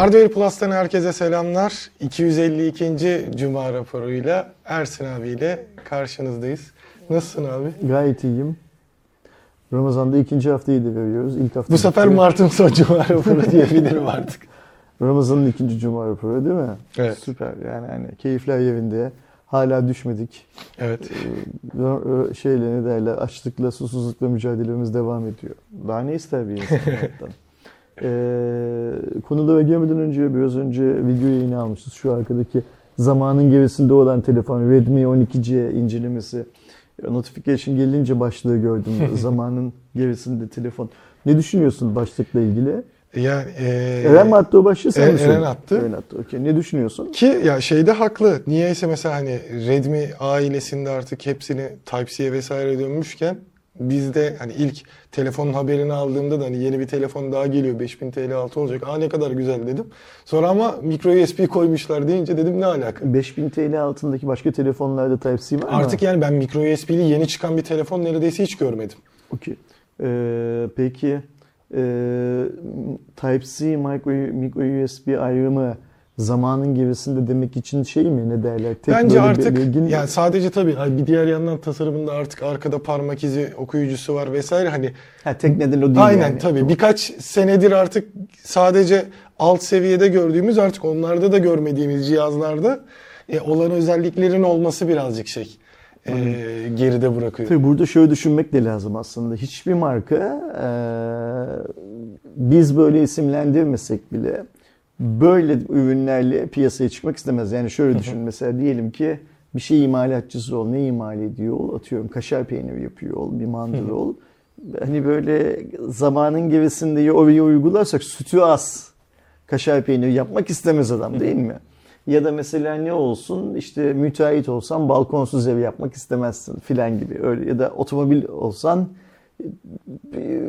Hardware Plus'tan herkese selamlar. 252. Cuma raporuyla Ersin abiyle karşınızdayız. Nasılsın abi? Gayet iyiyim. Ramazan'da ikinci haftayı da veriyoruz. İlk hafta Bu sefer bitiyor. Mart'ın son Cuma raporu diyebilirim artık. Ramazan'ın ikinci cuma raporu değil mi? Evet. Süper. Yani hani keyifler yerinde. Hala düşmedik. Evet. Ee, Şeyle ne derler açlıkla susuzlukla mücadelemiz devam ediyor. Daha ne ister bir insan hayattan? Ee, konulara girmeden önce biraz önce video yayını almışız. Şu arkadaki zamanın gerisinde olan telefon Redmi 12C incelemesi. Notification gelince başlığı gördüm. zamanın gerisinde telefon. Ne düşünüyorsun başlıkla ilgili? Yani, e, Eren mi attı o başlığı sen Eren- mi söyledin? Eren attı. Eren attı. Okey. Ne düşünüyorsun? Ki ya şeyde haklı. Niyeyse mesela hani Redmi ailesinde artık hepsini Type-C'ye vesaire dönmüşken bizde hani ilk telefonun haberini aldığımda da hani yeni bir telefon daha geliyor 5000 TL altı olacak. Aa ne kadar güzel dedim. Sonra ama micro USB koymuşlar deyince dedim ne alaka? 5000 TL altındaki başka telefonlarda Type-C var mı? Artık yani ben micro USB'li yeni çıkan bir telefon neredeyse hiç görmedim. Okey. Ee, peki e, Type-C micro, micro USB ayrımı zamanın gerisinde demek için şey mi ne derler? Tek Bence artık belirgin- yani sadece tabii ay bir diğer yandan tasarımında artık arkada parmak izi okuyucusu var vesaire hani ha, tek neden o değil Aynen yani. tabii. Birkaç senedir artık sadece alt seviyede gördüğümüz artık onlarda da görmediğimiz cihazlarda e, olan özelliklerin olması birazcık şey e, geride bırakıyor. Tabii burada şöyle düşünmek de lazım aslında. Hiçbir marka e, biz böyle isimlendirmesek bile böyle ürünlerle piyasaya çıkmak istemez. Yani şöyle düşün mesela diyelim ki bir şey imalatçısı ol. Ne imal ediyor ol? Atıyorum kaşar peyniri yapıyor ol. Bir mandıra ol. Hani böyle zamanın gerisinde oraya uygularsak sütü az kaşar peyniri yapmak istemez adam değil mi? Ya da mesela ne olsun işte müteahhit olsan balkonsuz ev yapmak istemezsin filan gibi öyle ya da otomobil olsan e,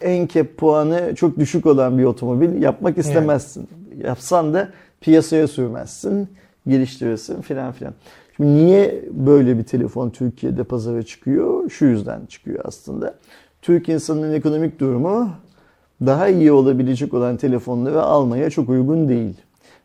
en kep puanı çok düşük olan bir otomobil yapmak istemezsin. Yapsan da piyasaya sürmezsin, geliştirirsin filan filan. Şimdi niye böyle bir telefon Türkiye'de pazara çıkıyor? Şu yüzden çıkıyor aslında. Türk insanının ekonomik durumu daha iyi olabilecek olan telefonları almaya çok uygun değil.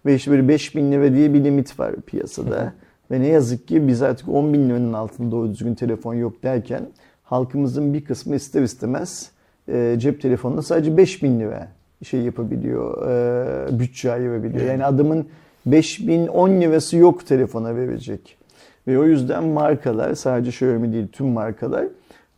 Ve işte böyle 5000 lira diye bir limit var piyasada. Ve ne yazık ki biz artık 10 bin liranın altında doğru düzgün telefon yok derken halkımızın bir kısmı ister istemez e, cep telefonuna sadece 5000 lira şey yapabiliyor, e, bütçe ayırabiliyor. Yani adamın 5000 10 lirası yok telefona verecek. Ve o yüzden markalar sadece Xiaomi değil tüm markalar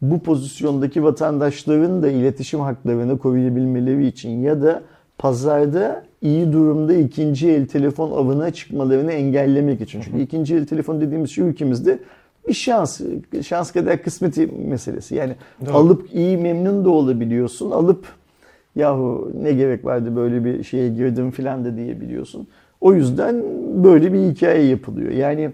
bu pozisyondaki vatandaşların da iletişim haklarını koruyabilmeleri için ya da pazarda iyi durumda ikinci el telefon avına çıkmalarını engellemek için. Çünkü ikinci el telefon dediğimiz şey ülkemizde bir şans, şans kadar kısmet meselesi. Yani Doğru. alıp iyi memnun da olabiliyorsun. Alıp yahu ne gerek vardı böyle bir şeye girdim filan da diyebiliyorsun. O yüzden böyle bir hikaye yapılıyor. Yani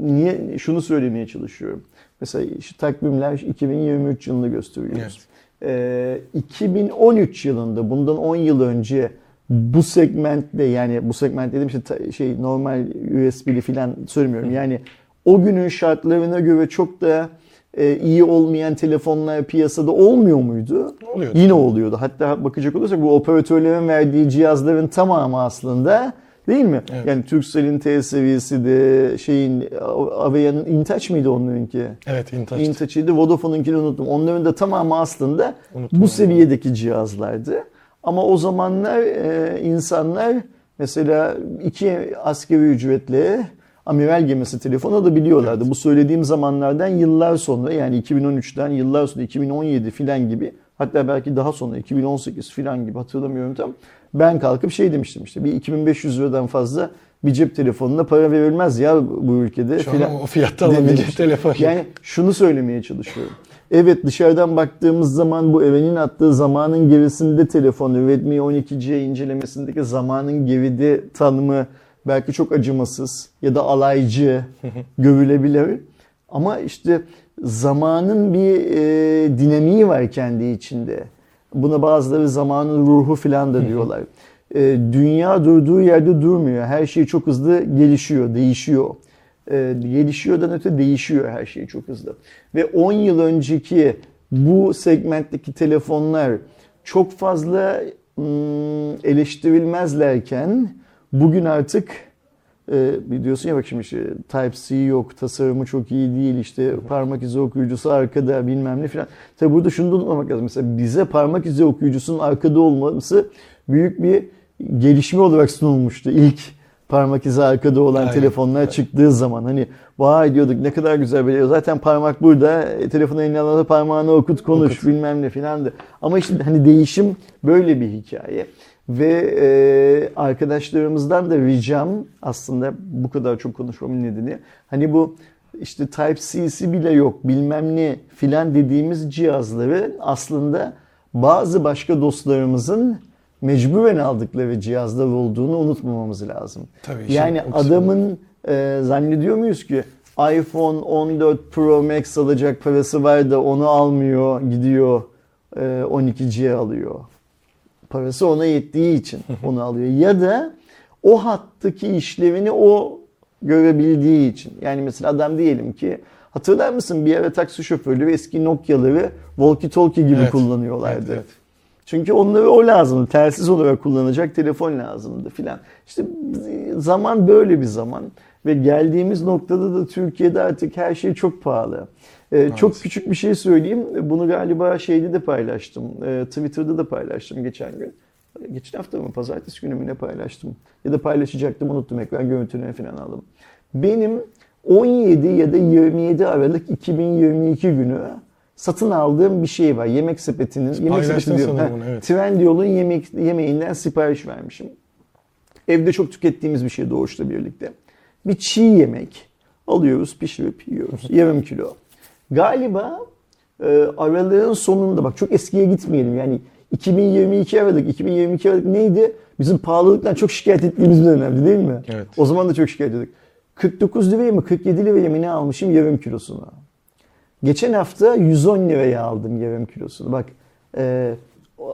niye şunu söylemeye çalışıyorum. Mesela işte takvimler 2023 yılını gösteriyoruz. Ee, 2013 yılında bundan 10 yıl önce bu segmentte yani bu segment dediğim şey, şey normal USB'li filan söylemiyorum. Yani o günün şartlarına göre çok da e, iyi olmayan telefonlar piyasada olmuyor muydu? Oluyordu. Yine oluyordu. Hatta bakacak olursak bu operatörlerin verdiği cihazların tamamı aslında değil mi? Evet. Yani Turkcell'in T seviyesi de şeyin Avea'nın Intouch mıydı onlarınki? Evet Intaç. Intouch'ıydı. Vodafone'unkini unuttum. Onların da tamamı aslında Unuttum. bu seviyedeki cihazlardı. Ama o zamanlar e, insanlar mesela iki askeri ücretle amiral gemisi telefon alabiliyorlardı. Bu söylediğim zamanlardan yıllar sonra yani 2013'ten yıllar sonra 2017 filan gibi hatta belki daha sonra 2018 filan gibi hatırlamıyorum tam. Ben kalkıp şey demiştim işte bir 2500 liradan fazla bir cep telefonuna para verilmez ya bu ülkede Şu an filan. o fiyatta alabilecek telefon. Yani şunu söylemeye çalışıyorum. Evet dışarıdan baktığımız zaman bu Eren'in attığı zamanın gerisinde telefonu Redmi 12C incelemesindeki zamanın geride tanımı belki çok acımasız ya da alaycı görülebilir. Ama işte zamanın bir e, dinamiği var kendi içinde. Buna bazıları zamanın ruhu falan da diyorlar. E, dünya durduğu yerde durmuyor. Her şey çok hızlı gelişiyor, değişiyor e, gelişiyordan öte değişiyor her şey çok hızlı. Ve 10 yıl önceki bu segmentteki telefonlar çok fazla hmm, eleştirilmezlerken bugün artık e, diyorsun ya bak şimdi işte Type-C yok, tasarımı çok iyi değil, işte parmak izi okuyucusu arkada bilmem ne filan. Tabi burada şunu da unutmamak lazım. Mesela bize parmak izi okuyucusunun arkada olması büyük bir gelişme olarak sunulmuştu. İlk parmak izi arkada olan Aynen. telefonlar Evet. çıktığı zaman hani vay diyorduk ne kadar güzel böyle zaten parmak burada e, telefonu eline alana parmağını okut konuş Okut. bilmem ne filandı. Ama işte hani değişim böyle bir hikaye. Ve e, arkadaşlarımızdan da ricam aslında bu kadar çok konuşmamın nedeni hani bu işte Type-C'si bile yok bilmem ne filan dediğimiz cihazları aslında bazı başka dostlarımızın mecburen aldıkları cihazlar olduğunu unutmamamız lazım. Tabii, yani adamın e, zannediyor muyuz ki iPhone 14 Pro Max alacak parası var da onu almıyor gidiyor e, 12G alıyor. Parası ona yettiği için onu alıyor. Ya da o hattaki işlevini o görebildiği için. Yani mesela adam diyelim ki hatırlar mısın bir ara taksi şoförleri eski Nokia'ları walkie talkie gibi Evet. kullanıyorlardı. Evet, evet. Çünkü onları o lazımdı. Telsiz olarak kullanacak telefon lazımdı filan. İşte zaman böyle bir zaman. Ve geldiğimiz noktada da Türkiye'de artık her şey çok pahalı. Ee, çok küçük bir şey söyleyeyim. Bunu galiba şeyde de paylaştım. Ee, Twitter'da da paylaştım geçen gün. Geçen hafta mı? Pazartesi günü mü ne paylaştım? Ya da paylaşacaktım unuttum ekran görüntülerini falan aldım. Benim 17 ya da 27 Aralık 2022 günü satın aldığım bir şey var. Yemek sepetinin, yemek sepeti diyorum. Ha, bunu, evet. Trendyol'un yemek, yemeğinden sipariş vermişim. Evde çok tükettiğimiz bir şey doğuşla birlikte. Bir çiğ yemek alıyoruz, pişirip yiyoruz. Yarım kilo. Galiba e, aralığın sonunda bak çok eskiye gitmeyelim. Yani 2022 Aralık, 2022 Aralık neydi? Bizim pahalılıktan çok şikayet ettiğimiz bir dönemdi değil mi? Evet. O zaman da çok şikayet ediyorduk. 49 liraya mı 47 liraya mı ne almışım yarım kilosunu. Geçen hafta 110 liraya aldım yarım kilosunu. Bak e,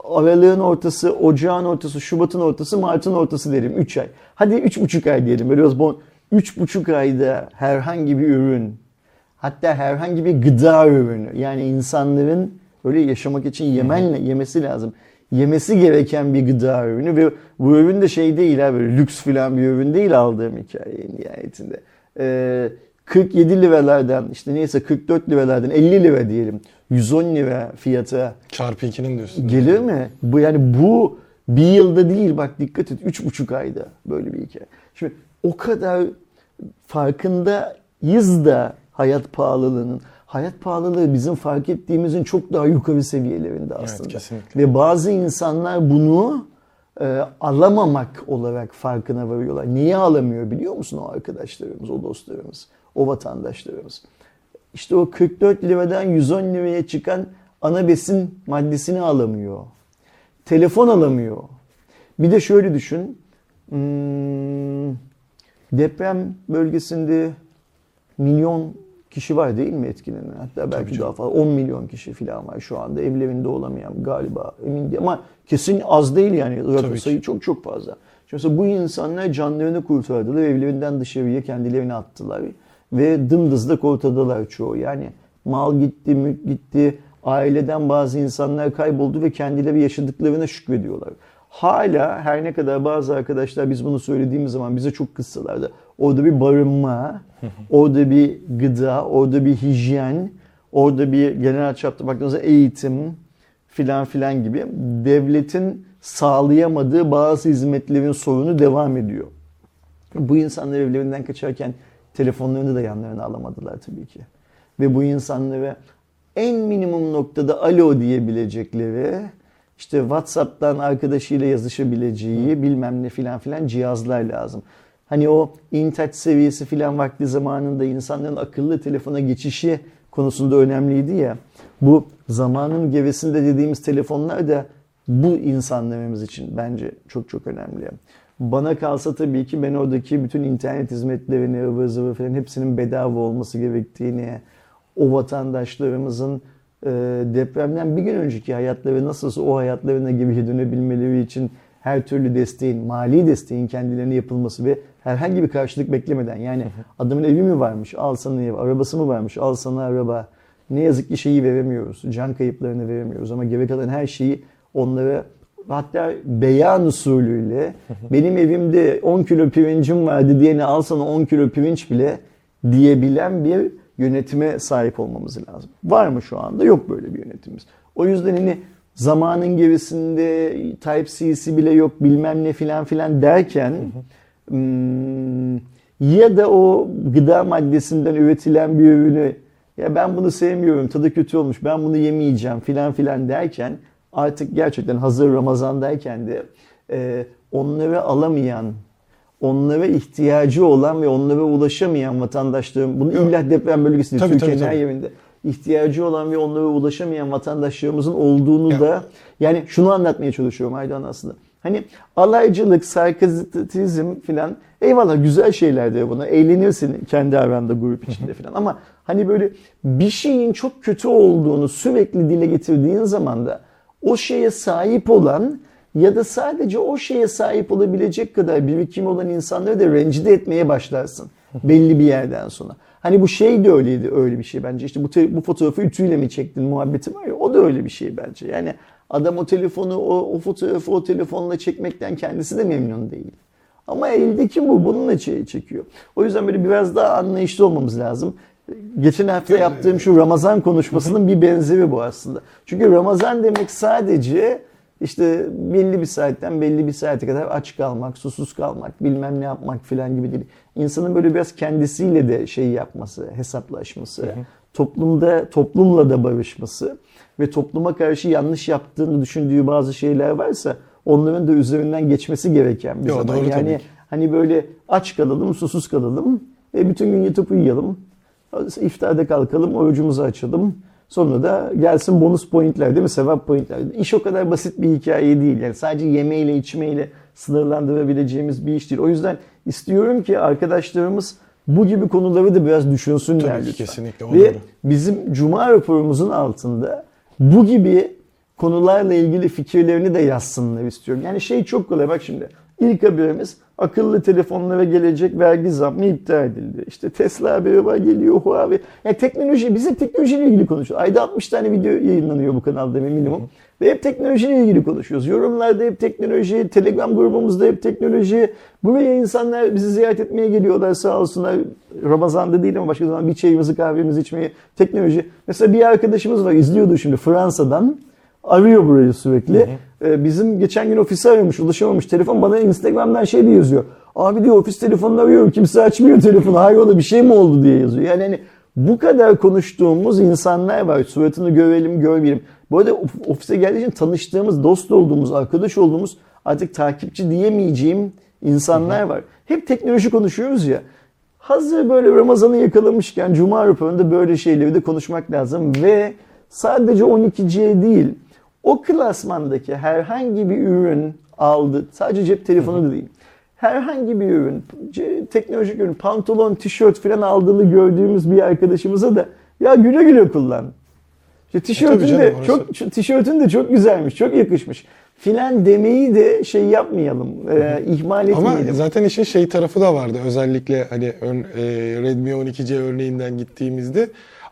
aralığın ortası, ocağın ortası, Şubat'ın ortası, Mart'ın ortası derim 3 ay. Hadi 3,5 ay diyelim. Böyle bon. 3,5 ayda herhangi bir ürün, hatta herhangi bir gıda ürünü yani insanların öyle yaşamak için yemenle yemesi lazım. Yemesi gereken bir gıda ürünü ve bu ürün de şey değil ha böyle lüks filan bir ürün değil aldığım hikaye nihayetinde. Ee, 47 liralardan işte neyse 44 liralardan 50 lira diyelim 110 lira fiyata Çarpı 2'nin diyorsun. Gelir mi? Bu yani bu bir yılda değil bak dikkat et üç buçuk ayda böyle bir hikaye. Şimdi o kadar farkındayız da hayat pahalılığının. Hayat pahalılığı bizim fark ettiğimizin çok daha yukarı seviyelerinde aslında. kesinlikle. Ve bazı insanlar bunu e, alamamak olarak farkına varıyorlar. Niye alamıyor biliyor musun o arkadaşlarımız, o dostlarımız, o vatandaşlarımız? İşte o 44 liradan 110 liraya çıkan ana besin maddesini alamıyor. Telefon alamıyor. Bir de şöyle düşün. Hmm, deprem bölgesinde milyon kişi var değil mi etkilenen? Hatta belki canım. daha fazla 10 milyon kişi falan var şu anda evlerinde olamayan galiba emin değilim ama kesin az değil yani Tabii ki. sayı çok çok fazla. Şimdi bu insanlar canlarını kurtardılar evlerinden dışarıya kendilerini attılar ve dımdızlak ortadalar çoğu yani mal gitti mülk gitti aileden bazı insanlar kayboldu ve kendileri yaşadıklarına şükrediyorlar. Hala her ne kadar bazı arkadaşlar biz bunu söylediğimiz zaman bize çok kızsalar da orada bir barınma, orada bir gıda, orada bir hijyen, orada bir genel çapta baktığınızda eğitim filan filan gibi devletin sağlayamadığı bazı hizmetlerin sorunu devam ediyor. Bu insanlar evlerinden kaçarken telefonlarını da yanlarına alamadılar tabii ki. Ve bu insanlara en minimum noktada alo diyebilecekleri, işte WhatsApp'tan arkadaşıyla yazışabileceği bilmem ne filan filan cihazlar lazım. Hani o in-touch seviyesi filan vakti zamanında insanların akıllı telefona geçişi konusunda önemliydi ya. Bu zamanın gerisinde dediğimiz telefonlar da bu insanlarımız için bence çok çok önemli. Bana kalsa tabii ki ben oradaki bütün internet hizmetlerini, ıvır zıvır falan hepsinin bedava olması gerektiğini, o vatandaşlarımızın e, depremden bir gün önceki hayatları nasılsa o hayatlarına geri dönebilmeleri için her türlü desteğin, mali desteğin kendilerine yapılması ve herhangi bir karşılık beklemeden yani adamın evi mi varmış al sana ev, arabası mı varmış al sana araba. Ne yazık ki şeyi veremiyoruz, can kayıplarını veremiyoruz ama geri kalan her şeyi onlara hatta beyan usulüyle benim evimde 10 kilo pirincim vardı diyene al sana 10 kilo pirinç bile diyebilen bir yönetime sahip olmamız lazım. Var mı şu anda? Yok böyle bir yönetimimiz. O yüzden hani zamanın gerisinde Type-C'si bile yok bilmem ne filan filan derken hmm, ya da o gıda maddesinden üretilen bir ürünü ya ben bunu sevmiyorum tadı kötü olmuş ben bunu yemeyeceğim filan filan derken artık gerçekten hazır Ramazan'dayken de e, onları alamayan onlara ihtiyacı olan ve onlara ulaşamayan vatandaşlarım bunu illa deprem bölgesinde Tabii, Türkiye'nin tabii, her tabii. yerinde ihtiyacı olan ve onlara ulaşamayan vatandaşlarımızın olduğunu Ya. da yani şunu anlatmaya çalışıyorum Aydan aslında. Hani alaycılık, sarkazitizm filan eyvallah güzel şeylerdir buna. Eğlenirsin kendi aranda grup içinde filan ama hani böyle bir şeyin çok kötü olduğunu sürekli dile getirdiğin zaman da o şeye sahip olan ya da sadece o şeye sahip olabilecek kadar birikim olan insanları da rencide etmeye başlarsın belli bir yerden sonra. Hani bu şey de öyleydi öyle bir şey bence. İşte bu, bu fotoğrafı ütüyle mi çektin muhabbeti var ya o da öyle bir şey bence. Yani adam o telefonu o, o fotoğrafı o telefonla çekmekten kendisi de memnun değil. Ama eldeki bu bununla çekiyor. O yüzden böyle biraz daha anlayışlı olmamız lazım. Geçen hafta yaptığım şu Ramazan konuşmasının bir benzeri bu aslında. Çünkü Ramazan demek sadece işte belli bir saatten belli bir saate kadar aç kalmak, susuz kalmak, bilmem ne yapmak filan gibi değil. İnsanın böyle biraz kendisiyle de şey yapması, hesaplaşması, toplumda toplumla da barışması ve topluma karşı yanlış yaptığını düşündüğü bazı şeyler varsa onların da üzerinden geçmesi gereken bir Yo, zaman. doğru tabii yani ki. hani böyle aç kalalım, susuz kalalım ve bütün gün yatıp uyuyalım. İftarda kalkalım, orucumuzu açalım. Sonra da gelsin bonus pointler değil mi? Sevap pointler. İş o kadar basit bir hikaye değil. Yani sadece yemeğiyle içmeyle sınırlandırabileceğimiz bir iş değil. O yüzden istiyorum ki arkadaşlarımız bu gibi konuları da biraz düşünsünler Tabii lütfen. kesinlikle, o Ve bizim Cuma raporumuzun altında bu gibi konularla ilgili fikirlerini de yazsınlar istiyorum. Yani şey çok kolay bak şimdi. İlk haberimiz akıllı telefonlara gelecek vergi zammı iptal edildi. İşte Tesla haberi var geliyor Huawei. Yani teknoloji, biz hep teknolojiyle ilgili konuşuyoruz. Ayda 60 tane video yayınlanıyor bu kanalda minimum. Ve hep teknolojiyle ilgili konuşuyoruz. Yorumlarda hep teknoloji, Telegram grubumuzda hep teknoloji. Buraya insanlar bizi ziyaret etmeye geliyorlar sağ olsunlar. Ramazan'da değil ama başka zaman bir çayımızı kahvemizi içmeye. Teknoloji. Mesela bir arkadaşımız var izliyordu şimdi Fransa'dan. Arıyor burayı sürekli. Ee, bizim geçen gün ofisi aramış, ulaşamamış. Telefon bana Instagram'dan şey diye yazıyor. Abi diyor ofis telefonunu arıyorum. Kimse açmıyor telefonu. Hayrola bir şey mi oldu diye yazıyor. Yani hani bu kadar konuştuğumuz insanlar var. Suratını görelim, görmeyelim. Bu arada of- ofise geldiği için tanıştığımız, dost olduğumuz, arkadaş olduğumuz artık takipçi diyemeyeceğim insanlar var. Hep teknoloji konuşuyoruz ya. Hazır böyle Ramazan'ı yakalamışken Cuma raporunda böyle şeyleri de konuşmak lazım ve sadece 12C değil o klasmandaki herhangi bir ürün aldı sadece cep telefonu da değil herhangi bir ürün teknolojik ürün pantolon tişört falan aldığını gördüğümüz bir arkadaşımıza da ya güle güle kullan. İşte tişörtün tabii canım, de orası- çok tişörtün de çok güzelmiş, çok yakışmış. Filan demeyi de şey yapmayalım, e, ihmal Ama etmeyelim. zaten işin şey tarafı da vardı. Özellikle hani ön- e, Redmi 12C örneğinden gittiğimizde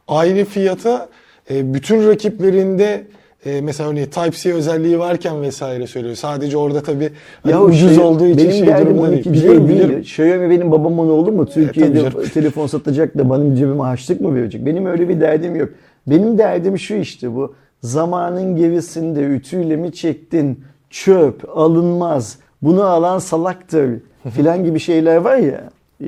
aynı fiyata e, bütün rakiplerinde e, mesela örneğin Type-C özelliği varken vesaire söylüyor. Sadece orada tabii hani Ya ucuz şey- olduğu için benim şey 12 değil. Biliyorum, değil. biliyorum. Xiaomi benim babamın oğlu mu? Türkiye'de canım. telefon satacak da benim cebime harçlık mı verecek? Benim öyle bir derdim yok. Benim derdim şu işte bu. Zamanın gerisinde ütüyle mi çektin? Çöp, alınmaz. Bunu alan salaktır filan gibi şeyler var ya. e,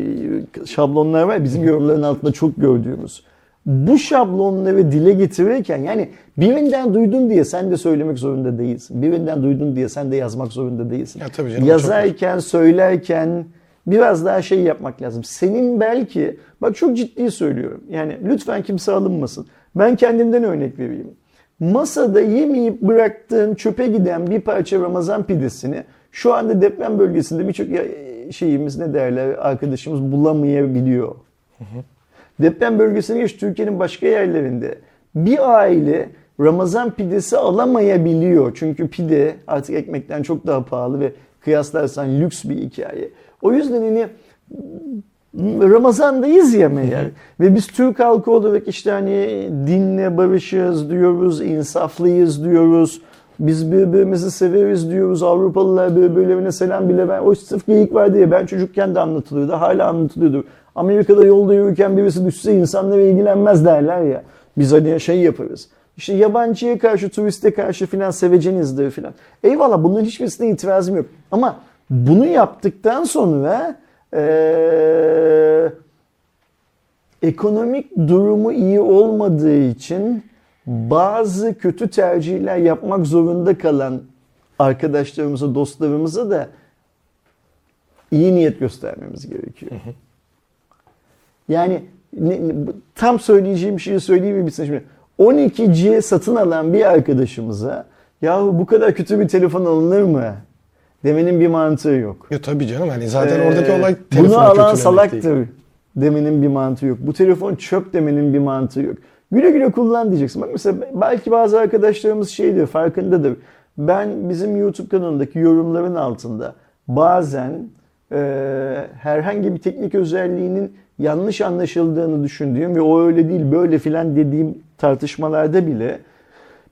Şablonlar var ya, bizim yorumların altında çok gördüğümüz. Bu şablonları dile getirirken yani birinden duydun diye sen de söylemek zorunda değilsin. Birinden duydun diye sen de yazmak zorunda değilsin. Ya tabii canım, Yazarken, söylerken biraz daha şey yapmak lazım. Senin belki, bak çok ciddi söylüyorum. Yani lütfen kimse alınmasın. Ben kendimden örnek vereyim. Masada yemeyip bıraktığın çöpe giden bir parça Ramazan pidesini şu anda deprem bölgesinde birçok ya- şeyimiz ne derler arkadaşımız bulamayabiliyor. Deprem bölgesine geç Türkiye'nin başka yerlerinde bir aile Ramazan pidesi alamayabiliyor. Çünkü pide artık ekmekten çok daha pahalı ve kıyaslarsan lüks bir hikaye. O yüzden hani Ramazan'dayız ya meğer. Ve biz Türk halkı olarak işte hani dinle barışız diyoruz, insaflıyız diyoruz, Biz birbirimizi severiz diyoruz. Avrupalılar birbirlerine selam bile ver. O sırf geyik var diye ben çocukken de anlatılıyordu. Hala anlatılıyordu. Amerika'da yolda yürürken birisi düşse insanlara ilgilenmez derler ya. Biz hani şey yaparız. İşte yabancıya karşı, turiste karşı filan sevecenizdir filan. Eyvallah bunların hiçbirisine itirazım yok. Ama bunu yaptıktan sonra eee ekonomik durumu iyi olmadığı için bazı kötü tercihler yapmak zorunda kalan arkadaşlarımıza, dostlarımıza da iyi niyet göstermemiz gerekiyor. Yani ne- tam söyleyeceğim şeyi söyleyeyim mi şimdi. 12C satın alan bir arkadaşımıza yahu bu kadar kötü bir telefon alınır mı? Demenin bir mantığı yok. Yo, tabii canım hani zaten Ee, oradaki olay Bunu telefonu alan kötülemek salaktır değil. demenin bir mantığı yok. Bu telefon çöp demenin bir mantığı yok. Güle güle kullan diyeceksin. Bak mesela belki bazı arkadaşlarımız şeydir farkındadır. Ben bizim YouTube kanalındaki yorumların altında bazen e, herhangi bir teknik özelliğinin yanlış anlaşıldığını düşündüğüm ve o öyle değil böyle filan dediğim tartışmalarda bile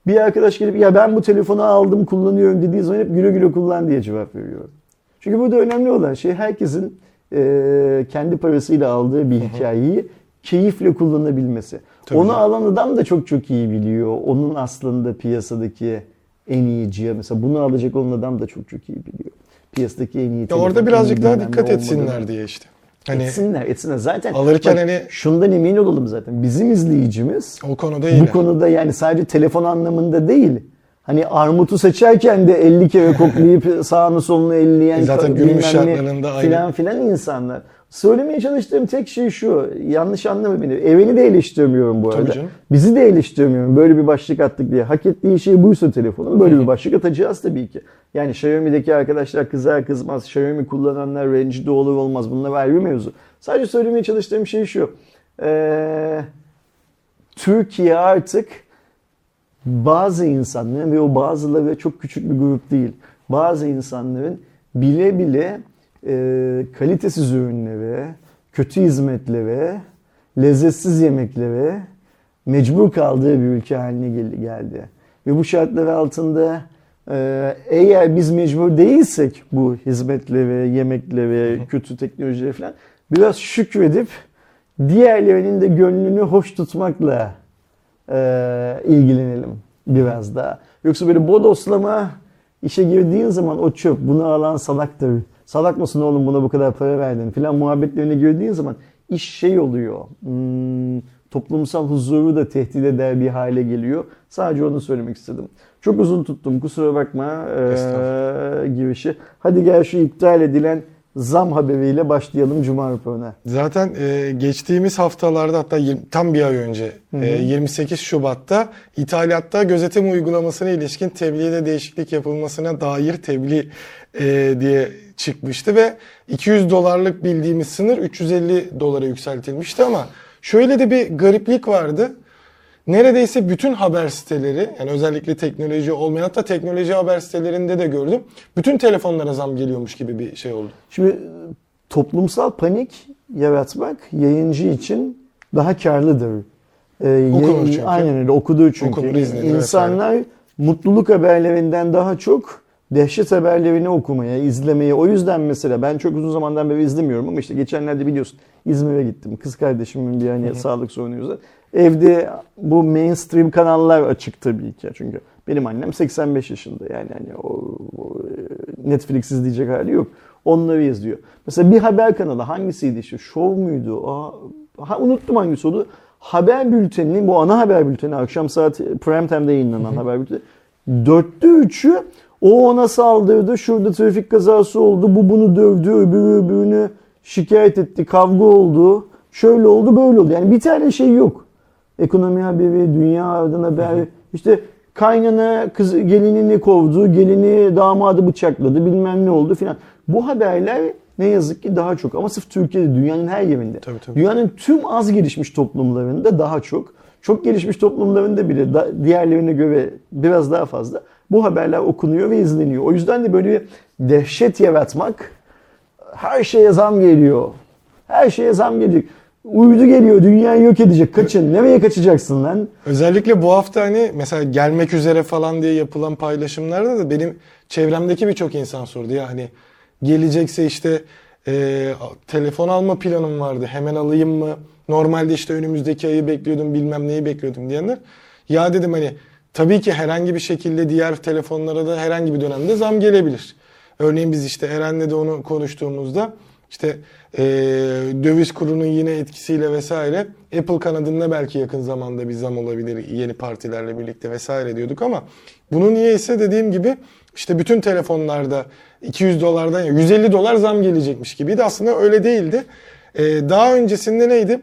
bir arkadaş gelip ya ben bu telefonu aldım kullanıyorum dediği zaman hep güle güle kullan diye cevap veriyorum. Çünkü burada önemli olan şey herkesin e, kendi parasıyla aldığı bir hikayeyi keyifle kullanabilmesi. Tabii Onu canım. alan adam da çok çok iyi biliyor. Onun aslında piyasadaki en iyi cihaz. Mesela bunu alacak olan adam da çok çok iyi biliyor. Piyasadaki en iyi Ya orada birazcık daha dikkat etsinler diye işte. Hani etsinler, etsinler. Zaten Alırken bak, hani- şundan emin olalım zaten. Bizim izleyicimiz o konuda iyi. bu konuda yani sadece telefon anlamında değil. Hani armutu seçerken de 50 kere koklayıp sağını solunu elleyen E zaten günümüz şartlarında filan filan insanlar. Söylemeye çalıştığım tek şey şu. Yanlış anlama beni. Evini de eleştirmiyorum bu arada. Bizi de eleştirmiyorum. Böyle bir başlık attık diye. Hak ettiği şey buysa telefonun böyle bir başlık atacağız tabii ki. Yani Xiaomi'deki arkadaşlar kızar kızmaz. Xiaomi kullananlar rencide olur olmaz. Bunlar ayrı bir mevzu. Sadece söylemeye çalıştığım şey şu. Ee, Türkiye artık bazı insanların ve o bazıları çok küçük bir grup değil. Bazı insanların bile bile e, kalitesiz ürünlere, kötü hizmetlere, lezzetsiz yemeklere mecbur kaldığı bir ülke haline gel- geldi. Ve bu şartlar altında e, eğer biz mecbur değilsek bu hizmetlere, yemeklere, kötü teknolojiye falan biraz şükredip diğerlerinin de gönlünü hoş tutmakla e, ilgilenelim biraz daha. Yoksa böyle bodoslama işe girdiğin zaman o çöp bunu alan salaktır. Salak mısın oğlum buna bu kadar para verdin filan muhabbetlerine girdiğin zaman iş şey oluyor. Hmm, toplumsal huzuru da tehdit eder bir hale geliyor. Sadece onu söylemek istedim. Çok uzun tuttum kusura bakma e, Estağfurullah. girişi. Hadi gel şu iptal edilen zam haberiyle başlayalım Cuma raporuna. Zaten e, geçtiğimiz haftalarda hatta tam bir ay önce e, 28 Şubat'ta ithalatта gözetim uygulamasına ilişkin tebliğde değişiklik yapılmasına dair tebliğ e, diye çıkmıştı ve 200 dolarlık bildiğimiz sınır 350 dolara yükseltilmişti ama şöyle de bir gariplik vardı. Neredeyse bütün haber siteleri yani özellikle teknoloji olmayan hatta teknoloji haber sitelerinde de gördüm. Bütün telefonlara zam geliyormuş gibi bir şey oldu. Şimdi toplumsal panik yaratmak yayıncı için daha karlıdır. Ee, Okunur çünkü. Aynen öyle okuduğu çünkü. Okunur, izlenir İnsanlar mutluluk haberlerinden daha çok dehşet haberlerini okumaya, izlemeye. O yüzden mesela ben çok uzun zamandan beri izlemiyorum ama işte geçenlerde biliyorsun İzmir'e gittim. Kız kardeşimin bir hani sağlık sorunu yüzünden. Evde bu mainstream kanallar açık tabii ki. Çünkü benim annem 85 yaşında. Yani hani o, o Netflix izleyecek hali yok. Onları izliyor. Mesela bir haber kanalı hangisiydi işte? Show muydu? Aa, ha, unuttum hangisi oldu. Haber bülteninin bu ana haber bülteni akşam saat prime time'da yayınlanan haber bülteni. Dörtte üçü o ona saldırdı. Şurada trafik kazası oldu. Bu bunu dövdü. Öbürü öbürünü şikayet etti. Kavga oldu. Şöyle oldu böyle oldu. Yani bir tane şey yok. Ekonomi haberi, dünya haber, işte kaynana kız gelinini kovdu, gelini damadı bıçakladı, bilmem ne oldu filan. Bu haberler ne yazık ki daha çok ama sırf Türkiye'de dünyanın her yerinde. Tabii, tabii. Dünyanın tüm az gelişmiş toplumlarında daha çok. Çok gelişmiş toplumlarında bile da, diğerlerine göre biraz daha fazla bu haberler okunuyor ve izleniyor. O yüzden de böyle bir dehşet yaratmak her şeye zam geliyor. Her şeye zam gelecek. Uydu geliyor dünyayı yok edecek. Kaçın. Nereye kaçacaksın lan? Özellikle bu hafta hani mesela gelmek üzere falan diye yapılan paylaşımlarda da benim çevremdeki birçok insan sordu ya hani gelecekse işte e, telefon alma planım vardı hemen alayım mı? Normalde işte önümüzdeki ayı bekliyordum bilmem neyi bekliyordum diyenler. Ya dedim hani tabii ki herhangi bir şekilde diğer telefonlara da herhangi bir dönemde zam gelebilir. Örneğin biz işte Eren'le de onu konuştuğumuzda işte e, döviz kurunun yine etkisiyle vesaire Apple kanadında belki yakın zamanda bir zam olabilir yeni partilerle birlikte vesaire diyorduk ama bunu niye ise dediğim gibi işte bütün telefonlarda 200 dolardan ya 150 dolar zam gelecekmiş gibiydi. Aslında öyle değildi. E, daha öncesinde neydi?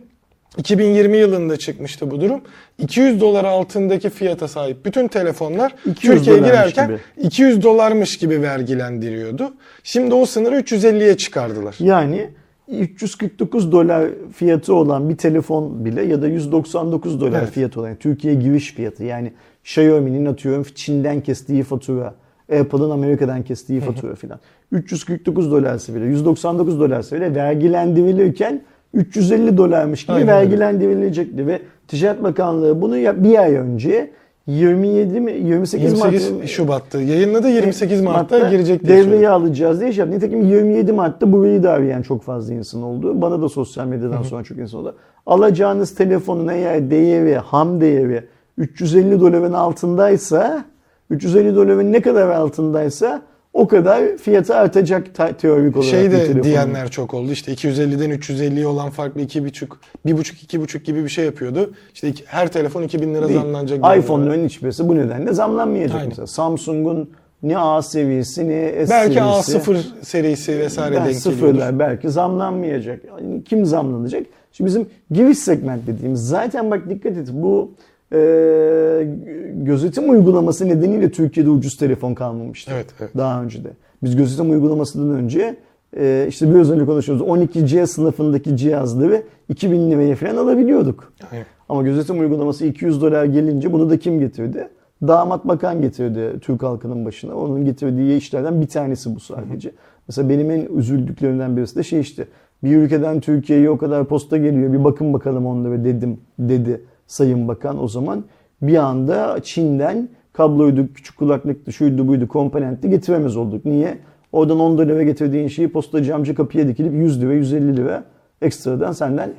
2020 yılında çıkmıştı bu durum. 200 dolar altındaki fiyata sahip bütün telefonlar 200 Türkiye'ye girerken gibi. 200 dolarmış gibi vergilendiriyordu. Şimdi o sınırı 350'ye çıkardılar. Yani 349 dolar fiyatı olan bir telefon bile ya da 199 dolar Evet. fiyatı olan yani Türkiye giriş fiyatı yani Xiaomi'nin atıyorum Çin'den kestiği fatura, Apple'ın Amerika'dan kestiği fatura filan. 349 dolarsa bile 199 dolarsa bile vergilendirilirken 350 dolarmış gibi Aynen öyle. vergilendirilecekti ve Ticaret Bakanlığı bunu ya- bir ay önce 27 mi 28, 28 Mart Şubat'ta yayınladı 28 Mart'ta, girecek diye devreye söyledi. alacağız diye şey yaptı. Nitekim 27 Mart'ta bu veriyi de arayan çok fazla insan oldu. Bana da sosyal medyadan sonra çok insan oldu. Alacağınız telefonun eğer değeri, ham değeri 350 doların altındaysa 350 doların ne kadar altındaysa o kadar fiyatı artacak te- teorik olarak Şey de diyenler çok oldu. İşte 250'den 350'ye olan farklı 2,5 1,5 2,5 gibi bir şey yapıyordu. İşte iki- her telefon 2000 lira Değil. zamlanacak. iPhone'ların hiçbirisi bu nedenle zamlanmayacak Aynen. mesela. Samsung'un ne A seviyesi ne S Belki seviyesi. A0 serisi vesaire Ben denk sıfırlar geliyordur. belki zamlanmayacak. Yani Kim zamlanacak? Şimdi bizim giriş segment dediğimiz zaten bak dikkat et bu e, gözetim uygulaması nedeniyle Türkiye'de ucuz telefon kalmamıştı. Evet, evet. Daha önce de. Biz gözetim uygulamasından önce e, işte biraz önce konuşuyoruz 12C sınıfındaki cihazları 2000 liraya falan alabiliyorduk. Aynen. Ama gözetim uygulaması 200 dolar gelince bunu da kim getirdi? Damat bakan getirdi Türk halkının başına. Onun getirdiği işlerden bir tanesi bu sadece. Mesela benim en üzüldüklerimden birisi de şey işte. Bir ülkeden Türkiye'ye o kadar posta geliyor. Bir bakın bakalım onlara dedim dedi Sayın Bakan o zaman. Bir anda Çin'den kabloydu, küçük kulaklıktı, şuydu buydu, komponentti getiremez olduk. Niye? Oradan 10 dolara getirdiğin şeyi postacı amca kapıya dikilip 100 lira, 150 lira ekstradan senden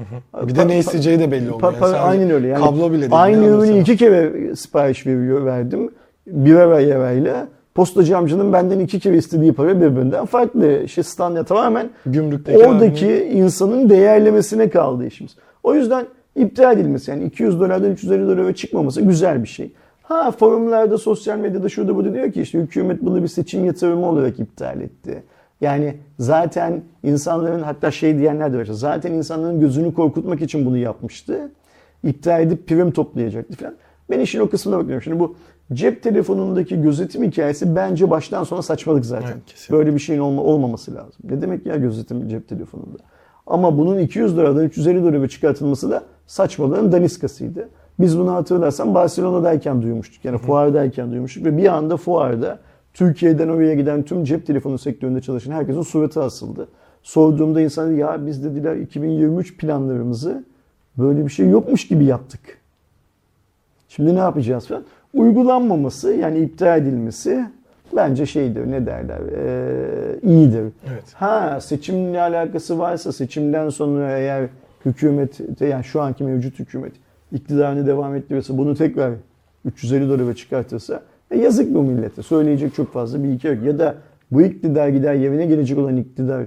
Bir de ne isteyeceği de belli oluyor. Yani aynen öyle. Yani kablo bile değil. Aynı ürünü iki kere sipariş veriyor verdim. Bir ay evvel postacı amcanın benden iki kere istediği para birbirinden farklı. İşte standart tamamen Gümrükteki oradaki abinin- insanın değerlemesine kaldı işimiz. O yüzden iptal edilmesi yani 200 dolardan 350 dolara çıkmaması güzel bir şey. Ha forumlarda, sosyal medyada şurada burada diyor ki işte hükümet bunu bir seçim yatırımı olarak iptal etti. Yani zaten insanların hatta şey diyenler de var. Zaten insanların gözünü korkutmak için bunu yapmıştı. İptal edip prim toplayacaktı falan. Ben işin o kısmına bakıyorum. Şimdi bu cep telefonundaki gözetim hikayesi bence baştan sona saçmalık zaten. Evet, kesinlikle. Böyle bir şeyin olma, olmaması lazım. Ne demek ya gözetim cep telefonunda? Ama bunun 200 liradan 350 liraya çıkartılması da saçmalığın daniskasıydı. Biz bunu hatırlarsan Barcelona'dayken duymuştuk. Yani fuardayken duymuştuk ve bir anda fuarda Türkiye'den oraya giden tüm cep telefonu sektöründe çalışan herkesin suratı asıldı. Sorduğumda insan ya biz dediler 2023 planlarımızı böyle bir şey yokmuş gibi yaptık. Şimdi ne yapacağız falan. Uygulanmaması yani iptal edilmesi bence şeydir ne derler ee, iyidir. Evet. Ha seçimle alakası varsa seçimden sonra eğer hükümet yani şu anki mevcut hükümet iktidarını devam ettirirse bunu tekrar 350 dolara çıkartırsa e yazık bu millete. Söyleyecek çok fazla bir hikaye yok. Ya da bu iktidar gider yerine gelecek olan iktidar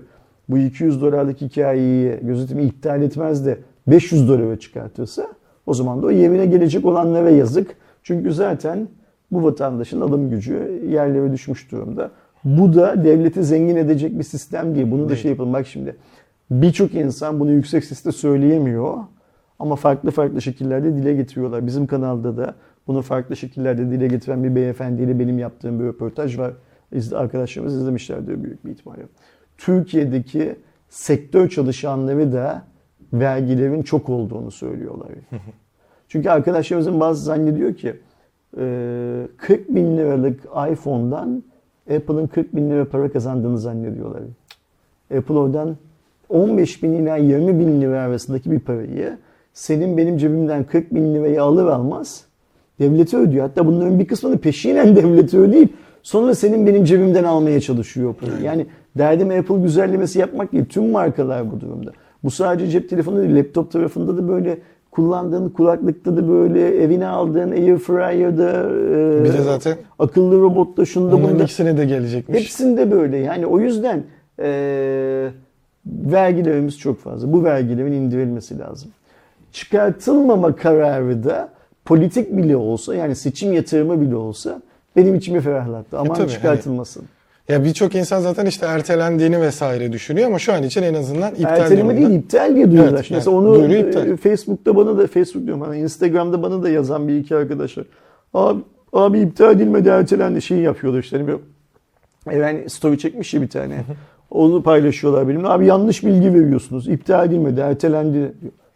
bu 200 dolarlık hikayeyi gözetimi iptal etmez de 500 dolara çıkartırsa o zaman da o yerine gelecek olanlara yazık. Çünkü zaten bu vatandaşın alım gücü yerlere düşmüş durumda. Bu da devleti zengin edecek bir sistem değil. Bunu da şey yapalım. Bak şimdi birçok insan bunu yüksek sesle söyleyemiyor. Ama farklı farklı şekillerde dile getiriyorlar. Bizim kanalda da bunu farklı şekillerde dile getiren bir beyefendiyle benim yaptığım bir röportaj var. Arkadaşlarımız izlemişlerdir büyük bir ihtimalle. Türkiye'deki sektör çalışanları da vergilerin çok olduğunu söylüyorlar. Çünkü arkadaşlarımızın bazı zannediyor ki e, 40 bin liralık iPhone'dan Apple'ın 40 bin lira para kazandığını zannediyorlar. Apple oradan 15 bin ila 20 bin lira arasındaki bir parayı senin benim cebimden 40 bin lirayı alır almaz devlete ödüyor. Hatta bunların bir kısmını peşinen devlete ödeyip sonra senin benim cebimden almaya çalışıyor o parayı. Yani derdim Apple güzellemesi yapmak değil. Tüm markalar bu durumda. Bu sadece cep telefonu değil. Laptop tarafında da böyle kullandığın kulaklıkta da böyle evine aldığın Airfryer'da e, Bir de zaten akıllı robotta şunda bunda ikisine de gelecekmiş. hepsinde böyle. Yani o yüzden e, vergilerimiz çok fazla. Bu vergilerin indirilmesi lazım. Çıkartılmama kararı da politik bile olsa yani seçim yatırımı bile olsa benim içimi ferahlattı. Aman E tabii, çıkartılmasın. Ya birçok insan zaten işte ertelendiğini vesaire düşünüyor ama şu an için en azından iptal Erteleme durumunda. değil iptal diye duyuyorlar. Evet, Mesela yani onu iptal. e, Facebook'ta bana da Facebook diyorum hani Instagram'da bana da yazan bir iki arkadaşlar. Abi, abi iptal edilmedi ertelendi şey yapıyorlar işte. Hani bir, yani story çekmiş ya bir tane. Onu paylaşıyorlar benimle. Abi yanlış bilgi veriyorsunuz. İptal edilmedi, ertelendi.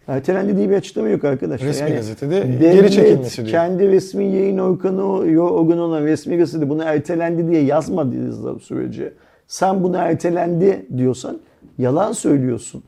Ertelendi diye bir açıklama yok arkadaşlar. Resmi gazetede devlet geri çekilmesi diyor. kendi resmi yayın organı, organı olan resmi gazetede bunu ertelendi diye yazmadığınız sürece sen bunu ertelendi diyorsan yalan söylüyorsun.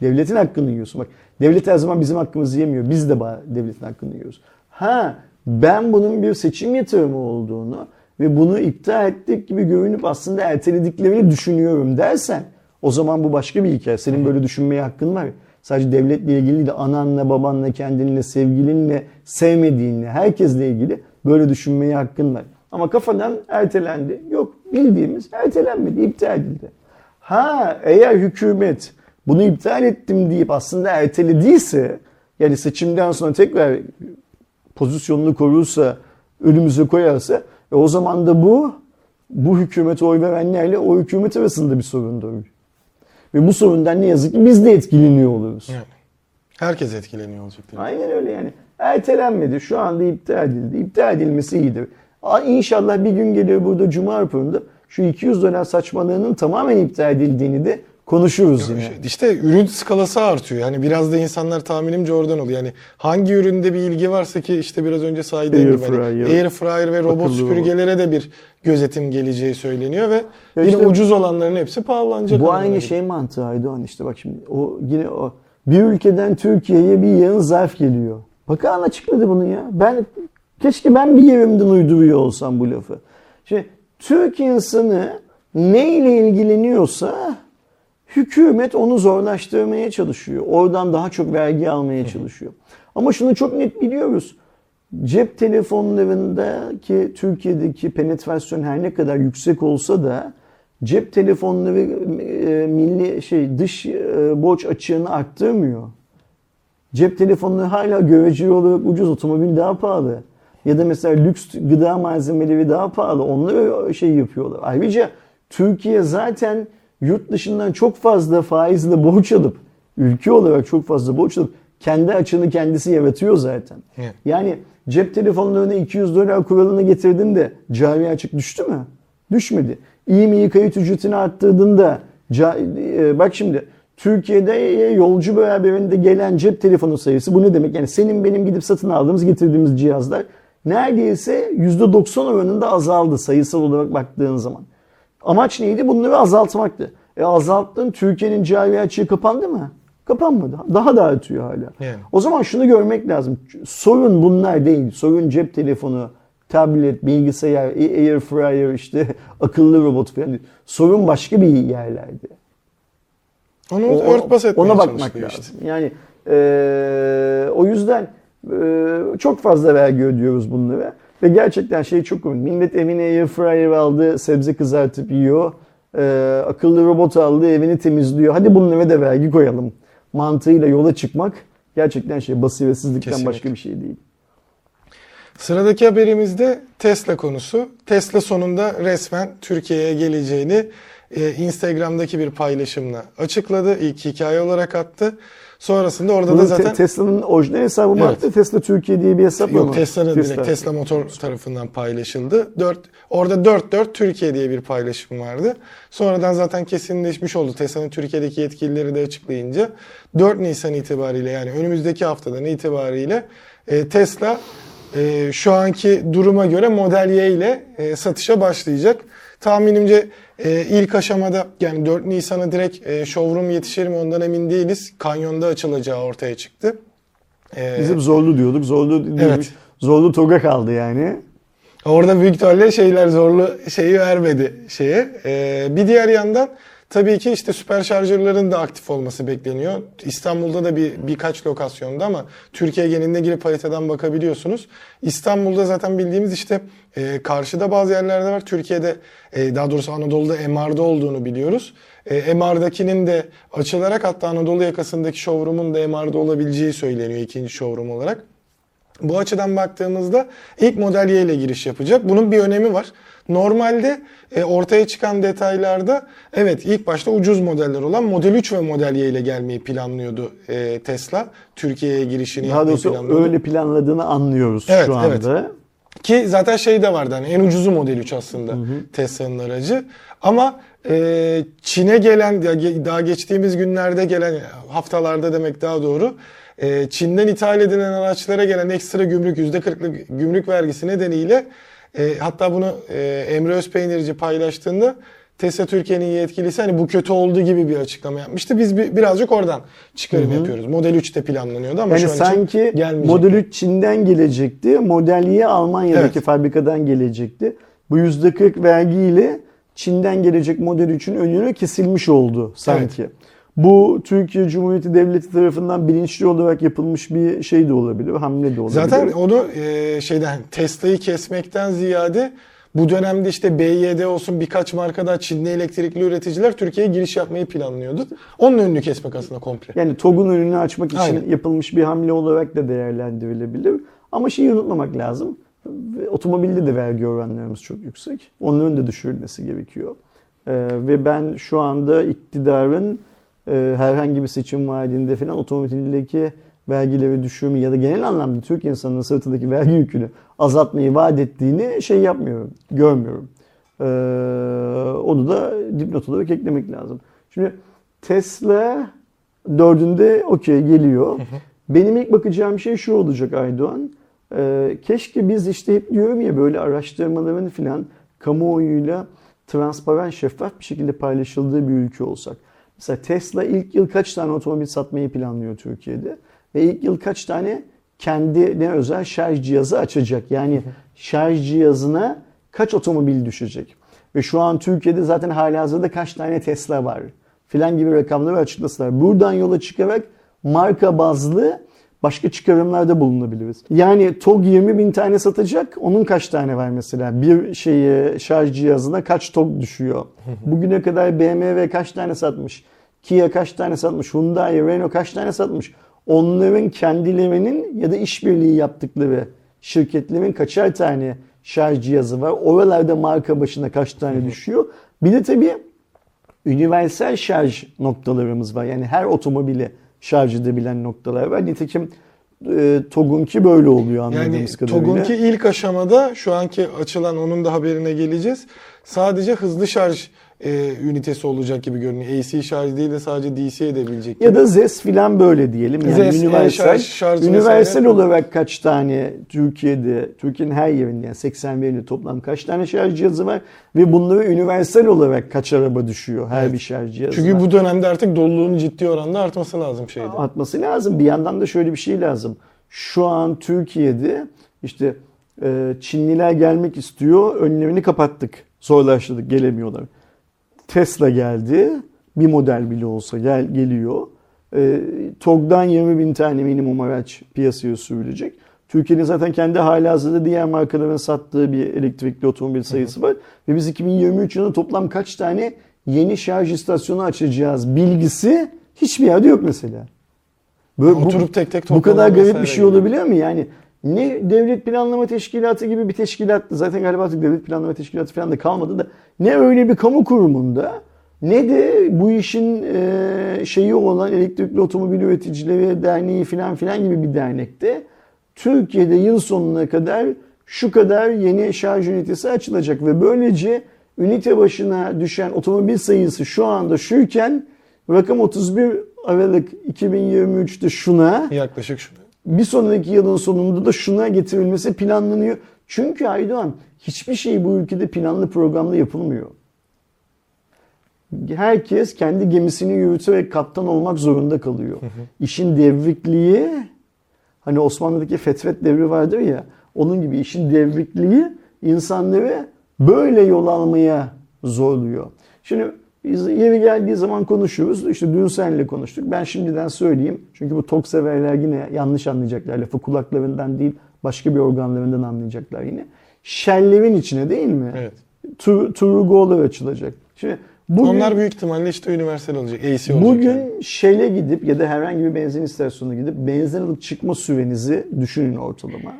Devletin hakkını yiyorsun. Bak devlet her zaman bizim hakkımızı yemiyor. Biz de devletin hakkını yiyoruz. Ha ben bunun bir seçim yatırımı olduğunu ve bunu iptal ettik gibi görünüp aslında ertelediklerini düşünüyorum dersen o zaman bu başka bir hikaye. Senin böyle düşünmeye hakkın var. Sadece devletle ilgili değil de ananla, babanla, kendinle, sevgilinle, sevmediğinle, herkesle ilgili böyle düşünmeye hakkın var. Ama kafadan ertelendi. Yok bildiğimiz ertelenmedi, iptal edildi. Ha eğer hükümet bunu iptal ettim deyip aslında ertelediyse yani seçimden sonra tekrar pozisyonunu korursa önümüze koyarsa e o zaman da bu bu hükümete oy verenlerle o hükümet arasında bir sorun doğuyor. Ve bu sorundan ne yazık ki biz de etkileniyor oluruz. Yani herkes etkileniyor olacak. değil mi? Aynen öyle yani. Ertelenmedi. Şu anda iptal edildi. İptal edilmesi iyidir. Aa, İnşallah bir gün geliyor burada Cuma raporunda şu 200 dolar saçmalığının tamamen iptal edildiğini de konuşuruz yine. İşte ürün skalası artıyor. Yani biraz da insanlar tahminimce oradan oluyor. Yani hangi üründe bir ilgi varsa ki işte biraz önce saydığım Air gibi hani fryer, air fryer ve robot akıllı süpürgelere de bir gözetim geleceği söyleniyor ve Ya yine işte ucuz olanların hepsi pahalanacak. Bu aynı geliyor. şey mantığı Aydoğan işte bak şimdi o yine o bir ülkeden Türkiye'ye bir yığın zarf geliyor. Bakan açıkladı bunu ya. Ben keşke ben bir yerimden uyduruyor olsam bu lafı. Şimdi Türk insanı neyle ilgileniyorsa hükümet onu zorlaştırmaya çalışıyor. Oradan daha çok vergi almaya çalışıyor. Ama şunu çok net biliyoruz. Cep telefonlarındaki Türkiye'deki penetrasyon her ne kadar yüksek olsa da cep telefonları e, milli şey dış e, borç açığını arttırmıyor. Cep telefonları hala göreceli olarak ucuz, otomobil daha pahalı. Ya da mesela lüks gıda malzemeleri daha pahalı. Onları şey yapıyorlar. Ayrıca Türkiye zaten yurt dışından çok fazla faizle borç alıp, ülke olarak çok fazla borç alıp kendi açığını kendisi yaratıyor zaten. Evet. Yani cep telefonlarına 200 dolar kuralını getirdin de cari açık düştü mü? Düşmedi. İyi kayıt ücretini arttırdığında ca- e, bak şimdi Türkiye'de yolcu beraberinde gelen cep telefonu sayısı bu ne demek? Yani senin benim gidip satın aldığımız getirdiğimiz cihazlar neredeyse %90 oranında azaldı sayısal olarak baktığın zaman. Amaç neydi? Bunları azaltmaktı. E azalttın Türkiye'nin cari açığı kapandı mı? Kapanmadı. Daha da artıyor hala. Yani. O zaman şunu görmek lazım. Sorun bunlar değil. Sorun cep telefonu, tablet, bilgisayar, air fryer, işte akıllı robot falan. Sorun başka bir yerlerde. Onu O- örtbas etmeye ona bakmak lazım. işte. Yani eee, o yüzden eee, çok fazla vergi ödüyoruz bunlara. Ve gerçekten şey çok komik. Millet evine air fryer aldı, sebze kızartıp yiyor. Eee, akıllı robot aldı, evini temizliyor. Hadi bunlara da vergi koyalım. Mantığıyla yola çıkmak gerçekten şey basiretsizlikten Kesinlikle. başka bir şey değil. Sıradaki haberimizde Tesla konusu. Tesla sonunda resmen Türkiye'ye geleceğini e, Instagram'daki bir paylaşımla açıkladı. İlk hikaye olarak attı. Sonrasında orada da Bunu zaten Te- Tesla'nın orijinal hesabı mı Evet. Tesla Türkiye diye bir hesap mı? Yok Tesla'nın Tesla. direkt Tesla Motor tarafından paylaşıldı. 4 orada 44 Türkiye diye bir paylaşım vardı. Sonradan zaten kesinleşmiş oldu. Tesla'nın Türkiye'deki yetkilileri de açıklayınca 4 Nisan itibariyle yani önümüzdeki haftadan itibariyle e, Tesla e, şu anki duruma göre Model Y ile e, satışa başlayacak. tahminimce e, ilk aşamada yani 4 Nisan'a direkt e, showroom yetişir mi ondan emin değiliz. Kanyonda açılacağı ortaya çıktı. E, Biz hep zorlu diyorduk. Zorlu değilmiş. Evet. Zorlu toga kaldı yani. Orada büyük ihtimalle şeyler zorlu şeyi vermedi şeye. Ee, bir diğer yandan tabii ki işte süper şarjörlerin de aktif olması bekleniyor. İstanbul'da da bir birkaç lokasyonda ama Türkiye genelinde girip haritadan bakabiliyorsunuz. İstanbul'da zaten bildiğimiz işte e, karşıda bazı yerlerde var. Türkiye'de e, daha doğrusu Anadolu'da MR'da olduğunu biliyoruz. E, MR'dakinin de açılarak hatta Anadolu yakasındaki showroom'un da MR'da olabileceği söyleniyor ikinci showroom olarak. Bu açıdan baktığımızda ilk model ile giriş yapacak. Bunun bir önemi var. Normalde e, ortaya çıkan detaylarda evet ilk başta ucuz modeller olan Model 3 ve Model Y ile gelmeyi planlıyordu e, Tesla. Türkiye'ye girişini Daha yapmayı doğrusu planlıyordu. öyle planladığını anlıyoruz Evet, şu evet. anda. Ki zaten şey de vardı hani en ucuzu Model 3 aslında Tesla'nın aracı. Ama e, Çin'e gelen daha geçtiğimiz günlerde gelen haftalarda demek daha doğru. e, Çin'den ithal edilen araçlara gelen ekstra gümrük %40'lık gümrük vergisi nedeniyle e, hatta bunu e, Emre Özpeynirci paylaştığında Tesla Türkiye'nin yetkilisi hani bu kötü oldu gibi bir açıklama yapmıştı. Biz bir, birazcık oradan çıkarım yapıyoruz. Model 3'te planlanıyordu ama Yani şu an sanki. Model 3 Çin'den gelecekti. Model Y Almanya'daki Evet. fabrikadan gelecekti. Bu %40 vergiyle Çin'den gelecek Model 3'ün önünü kesilmiş oldu sanki. Bu Türkiye Cumhuriyeti Devleti tarafından bilinçli olarak yapılmış bir şey de olabilir, hamle de olabilir. Zaten onu e, şeyden Tesla'yı kesmekten ziyade bu dönemde işte BYD olsun birkaç marka daha Çinli elektrikli üreticiler Türkiye'ye giriş yapmayı planlıyordu. Onun önünü kesmek aslında komple. Yani TOG'un önünü açmak için Aynen. yapılmış bir hamle olarak da değerlendirilebilir. Ama şeyi unutmamak lazım. Otomobilde de vergi oranlarımız çok yüksek. Onların da düşürülmesi gerekiyor. Ee, ve ben şu anda iktidarın e, herhangi bir seçim vaadinde falan otomobildeki vergileri düşürme ya da genel anlamda Türk insanının sırtındaki vergi yükünü azaltmayı vaat ettiğini şey yapmıyorum, görmüyorum. Ee, onu da dipnot olarak eklemek lazım. Şimdi Tesla dördünde okey geliyor. Benim ilk bakacağım şey şu olacak Aydoğan. Ee, keşke biz işte hep diyorum ya böyle araştırmaların filan kamuoyuyla transparan, şeffaf bir şekilde paylaşıldığı bir ülke olsak. Mesela Tesla ilk yıl kaç tane otomobil satmayı planlıyor Türkiye'de? Ve ilk yıl kaç tane kendine özel şarj cihazı açacak? Yani şarj cihazına kaç otomobil düşecek? Ve şu an Türkiye'de zaten halihazırda kaç tane Tesla var? Filan gibi rakamları açıklasınlar. Buradan yola çıkarak marka bazlı başka çıkarımlarda bulunabiliriz. Yani TOG 20 bin tane satacak. Onun kaç tane var mesela? Bir şeyi şarj cihazına kaç TOG düşüyor? Bugüne kadar BMW kaç tane satmış? Kia kaç tane satmış? Hyundai, Renault kaç tane satmış? Onların kendilerinin ya da işbirliği yaptıkları şirketlerin kaçar tane şarj cihazı var? Oralarda marka başına kaç tane düşüyor? Bir de tabii universal şarj noktalarımız var. Yani her otomobili şarj edebilen noktalar var. Nitekim e, TOG'unki böyle oluyor Yani anladığımız kadarıyla. TOG'unki ilk aşamada şu anki açılan onun da haberine geleceğiz. Sadece hızlı şarj e, ünitesi olacak gibi görünüyor. AC şarj değil de sadece DC edebilecek gibi. Ya da ZES filan böyle diyelim. Yani ZES, universal, şarj universal olarak kaç tane Türkiye'de, Türkiye'nin her yerinde yani 80 yerinde toplam kaç tane şarj cihazı var ve bunları universal olarak kaç araba düşüyor her bir şarj cihazına. Çünkü bu dönemde artık doluluğun ciddi oranda artması lazım şeyde. atması lazım. Bir yandan da şöyle bir şey lazım. Şu an Türkiye'de işte e, Çinliler gelmek istiyor. Önlerini kapattık. Zorlaştırdık. Gelemiyorlar. Tesla geldi. Bir model bile olsa gel geliyor. E, TOG'dan 20 bin tane minimum araç piyasaya sürülecek. Türkiye'nin zaten kendi halihazırda diğer markaların sattığı bir elektrikli otomobil sayısı var. Ve biz 2023 yılında toplam kaç tane yeni şarj istasyonu açacağız bilgisi hiçbir yerde yok mesela. Böyle, bu, Oturup tek tek bu kadar garip bir şey gibi. olabiliyor mu? Yani ne devlet planlama teşkilatı gibi bir teşkilat zaten galiba artık devlet planlama teşkilatı falan da kalmadı da ne öyle bir kamu kurumunda ne de bu işin e, şeyi olan elektrikli otomobil üreticileri derneği falan filan gibi bir dernekte Türkiye'de yıl sonuna kadar şu kadar yeni şarj ünitesi açılacak ve böylece ünite başına düşen otomobil sayısı şu anda şuyken rakam 31 Aralık 2023'te şuna Yaklaşık şu. Bir sonraki yılın sonunda da şuna getirilmesi planlanıyor. Çünkü Aydoğan hiçbir şey bu ülkede planlı programlı yapılmıyor. Herkes kendi gemisini yürüterek kaptan olmak zorunda kalıyor. İşin devrikliği hani Osmanlı'daki fetret devri vardır ya onun gibi işin devrikliği insanları böyle yol almaya zorluyor. Şimdi biz yeri geldiği zaman konuşuyoruz. İşte dün seninle konuştuk. Ben şimdiden söyleyeyim. Çünkü bu tok severler yine yanlış anlayacaklar. Lafı kulaklarından değil başka bir organlarından anlayacaklar yine. Shell'lerin içine değil mi? Evet. Tur, Turgo'lar açılacak. Şimdi bugün, Onlar büyük ihtimalle işte üniversal olacak. AC olacak. bugün yani. Shell'e gidip ya da herhangi bir benzin istasyonuna gidip benzin alıp çıkma sürenizi düşünün ortalama.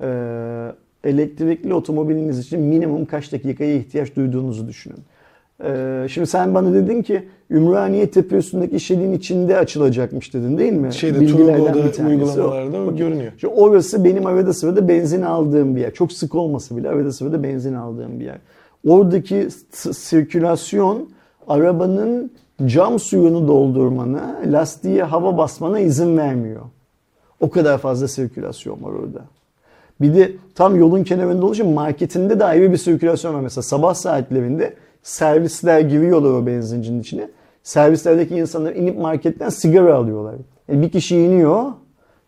Ee, elektrikli otomobiliniz için minimum kaç dakikaya ihtiyaç duyduğunuzu düşünün. Ee, şimdi sen bana dedin ki Ümraniye Tepe üstündeki Shell'in içinde açılacakmış dedin değil mi? Şeyde o. uygulamalarda o görünüyor. İşte orası benim arada sırada benzin aldığım bir yer. Çok sık olmasa bile arada sırada benzin aldığım bir yer. Oradaki sirkülasyon arabanın cam suyunu doldurmana, lastiğe hava basmana izin vermiyor. O kadar fazla sirkülasyon var orada. Bir de tam yolun kenarında için marketinde de ayrı bir sirkülasyon var. Mesela sabah saatlerinde servisler giriyorlar o benzincinin içine. Servislerdeki insanlar inip marketten sigara alıyorlar. Yani bir kişi iniyor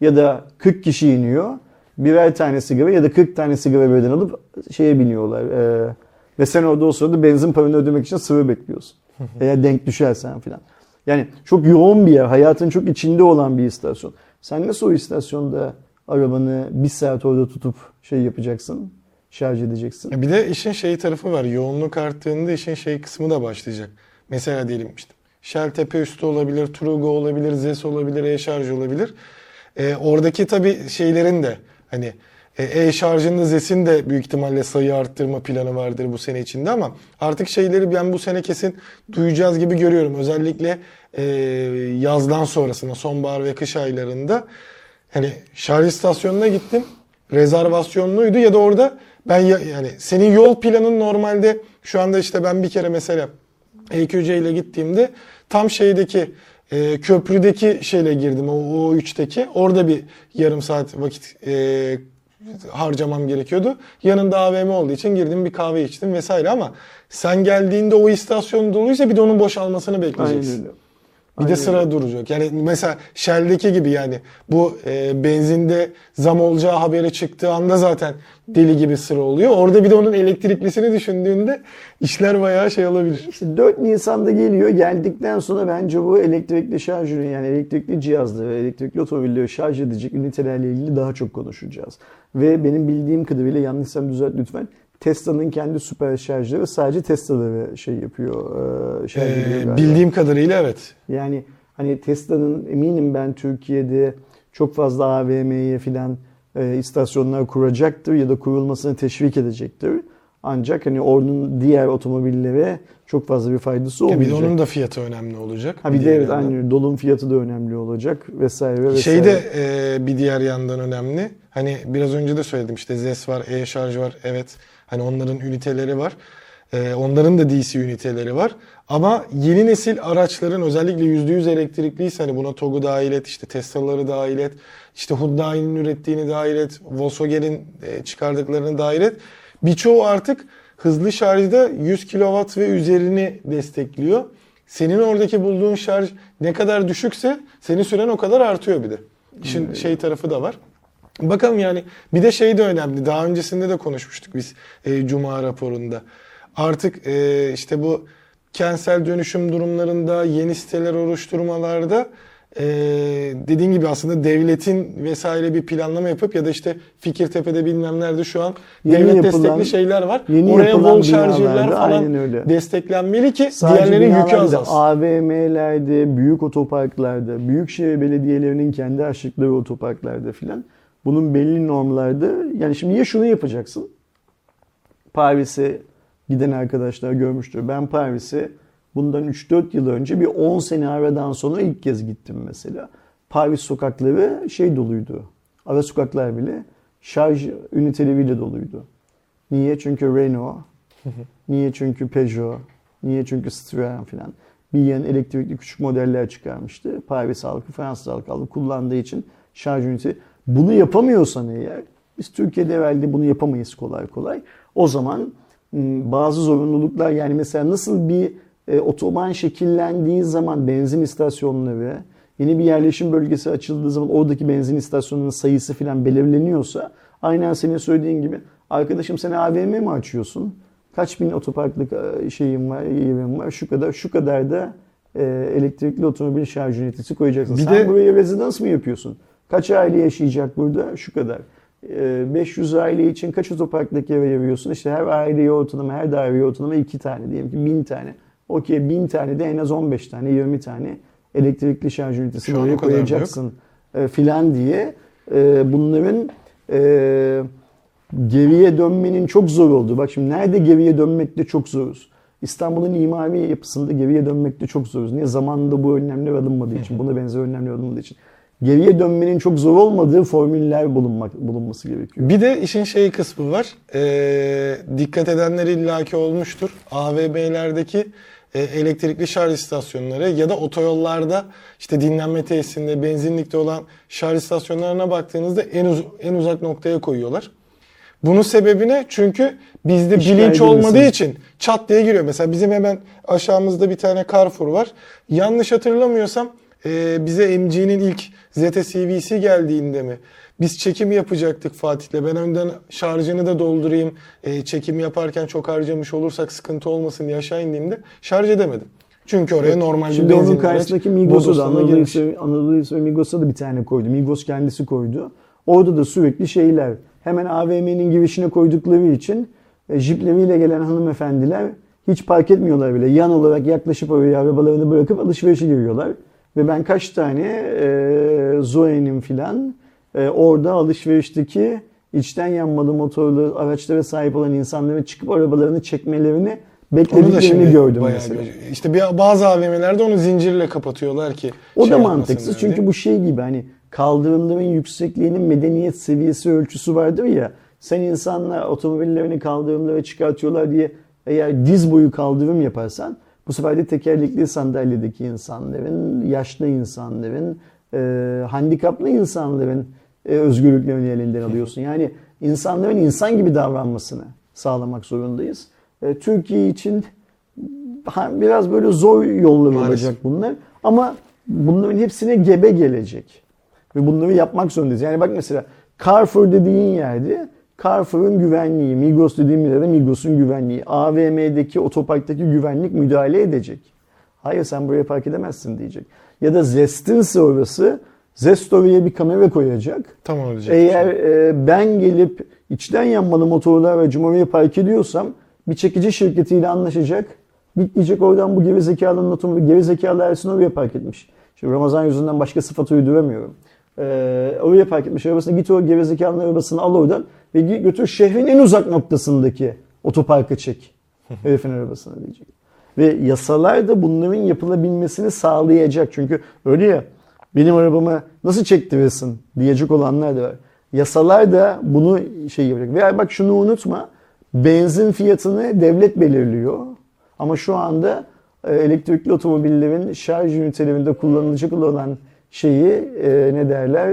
ya da 40 kişi iniyor. Birer tane sigara ya da 40 tane sigara birden alıp şeye biniyorlar. Ee, ve sen orada o sırada benzin paranı ödemek için sıra bekliyorsun. Eğer denk düşersen filan. Yani çok yoğun bir yer. Hayatın çok içinde olan bir istasyon. Sen nasıl o istasyonda arabanı bir saat orada tutup şey yapacaksın? Şarj edeceksin. Bir de işin şey tarafı var. Yoğunluk arttığında işin şey kısmı da başlayacak. Mesela diyelim işte Shell tepe üstü olabilir, Trugo olabilir, Zes olabilir, e-şarj olabilir. Ee, oradaki tabii şeylerin de hani e, e-şarjın da Zes'in de büyük ihtimalle sayı arttırma planı vardır bu sene içinde ama artık şeyleri ben bu sene kesin duyacağız gibi görüyorum. Özellikle e, yazdan sonrasında sonbahar ve kış aylarında hani şarj istasyonuna gittim. Rezervasyonluydu ya da orada ben ya- yani senin yol planın normalde şu anda işte ben bir kere mesela EQC ile gittiğimde tam şeydeki e, köprüdeki şeyle girdim o, o 3'teki orada bir yarım saat vakit e, harcamam gerekiyordu. Yanında AVM olduğu için girdim bir kahve içtim vesaire ama sen geldiğinde o istasyon doluysa bir de onun boşalmasını Aynen bekleyeceksin. öyle. Bir de Aynen sıra duracak. Yani mesela Shell'deki gibi yani bu e, benzinde zam olacağı haberi çıktığı anda zaten deli gibi sıra oluyor. Orada bir de onun elektriklisini düşündüğünde işler bayağı şey olabilir. İşte 4 Nisan'da geliyor. Geldikten sonra bence bu elektrikli şarj ürünü yani elektrikli cihazları, elektrikli otomobilleri şarj edecek ünitelerle ilgili daha çok konuşacağız. Ve benim bildiğim kadarıyla yanlışsam düzelt lütfen. Tesla'nın kendi süper şarjları sadece Tesla'ları şey yapıyor, e, şarj Ee, bildiğim kadarıyla evet. Yani hani Tesla'nın eminim ben Türkiye'de çok fazla AVM'ye filan e, istasyonlar kuracaktır ya da kurulmasını teşvik edecektir. Ancak hani onun diğer otomobillere çok fazla bir faydası Ya olmayacak. bir de onun da fiyatı önemli olacak. ha bir de diğer evet yandan. aynı dolum fiyatı da önemli olacak vesaire vesaire. Şey de e, bir diğer yandan önemli. Hani biraz önce de söyledim işte ZES var, e-şarj var. Evet hani onların üniteleri var. E, onların da DC üniteleri var. Ama yeni nesil araçların özellikle %100 elektrikliyse hani buna TOG'u dahil et, işte Tesla'ları dahil et, işte Hyundai'nin ürettiğini dahil et, Volkswagen'in e, çıkardıklarını dahil et. Birçoğu artık hızlı şarjda 100 kW ve üzerini destekliyor. Senin oradaki bulduğun şarj ne kadar düşükse senin süren o kadar artıyor bir de. İşin şey tarafı da var. Bakalım yani bir de şey de önemli. Daha öncesinde de konuşmuştuk biz e, Cuma raporunda. Artık e, işte bu kentsel dönüşüm durumlarında, yeni siteler oluşturmalarda e, dediğin gibi aslında devletin vesaire bir planlama yapıp ya da işte Fikirtepe'de bilmem nerede şu an Yeni devlet yapılan- destekli şeyler var. yeni Oraya şarjörler binalarda falan aynen öyle. desteklenmeli ki Sadece diğerlerinin yükü azalsın. AVM'lerde, büyük otoparklarda, büyükşehir belediyelerinin kendi açtıkları otoparklarda filan bunun belli normlarda yani şimdi ya şunu yapacaksın. Paris'e giden arkadaşlar görmüştür. Ben Paris'e bundan 3-4 yıl önce bir 10 sene aradan sonra ilk kez gittim mesela. Paris sokakları şey doluydu. Ara sokaklar bile şarj üniteleriyle doluydu. Niye? Çünkü Renault, Niye? Çünkü Peugeot, niye? Çünkü Citroen filan. Bir yan elektrikli küçük modeller çıkarmıştı. Paris halkı, Fransız halkı halkı kullandığı için şarj ünitesi. Bunu yapamıyorsan eğer Biz Türkiye'de herhalde bunu yapamayız kolay kolay. O zaman m, bazı zorunluluklar yani mesela nasıl bir e, otoban şekillendiği zaman benzin istasyonları, yeni bir yerleşim bölgesi açıldığı zaman oradaki benzin istasyonlarının sayısı falan belirleniyorsa aynen senin söylediğin gibi arkadaşım sen AVM mi açıyorsun? Kaç bin otoparklık e, şeyim var, yerim var. Şu kadar şu kadar da e, elektrikli otomobil şarj ünitesi koyacaksın. Bir Sen de- buraya rezidans mı yapıyorsun? Kaç aile yaşayacak burada? Şu kadar. E, 500 aile için kaç otoparklık eve veriyorsun? İşte her aileye ortalama, her daireye ortalama 2 tane diyelim ki 1000 tane. Okey 1000 tane de en az 15 tane, 20 tane elektrikli şarj ünitesi Şu an oraya koyacaksın e, filan diye e, bunların e, geriye dönmenin çok zor olduğu. Bak şimdi nerede geriye dönmekte çok zoruz. İstanbul'un imari yapısında geriye dönmekte çok zoruz. Niye? Zamanında bu önlemler alınmadığı için, buna benzer önlemler alınmadığı için. Geriye dönmenin çok zor olmadığı formüller bulunmak, bulunması gerekiyor. Bir de işin şey kısmı var. Ee, dikkat edenler illaki olmuştur. AVM'lerdeki e, elektrikli şarj istasyonları ya da otoyollarda işte dinlenme tesisinde, benzinlikte olan şarj istasyonlarına baktığınızda en, uz- en uzak noktaya koyuyorlar. Bunun sebebi ne? Çünkü bizde İşgal bilinç olmadığı edilmesin. için çat diye giriyor. Mesela bizim hemen aşağımızda bir tane Carrefour var. Yanlış hatırlamıyorsam e, bize MG'nin ilk ZTCVC geldiğinde mi? Biz çekim yapacaktık Fatih'le. Ben önden şarjını da doldurayım. E, çekim yaparken çok harcamış olursak sıkıntı olmasın diye aşağı indiğimde şarj edemedim. Çünkü oraya normal bir Şimdi onun benzinli karşısındaki Migros'a da Anadolu Anadolu Hisar Migros'a da bir tane koydu. Migros kendisi koydu. Orada da sürekli şeyler. Hemen AVM'nin girişine koydukları için e, jipleriyle gelen hanımefendiler hiç park etmiyorlar bile. Yan olarak yaklaşıp oraya arabalarını bırakıp alışverişe giriyorlar. Ve ben kaç tane e, Zoe'nin filan e, orada alışverişteki içten yanmalı motorlu araçlara sahip olan insanların çıkıp arabalarını çekmelerini beklediklerini gördüm mesela. bir- işte bir, bazı AVM'lerde onu zincirle kapatıyorlar ki. O şey da mantıksız diye. çünkü bu şey gibi hani kaldırımların yüksekliğinin medeniyet seviyesi ölçüsü vardır ya. Sen insanlar otomobillerini kaldırımlara çıkartıyorlar diye eğer diz boyu kaldırım yaparsan bu sefer de tekerlekli sandalyedeki insanların, yaşlı insanların, e, handikaplı insanların e, özgürlüklerini elinden alıyorsun. Yani insanların insan gibi davranmasını sağlamak zorundayız. E, Türkiye için biraz böyle zor yollar olacak bunlar. Ama bunların hepsine gebe gelecek. Ve bunları yapmak zorundayız. Yani bak mesela Carrefour dediğin yerde Carrefour'un güvenliği, Migros dediğim yerde Migros'un güvenliği, AVM'deki otoparktaki güvenlik müdahale edecek. Hayır sen buraya park edemezsin diyecek. Ya da Zest'inse orası Zest oraya bir kamera koyacak. Tamam olacak. Eğer e, ben gelip içten yanmalı motorlu aracımı oraya park ediyorsam bir çekici şirketiyle anlaşacak. Git diyecek oradan bu gerizekalının otomobili, gerizekalı Ersin oraya park etmiş. Şimdi Ramazan yüzünden başka sıfat uyduramıyorum. Ee, oraya park etmiş arabasını git o gerizekalının arabasını al oradan ve götür şehrin en uzak noktasındaki otoparka çek. Herifin arabasını diyecek. Ve yasalar da bunların yapılabilmesini sağlayacak. Çünkü öyle ya benim arabama nasıl çektirirsin diyecek olanlar da var. Yasalar da bunu şey yapacak. Ve bak şunu unutma. Benzin fiyatını devlet belirliyor. Ama şu anda e, elektrikli otomobillerin şarj ünitelerinde kullanılacak olan şeyi e, ne derler?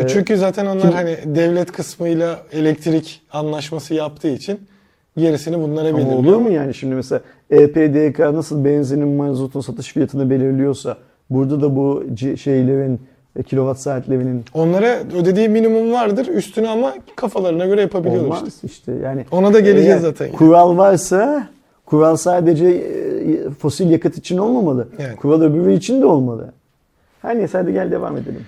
E, Çünkü zaten onlar Kim- hani devlet kısmıyla elektrik anlaşması yaptığı için gerisini bunlara belirliyor. olur mu yani şimdi mesela E EPDK nasıl benzinin mazotun satış fiyatını belirliyorsa burada da bu şeylerin e, kilowatt saatlerinin Onlara ödediği minimum vardır. Üstünü ama kafalarına göre yapabiliyorlar olmaz işte. işte. Yani Ona da geleceğiz zaten. Kural varsa kural sadece e, fosil yakıt için olmamalı. Yani. Kural öbürü için de olmalı. Her neyse hadi gel devam edelim.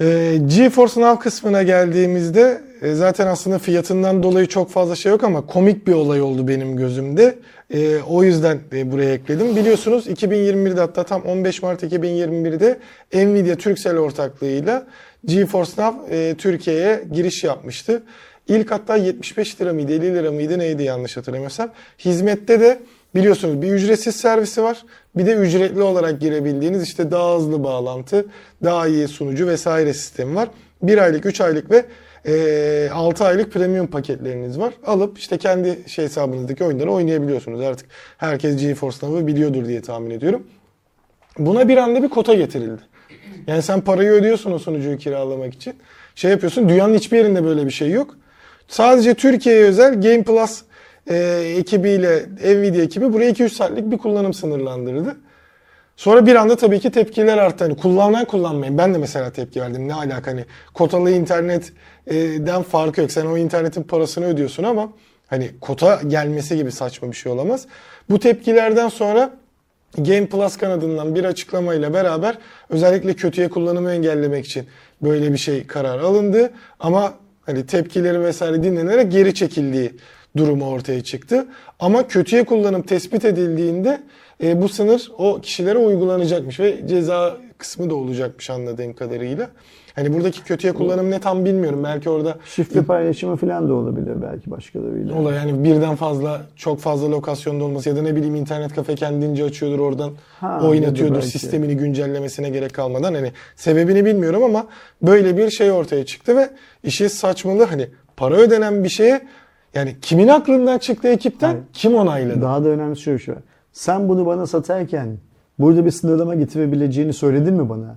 Ee, GeForce Now kısmına geldiğimizde e, zaten aslında fiyatından dolayı çok fazla şey yok ama komik bir olay oldu benim gözümde. E, o yüzden e, buraya ekledim. Biliyorsunuz 2021'de hatta tam 15 Mart 2021'de Nvidia Turkcell ortaklığıyla GeForce Now e, Türkiye'ye giriş yapmıştı. İlk hatta 75 lira mıydı 50 lira mıydı neydi yanlış hatırlamıyorsam. Hizmette de biliyorsunuz bir ücretsiz servisi var. Bir de ücretli olarak girebildiğiniz işte daha hızlı bağlantı, daha iyi sunucu vesaire sistemi var. 1 aylık, 3 aylık ve e, 6 aylık premium paketleriniz var. Alıp işte kendi şey hesabınızdaki oyunları oynayabiliyorsunuz. Artık herkes GeForce Now'ı biliyordur diye tahmin ediyorum. Buna bir anda bir kota getirildi. Yani sen parayı ödüyorsun o sunucuyu kiralamak için. Şey yapıyorsun dünyanın hiçbir yerinde böyle bir şey yok. Sadece Türkiye'ye özel Game Plus e, ekibiyle Nvidia ekibi buraya 2-3 saatlik bir kullanım sınırlandırdı. Sonra bir anda tabii ki tepkiler arttı. Hani kullanan kullanmayın. Ben de mesela tepki verdim. Ne alaka hani kotalı internetten farkı yok. Sen o internetin parasını ödüyorsun ama hani kota gelmesi gibi saçma bir şey olamaz. Bu tepkilerden sonra Game Plus kanadından bir açıklamayla beraber özellikle kötüye kullanımı engellemek için böyle bir şey karar alındı. Ama hani tepkileri vesaire dinlenerek geri çekildiği durumu ortaya çıktı. Ama kötüye kullanım tespit edildiğinde e, bu sınır o kişilere uygulanacakmış ve ceza kısmı da olacakmış anladığım kadarıyla. Hani buradaki kötüye kullanım ne tam bilmiyorum. Belki orada Şifre paylaşımı falan da olabilir belki başkalarıyla. olay yani birden fazla çok fazla lokasyonda olması ya da ne bileyim internet kafe kendince açıyordur oradan Ha, oynatıyordur sistemini güncellemesine gerek kalmadan hani sebebini bilmiyorum ama böyle bir şey ortaya çıktı ve işi saçmalığı hani para ödenen bir şeye yani kimin aklından çıktı ekipten Hayır. kim onayladı? Daha da önemli şu şu. Sen bunu bana satarken burada bir sınırlama getirebileceğini söyledin mi bana?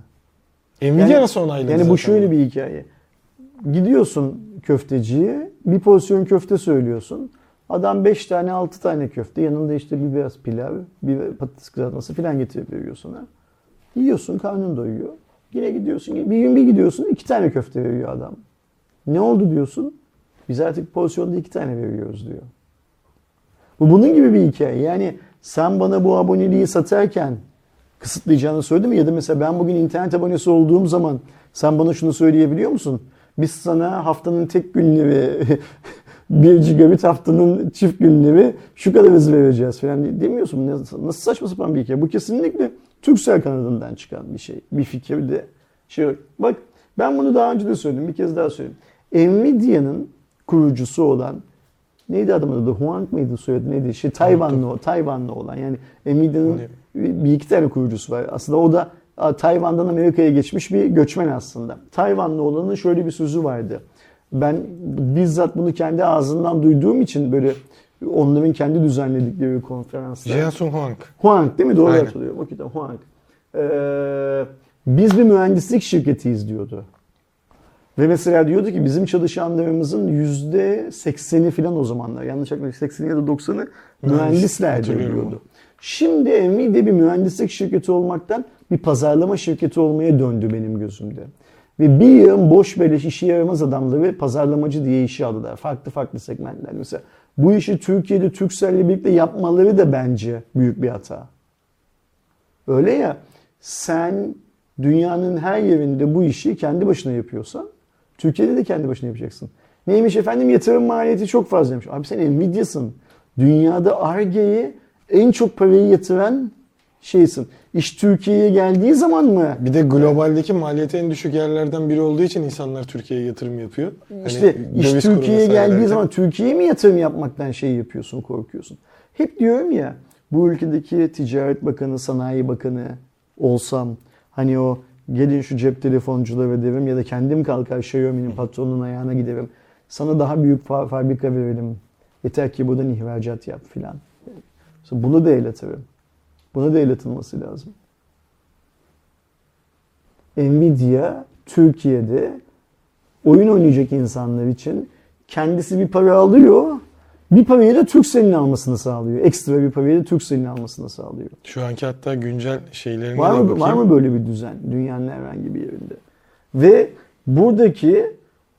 Nvidia nasıl onayladı Yani bu şöyle bir hikaye. Gidiyorsun köfteciye bir porsiyon köfte söylüyorsun. Adam 5 tane 6 tane köfte yanında işte bir biraz pilav, bir patates kızartması falan getirip veriyor sana. Yiyorsun karnın doyuyor. Yine gidiyorsun bir gün bir gidiyorsun iki tane köfte veriyor adam. Ne oldu diyorsun? Biz artık porsiyonda iki tane veriyoruz diyor. Bu bunun gibi bir hikaye. Yani sen bana bu aboneliği satarken kısıtlayacağını söyledin mi? Ya da mesela ben bugün internet abonesi olduğum zaman sen bana şunu söyleyebiliyor musun? Biz sana haftanın tek günleri 1 gigabit haftanın çift günleri şu kadar hız vereceğiz falan demiyorsun. Nasıl, saçma sapan bir hikaye. Bu kesinlikle Türksel kanadından çıkan bir şey. Bir fikir de. Şey, bak ben bunu daha önce de söyledim. Bir kez daha söyleyeyim. Nvidia'nın kurucusu olan neydi adamın adı? Huang mıydı soyadı neydi? Şey Tayvanlı o, Tayvanlı olan. Yani Nvidia'nın bir iki tane kurucusu var. Aslında o da Tayvan'dan Amerika'ya geçmiş bir göçmen aslında. Tayvanlı olanın şöyle bir sözü vardı. Ben bizzat bunu kendi ağzından duyduğum için böyle onların kendi düzenledikleri bir konferansta. Jensun Huang. Huang değil mi? Doğru Aynen. hatırlıyorum. O kitap Huang. Ee, biz bir mühendislik şirketiyiz diyordu. Ve mesela diyordu ki bizim çalışanlarımızın yüzde sekseni falan o zamanlar yanlış hatırlamıyorsam 80 ya da 90'ı mühendislerdi diyordu. Şimdi Nvidia bir mühendislik şirketi olmaktan bir pazarlama şirketi olmaya döndü benim gözümde. Ve bir yığın boş beleş işe yaramaz adamları pazarlamacı diye işe aldılar. Farklı farklı segmentler. Mesela bu işi Türkiye'de Turkcell'le birlikte yapmaları da bence büyük bir hata. Öyle ya sen dünyanın her yerinde bu işi kendi başına yapıyorsan Türkiye'de de kendi başına yapacaksın. Neymiş efendim yatırım maliyeti çok fazlaymış. Abi sen Nvidia'sın. Dünyada Ar-Ge'yi en çok parayı yatıran şeysin. İş Türkiye'ye geldiği zaman mı? Bir de globaldeki maliyeti en düşük yerlerden biri olduğu için insanlar Türkiye'ye yatırım yapıyor. Hani İşte iş döviz kuru Türkiye'ye geldiği derken. zaman Türkiye'ye mi yatırım yapmaktan şey yapıyorsun, korkuyorsun? Hep diyorum ya bu ülkedeki Ticaret Bakanı, Sanayi Bakanı olsam hani o gelin şu cep telefoncuları derim ya da kendim kalkar Xiaomi'nin patronunun ayağına giderim. Sana daha büyük fa- fabrika verelim. Yeter ki buradan ihracat yap filan. Bunu da eğletirim. Buna da eğletilmesi lazım. Nvidia Türkiye'de oyun oynayacak insanlar için kendisi bir para alıyor. Bir parayı da Turkcell'in almasını sağlıyor. Ekstra bir parayı da Turkcell'in almasını sağlıyor. Şu anki hatta güncel şeylerine Var de mı, bakayım. var mı böyle bir düzen dünyanın herhangi bir yerinde? Ve buradaki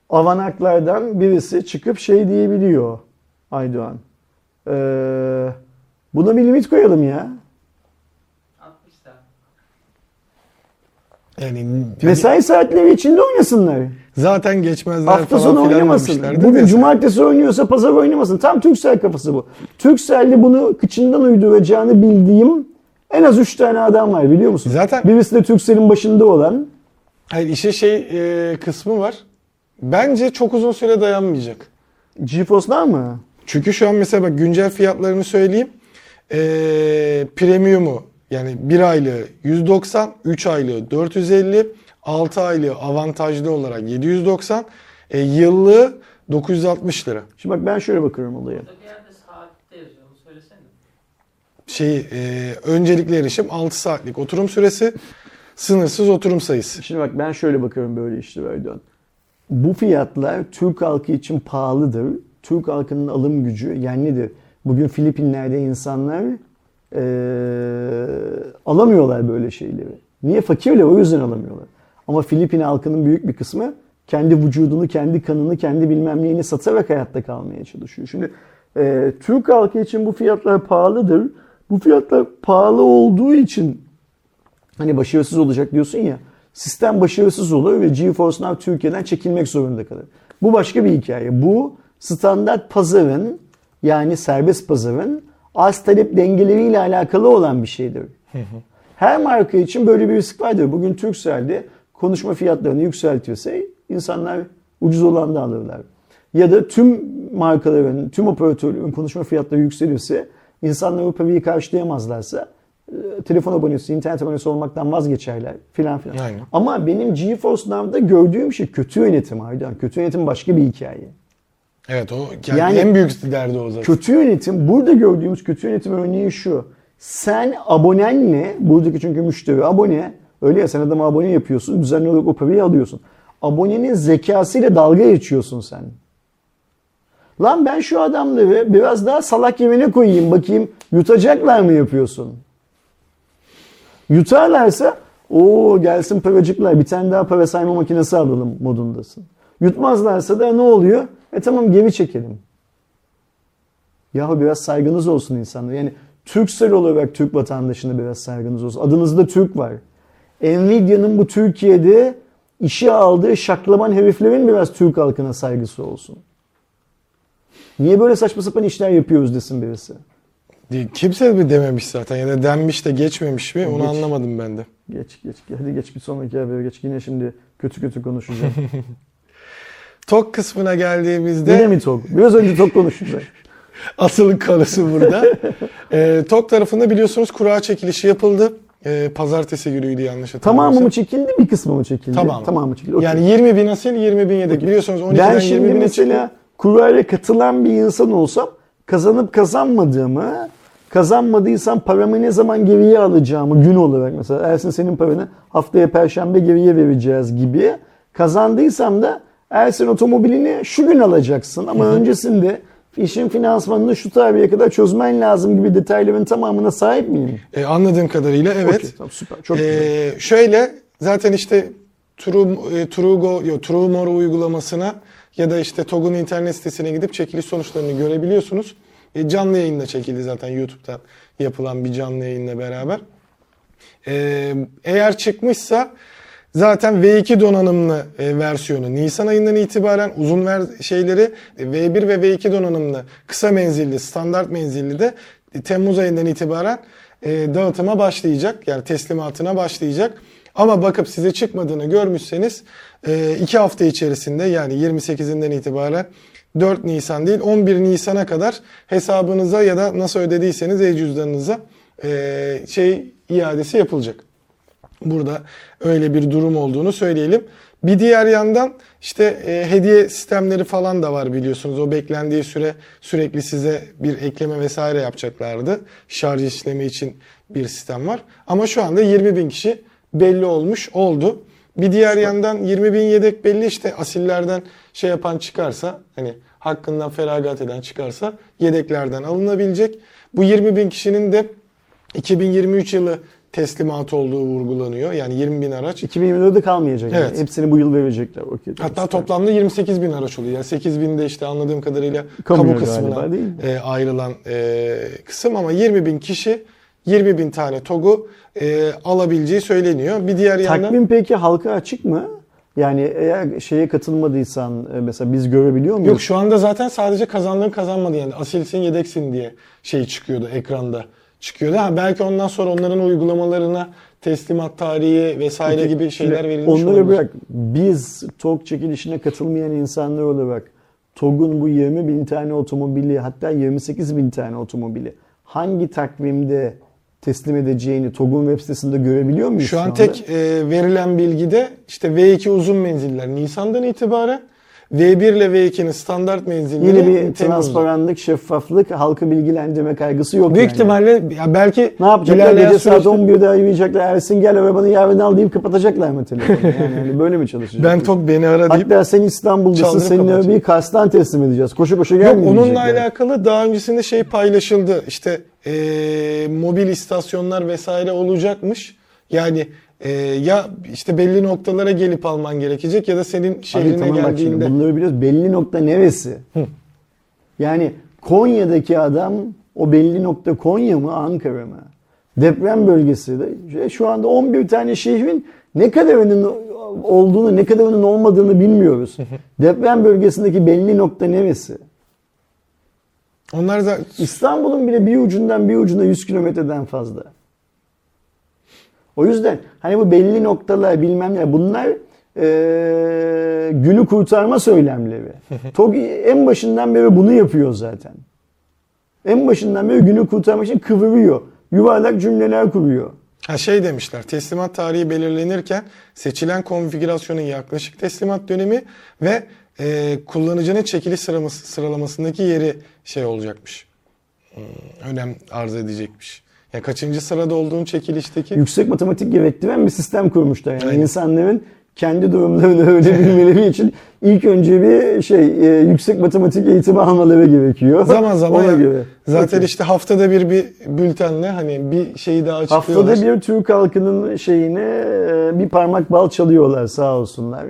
avanaklardan birisi çıkıp şey diyebiliyor Aydoğan. Ee, buna bir limit koyalım ya. 60 tane. Yani hani Mesai saatleri içinde oynasınlar. Zaten geçmezler Hafta falan sonu filan oynamasın. Bugün cumartesi oynuyorsa pazar oynamasın. Tam Türksel kafası bu. Turkcell'de bunu kıçından uyduracağını bildiğim en az 3 tane adam var biliyor musun? Zaten Birisi de Turkcell'in başında olan. hayır, işe şey e, kısmı var. Bence çok uzun süre dayanmayacak. GeForce'lar mı? Çünkü şu an mesela bak güncel fiyatlarını söyleyeyim. Ee, premium'u yani 1 aylığı 190, 3 aylığı 450, 6 aylığı avantajlı olarak 790, e, yıllığı 960 lira. Şimdi bak ben şöyle bakıyorum olaya. Burada bir yerde saatte yazıyor. Onu söylesene. Şey, e, öncelikli erişim 6 saatlik oturum süresi. sınırsız oturum sayısı. Şimdi bak ben şöyle bakıyorum böyle işte Erdoğan. Bu fiyatlar Türk halkı için pahalıdır. Türk halkının alım gücü yenlidir. Bugün Filipinler'de insanlar eee, alamıyorlar böyle şeyleri. Niye? Fakirler o yüzden alamıyorlar. Ama Filipin halkının büyük bir kısmı kendi vücudunu, kendi kanını, kendi bilmem neyini satarak hayatta kalmaya çalışıyor. Şimdi eee, Türk halkı için bu fiyatlar pahalıdır. Bu fiyatlar pahalı olduğu için hani başarısız olacak diyorsun ya. Sistem başarısız olur ve GeForce Now Türkiye'den çekilmek zorunda kalır. Bu başka bir hikaye. Bu standart pazarın yani serbest pazarın arz talep dengeleriyle alakalı olan bir şeydir. Her marka için böyle bir risk vardır. Bugün Turkcell'de konuşma fiyatlarını yükseltiyorsa insanlar ucuz olanı da alırlar. Ya da tüm markaların, tüm operatörlerin konuşma fiyatları yükselirse insanlar o parayı karşılayamazlarsa e, telefon abonesi, internet abonesi olmaktan vazgeçerler filan filan. Aynen. Ama benim GeForce Now'da gördüğüm şey kötü yönetim Aydan. Kötü yönetim başka bir hikaye. Evet o yani, Yani- en büyük derdi o zaten. Kötü yönetim, burada gördüğümüz kötü yönetim örneği şu. Sen abonenle, buradaki çünkü müşteri abone, öyle ya sen adama abone yapıyorsun, düzenli olarak o parayı alıyorsun. Abonenin zekasıyla dalga geçiyorsun sen. Lan ben şu adamları biraz daha salak yerine koyayım bakayım yutacaklar mı yapıyorsun? Yutarlarsa o gelsin paracıklar bir tane daha para sayma makinesi alalım modundasın. Yutmazlarsa da ne oluyor? E tamam geri çekelim. Yahu biraz saygınız olsun insanlar. Yani Türksel olarak Türk vatandaşına biraz saygınız olsun. Adınızda Türk var. Nvidia'nın bu Türkiye'de işe aldığı şaklaman heriflerin biraz Türk halkına saygısı olsun. Niye böyle saçma sapan işler yapıyoruz desin birisi. Kimse mi dememiş zaten ya da denmiş de geçmemiş mi onu Geç. anlamadım ben de. Geç geç hadi geç bir sonraki habere geç. Yine şimdi kötü kötü konuşacağım. Tok kısmına geldiğimizde Yine mi tok? Biraz önce tok konuştuk. asıl konusu burada. Ee, Tok tarafında biliyorsunuz kura çekilişi yapıldı. Ee, pazartesi günüydü yanlış hatırlamıyorsam. Tamamı mı çekildi bir kısmı mı çekildi? Tamamı. Tamamı çekildi. Okey. Yani 20 bin asil 20 bin yedek. Biliyorsunuz 12'den Ben 20 şimdi bine mesela çıktı. kuraya katılan bir insan olsam kazanıp kazanmadığımı kazanmadıysam paramı ne zaman geriye alacağımı gün olarak mesela Ersin senin paranı haftaya perşembe geriye vereceğiz gibi kazandıysam da Ersin otomobilini şu gün alacaksın ama öncesinde işin finansmanını şu tarihe kadar çözmen lazım gibi detayların tamamına sahip miyim? Ee, anladığım kadarıyla evet. Okey, tamam, süper. Çok güzel. Ee, şöyle zaten işte True, e, Trugo, yo, Truemore uygulamasına ya da işte TOG'un internet sitesine gidip çekiliş sonuçlarını görebiliyorsunuz. E, canlı yayında çekildi zaten YouTube'dan yapılan bir canlı yayınla beraber. Ee, eğer çıkmışsa zaten V2 donanımlı e, versiyonu Nisan ayından itibaren uzun ver şeyleri e, V1 ve V2 donanımlı kısa menzilli standart menzilli de e, Temmuz ayından itibaren e, dağıtıma başlayacak. Yani teslimatına başlayacak. Ama bakıp size çıkmadığını görmüşseniz e, iki hafta içerisinde yani 28'inden itibaren 4 Nisan değil 11 Nisan'a kadar hesabınıza ya da nasıl ödediyseniz e-cüzdanınıza e, şey iadesi yapılacak. Burada öyle bir durum olduğunu söyleyelim. Bir diğer yandan işte e, hediye sistemleri falan da var biliyorsunuz. O beklendiği süre sürekli size bir ekleme vesaire yapacaklardı. Şarj işlemi için bir sistem var. Ama şu anda 20 bin kişi belli olmuş oldu. Bir diğer yandan 20 bin yedek belli işte asillerden şey yapan çıkarsa hani hakkından feragat eden çıkarsa yedeklerden alınabilecek. Bu 20 bin kişinin de 2023 yılı teslimat olduğu vurgulanıyor. Yani 20 bin araç. 2024'de kalmayacak. yani. Evet. Hepsini bu yıl verecekler. Okey, Hatta toplamda 28 bin araç oluyor. Yani 8 bin de işte anladığım kadarıyla Kamuya kamu kısmına e, ayrılan e, kısım ama 20 bin kişi 20 bin tane TOG'u e, alabileceği söyleniyor. Bir diğer yandan Takvim peki halka açık mı? Yani eğer şeye katılmadıysan e, mesela biz görebiliyor muyuz? yok şu anda zaten sadece kazandığın kazanmadı yani asilsin yedeksin diye şey çıkıyordu ekranda çıkıyordu. Ha, belki ondan sonra onların uygulamalarına teslimat tarihi vesaire Okey. gibi şeyler verilmiş Onları olabilir. bırak. Biz TOG çekilişine katılmayan insanlar olarak TOG'un bu 20 bin tane otomobili hatta 28 bin tane otomobili hangi takvimde teslim edeceğini TOG'un web sitesinde görebiliyor muyuz? Şu an tek e, verilen bilgide işte V2 uzun menziller Nisan'dan itibaren V1 ile V2'nin standart menzilleri Yine bir transparanlık, şeffaflık, halkı bilgilendirme kaygısı yok Büyük yani. ihtimalle ya belki Ne yapacaklar? Gece saat süreçte- 11'de arayacaklar. Ersin gel arabanı yarın al deyip kapatacaklar mı telefonu? Yani hani böyle mi çalışacak? Ben Tok beni ara deyip Hatta sen İstanbul'dasın. Senin arabayı Kars'tan teslim edeceğiz. Koşu koşu Yok gelmeyecekler. onunla alakalı daha öncesinde şey paylaşıldı. İşte eee, mobil istasyonlar vesaire olacakmış. Yani eee, ya işte belli noktalara gelip alman gerekecek ya da senin şehrine tamam bak şimdi geldiğinde. bunları biliyoruz. Belli nokta neresi? Yani Konya'daki adam o belli nokta Konya mı Ankara mı? Deprem bölgesi de şu anda 11 tane şehrin ne kadarının olduğunu ne kadarının olmadığını bilmiyoruz. Deprem bölgesindeki belli nokta neresi? Onlar da İstanbul'un bile bir ucundan bir ucuna 100 kilometreden fazla. O yüzden hani bu belli noktalar bilmem ne bunlar eee, günü kurtarma söylemleri. TOG en başından beri bunu yapıyor zaten. En başından beri günü kurtarmak için kıvırıyor. Yuvarlak cümleler kuruyor. Ha şey demişler teslimat tarihi belirlenirken seçilen konfigürasyonun yaklaşık teslimat dönemi ve e, kullanıcının çekiliş sıraması, sıralamasındaki yeri şey olacakmış. Hmm, önem arz edecekmiş. Ya kaçıncı sırada olduğun çekilişteki Yüksek matematik gerektiren bir sistem kurmuşlar. Yani Aynen. insanların kendi durumlarını öğrenebilmeleri için ilk önce bir şey e, yüksek matematik eğitimi almaları gerekiyor. zaman zaman Ona ya- göre. zaten Okey. işte haftada bir bir bültenle hani bir şeyi daha açıklıyorlar. Haftada bir Türk halkının şeyine e, bir parmak bal çalıyorlar sağ olsunlar.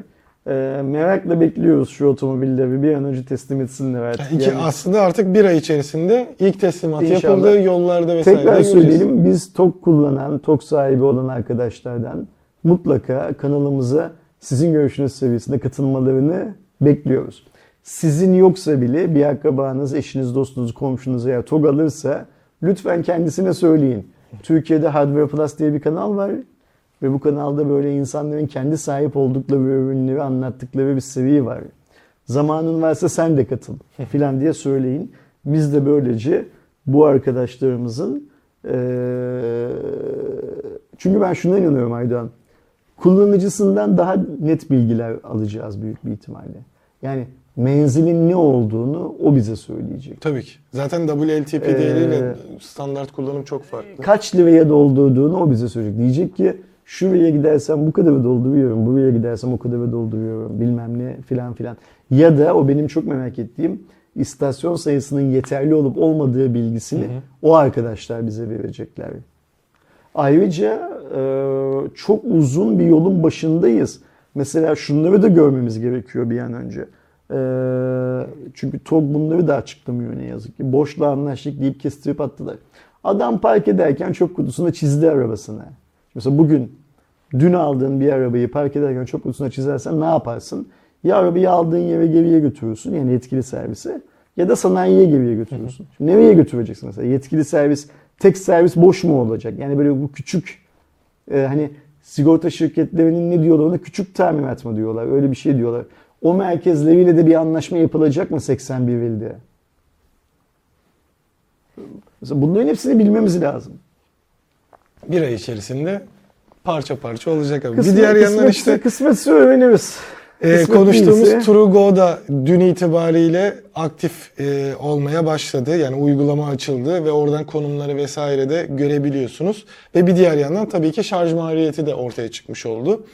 E, merakla bekliyoruz şu otomobilleri bir an önce teslim etsinler artık. Yani iki, Yani aslında artık bir ay içerisinde ilk teslimat İnşallah. yapıldığı yollarda vesaire tekrar göreceğiz. söyleyelim biz TOK kullanan, TOK sahibi olan arkadaşlardan mutlaka kanalımıza sizin görüşünüz seviyesinde katılmalarını bekliyoruz. Sizin yoksa bile bir akrabanız, eşiniz, dostunuz, komşunuz eğer TOG alırsa lütfen kendisine söyleyin. Türkiye'de Hardware Plus diye bir kanal var ve bu kanalda böyle insanların kendi sahip oldukları ürünleri anlattıkları bir seviye var. Zamanın varsa sen de katıl filan diye söyleyin. Biz de böylece bu arkadaşlarımızın eee, çünkü ben şuna inanıyorum Aydoğan. Kullanıcısından daha net bilgiler alacağız büyük bir ihtimalle. Yani menzilin ne olduğunu o bize söyleyecek. Tabii ki. Zaten WLTP Ee, değeriyle standart kullanım çok farklı. Kaç liraya doldurduğunu o bize söyleyecek. Diyecek ki şuraya gidersem bu kadarı dolduruyorum, buraya gidersem o kadarı dolduruyorum bilmem ne filan filan. Ya da o benim çok merak ettiğim istasyon sayısının yeterli olup olmadığı bilgisini o arkadaşlar bize verecekler. Ayrıca e, çok uzun bir yolun başındayız. Mesela şunları da görmemiz gerekiyor bir an önce. E, çünkü TOG bunları da açıklamıyor ne yazık ki. Boşla anlaştık deyip kestirip attılar. Adam park ederken çöp kutusuna çizdi arabasını. Mesela bugün dün aldığın bir arabayı park ederken çöp kutusuna çizersen ne yaparsın? Ya arabayı aldığın yere geriye götürürsün yani yetkili servise ya da sanayiye geriye götürürsün. Şimdi nereye götüreceksin mesela? Yetkili servis tek servis boş mu olacak? Yani böyle bu küçük e, hani sigorta şirketlerinin ne diyorlar ona küçük tamirat mı diyorlar? Öyle bir şey diyorlar. O merkezleriyle de bir anlaşma yapılacak mı 81 ilde? Mesela bunların hepsini bilmemiz lazım. Bir ay içerisinde parça parça olacak abi. Kısmet- bir diğer yandan kısmetse- işte kısmetse öğreniriz. e, kısmet konuştuğumuz değilse- TrueGo da dün itibariyle aktif e, olmaya başladı. Yani uygulama açıldı ve oradan konumları vesaire de görebiliyorsunuz. Ve bir diğer yandan tabii ki şarj maliyeti de ortaya çıkmış oldu.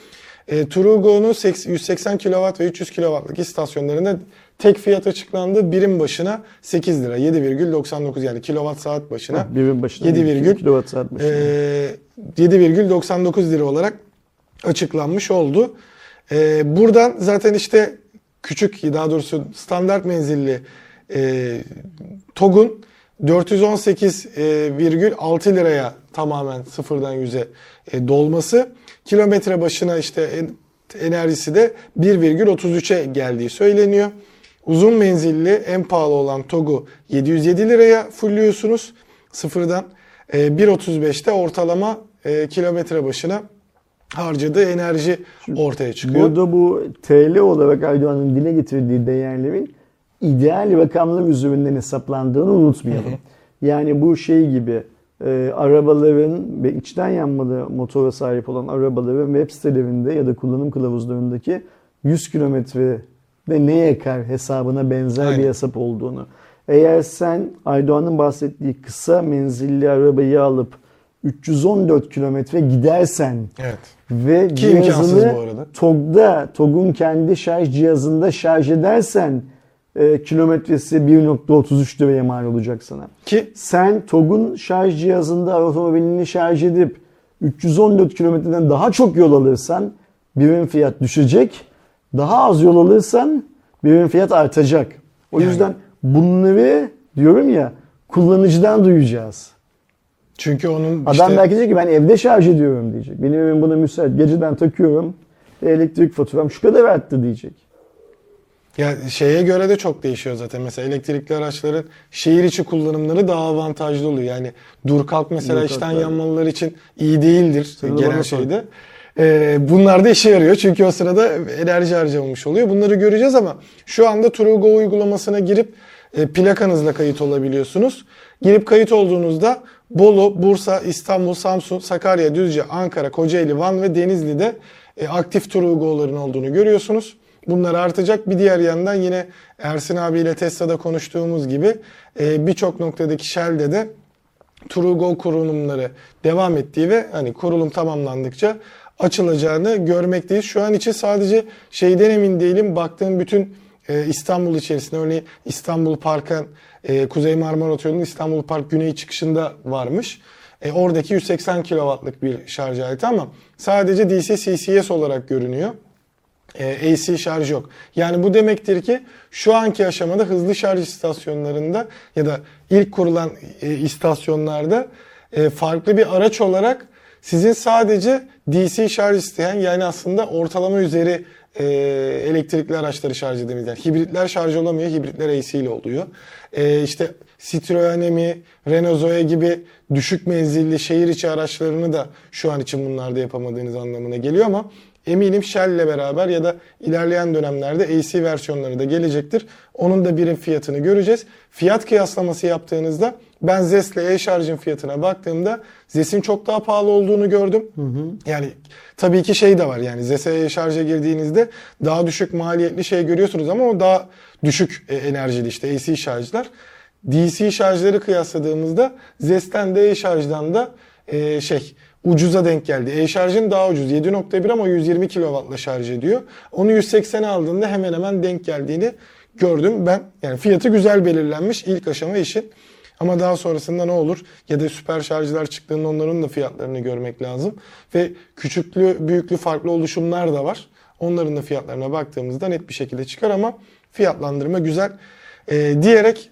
E, TrueGo'nun 80 180 kW ve 300 kW'lık istasyonlarında tek fiyat açıklandı. Birim başına 8 lira 7,99 yani kilowatt saat başına. Birin başına 7 virgül, kilowatt saat başına. Ee, 7,99 lira olarak açıklanmış oldu. Ee, buradan zaten işte küçük daha doğrusu standart menzilli e, TOG'un 418,6 liraya tamamen sıfırdan yüze e, dolması kilometre başına işte en- enerjisi de 1,33'e geldiği söyleniyor. Uzun menzilli en pahalı olan TOG'u 707 liraya fulluyorsunuz sıfırdan. E, 1.35'te ortalama e, kilometre başına harcadığı enerji ortaya çıkıyor. Burada bu TL olarak Aydoğan'ın dile getirdiği değerlerin ideal rakamlar üzerinden hesaplandığını unutmayalım. Yani bu şey gibi e, arabaların ve içten yanmalı motora sahip olan arabaların web sitelerinde ya da kullanım kılavuzlarındaki 100 kilometre ve ne yakar hesabına benzer Aynen. bir hesap olduğunu. Eğer sen Aydoğan'ın bahsettiği kısa menzilli arabayı alıp 314 kilometre gidersen Evet. ve Ki cihazını. TOG'da, TOG'un kendi şarj cihazında şarj edersen e, kilometresi 1.33 liraya mal olacak sana. Ki Sen TOG'un şarj cihazında otomobilini şarj edip 314 kilometreden daha çok yol alırsan birim fiyat düşecek. Daha az yol alırsan birim fiyat artacak. O Yani. yüzden bunları diyorum ya kullanıcıdan duyacağız. Çünkü onun Adam işte belki diyecek ki ben evde şarj ediyorum diyecek. Benim evim buna müsait. Geceden takıyorum. Elektrik faturam şu kadar arttı diyecek. ya şeye göre de çok değişiyor zaten. Mesela elektrikli araçların şehir içi kullanımları daha avantajlı oluyor. Yani dur kalk mesela Dur kalk, işten tabii. yanmalılar için iyi değildir de genel sor. şeyde. Ee, bunlar da işe yarıyor çünkü o sırada enerji harcamış oluyor. Bunları göreceğiz ama şu anda Trugo uygulamasına girip e, plakanızla kayıt olabiliyorsunuz. Girip kayıt olduğunuzda Bolu, Bursa, İstanbul, Samsun, Sakarya, Düzce, Ankara, Kocaeli, Van ve Denizli'de e, aktif Trugo'ların olduğunu görüyorsunuz. Bunlar artacak. Bir diğer yandan yine Ersin abiyle Tesla'da konuştuğumuz gibi e, birçok noktadaki Shell'de de Trugo kurulumları devam ettiği ve hani kurulum tamamlandıkça açılacağını görmekteyiz. Şu an için sadece şeyden emin değilim. Baktığım bütün e, İstanbul içerisinde örneğin İstanbul Park'a e, Kuzey Marmara Otoyolu'nun İstanbul Park güney çıkışında varmış. E, oradaki 180 kW'lık bir şarj aleti ama sadece DC CCS olarak görünüyor. E, AC şarj yok. Yani bu demektir ki şu anki aşamada hızlı şarj istasyonlarında ya da ilk kurulan e, istasyonlarda e, farklı bir araç olarak sizin sadece DC şarj isteyen yani aslında ortalama üzeri e, elektrikli araçları şarj edemeyiz. Yani hibritler şarj olamıyor, hibritler AC ile oluyor. E, işte Citroen mi, Renault Zoe gibi düşük menzilli şehir içi araçlarını da şu an için bunlarda yapamadığınız anlamına geliyor ama eminim Shell ile beraber ya da ilerleyen dönemlerde AC versiyonları da gelecektir. Onun da birim fiyatını göreceğiz. Fiyat kıyaslaması yaptığınızda ben ZES ile e-şarjın fiyatına baktığımda ZES'in çok daha pahalı olduğunu gördüm. Yani tabii ki şey de var yani ZES'e e-şarja girdiğinizde daha düşük maliyetli şey görüyorsunuz ama o daha düşük e, enerjili işte AC şarjlar. DC şarjları kıyasladığımızda ZES'ten de e-şarjdan da e, şey ucuza denk geldi. E-şarjın daha ucuz 7.1 ama 120 kW'la şarj ediyor. Onu 180'e aldığında hemen hemen denk geldiğini gördüm ben. Yani fiyatı güzel belirlenmiş ilk aşama işin. Ama daha sonrasında ne olur? Ya da süper şarjlar çıktığında onların da fiyatlarını görmek lazım. Ve küçüklü, büyüklü farklı oluşumlar da var. Onların da fiyatlarına baktığımızda net bir şekilde çıkar ama fiyatlandırma güzel. Ee, diyerek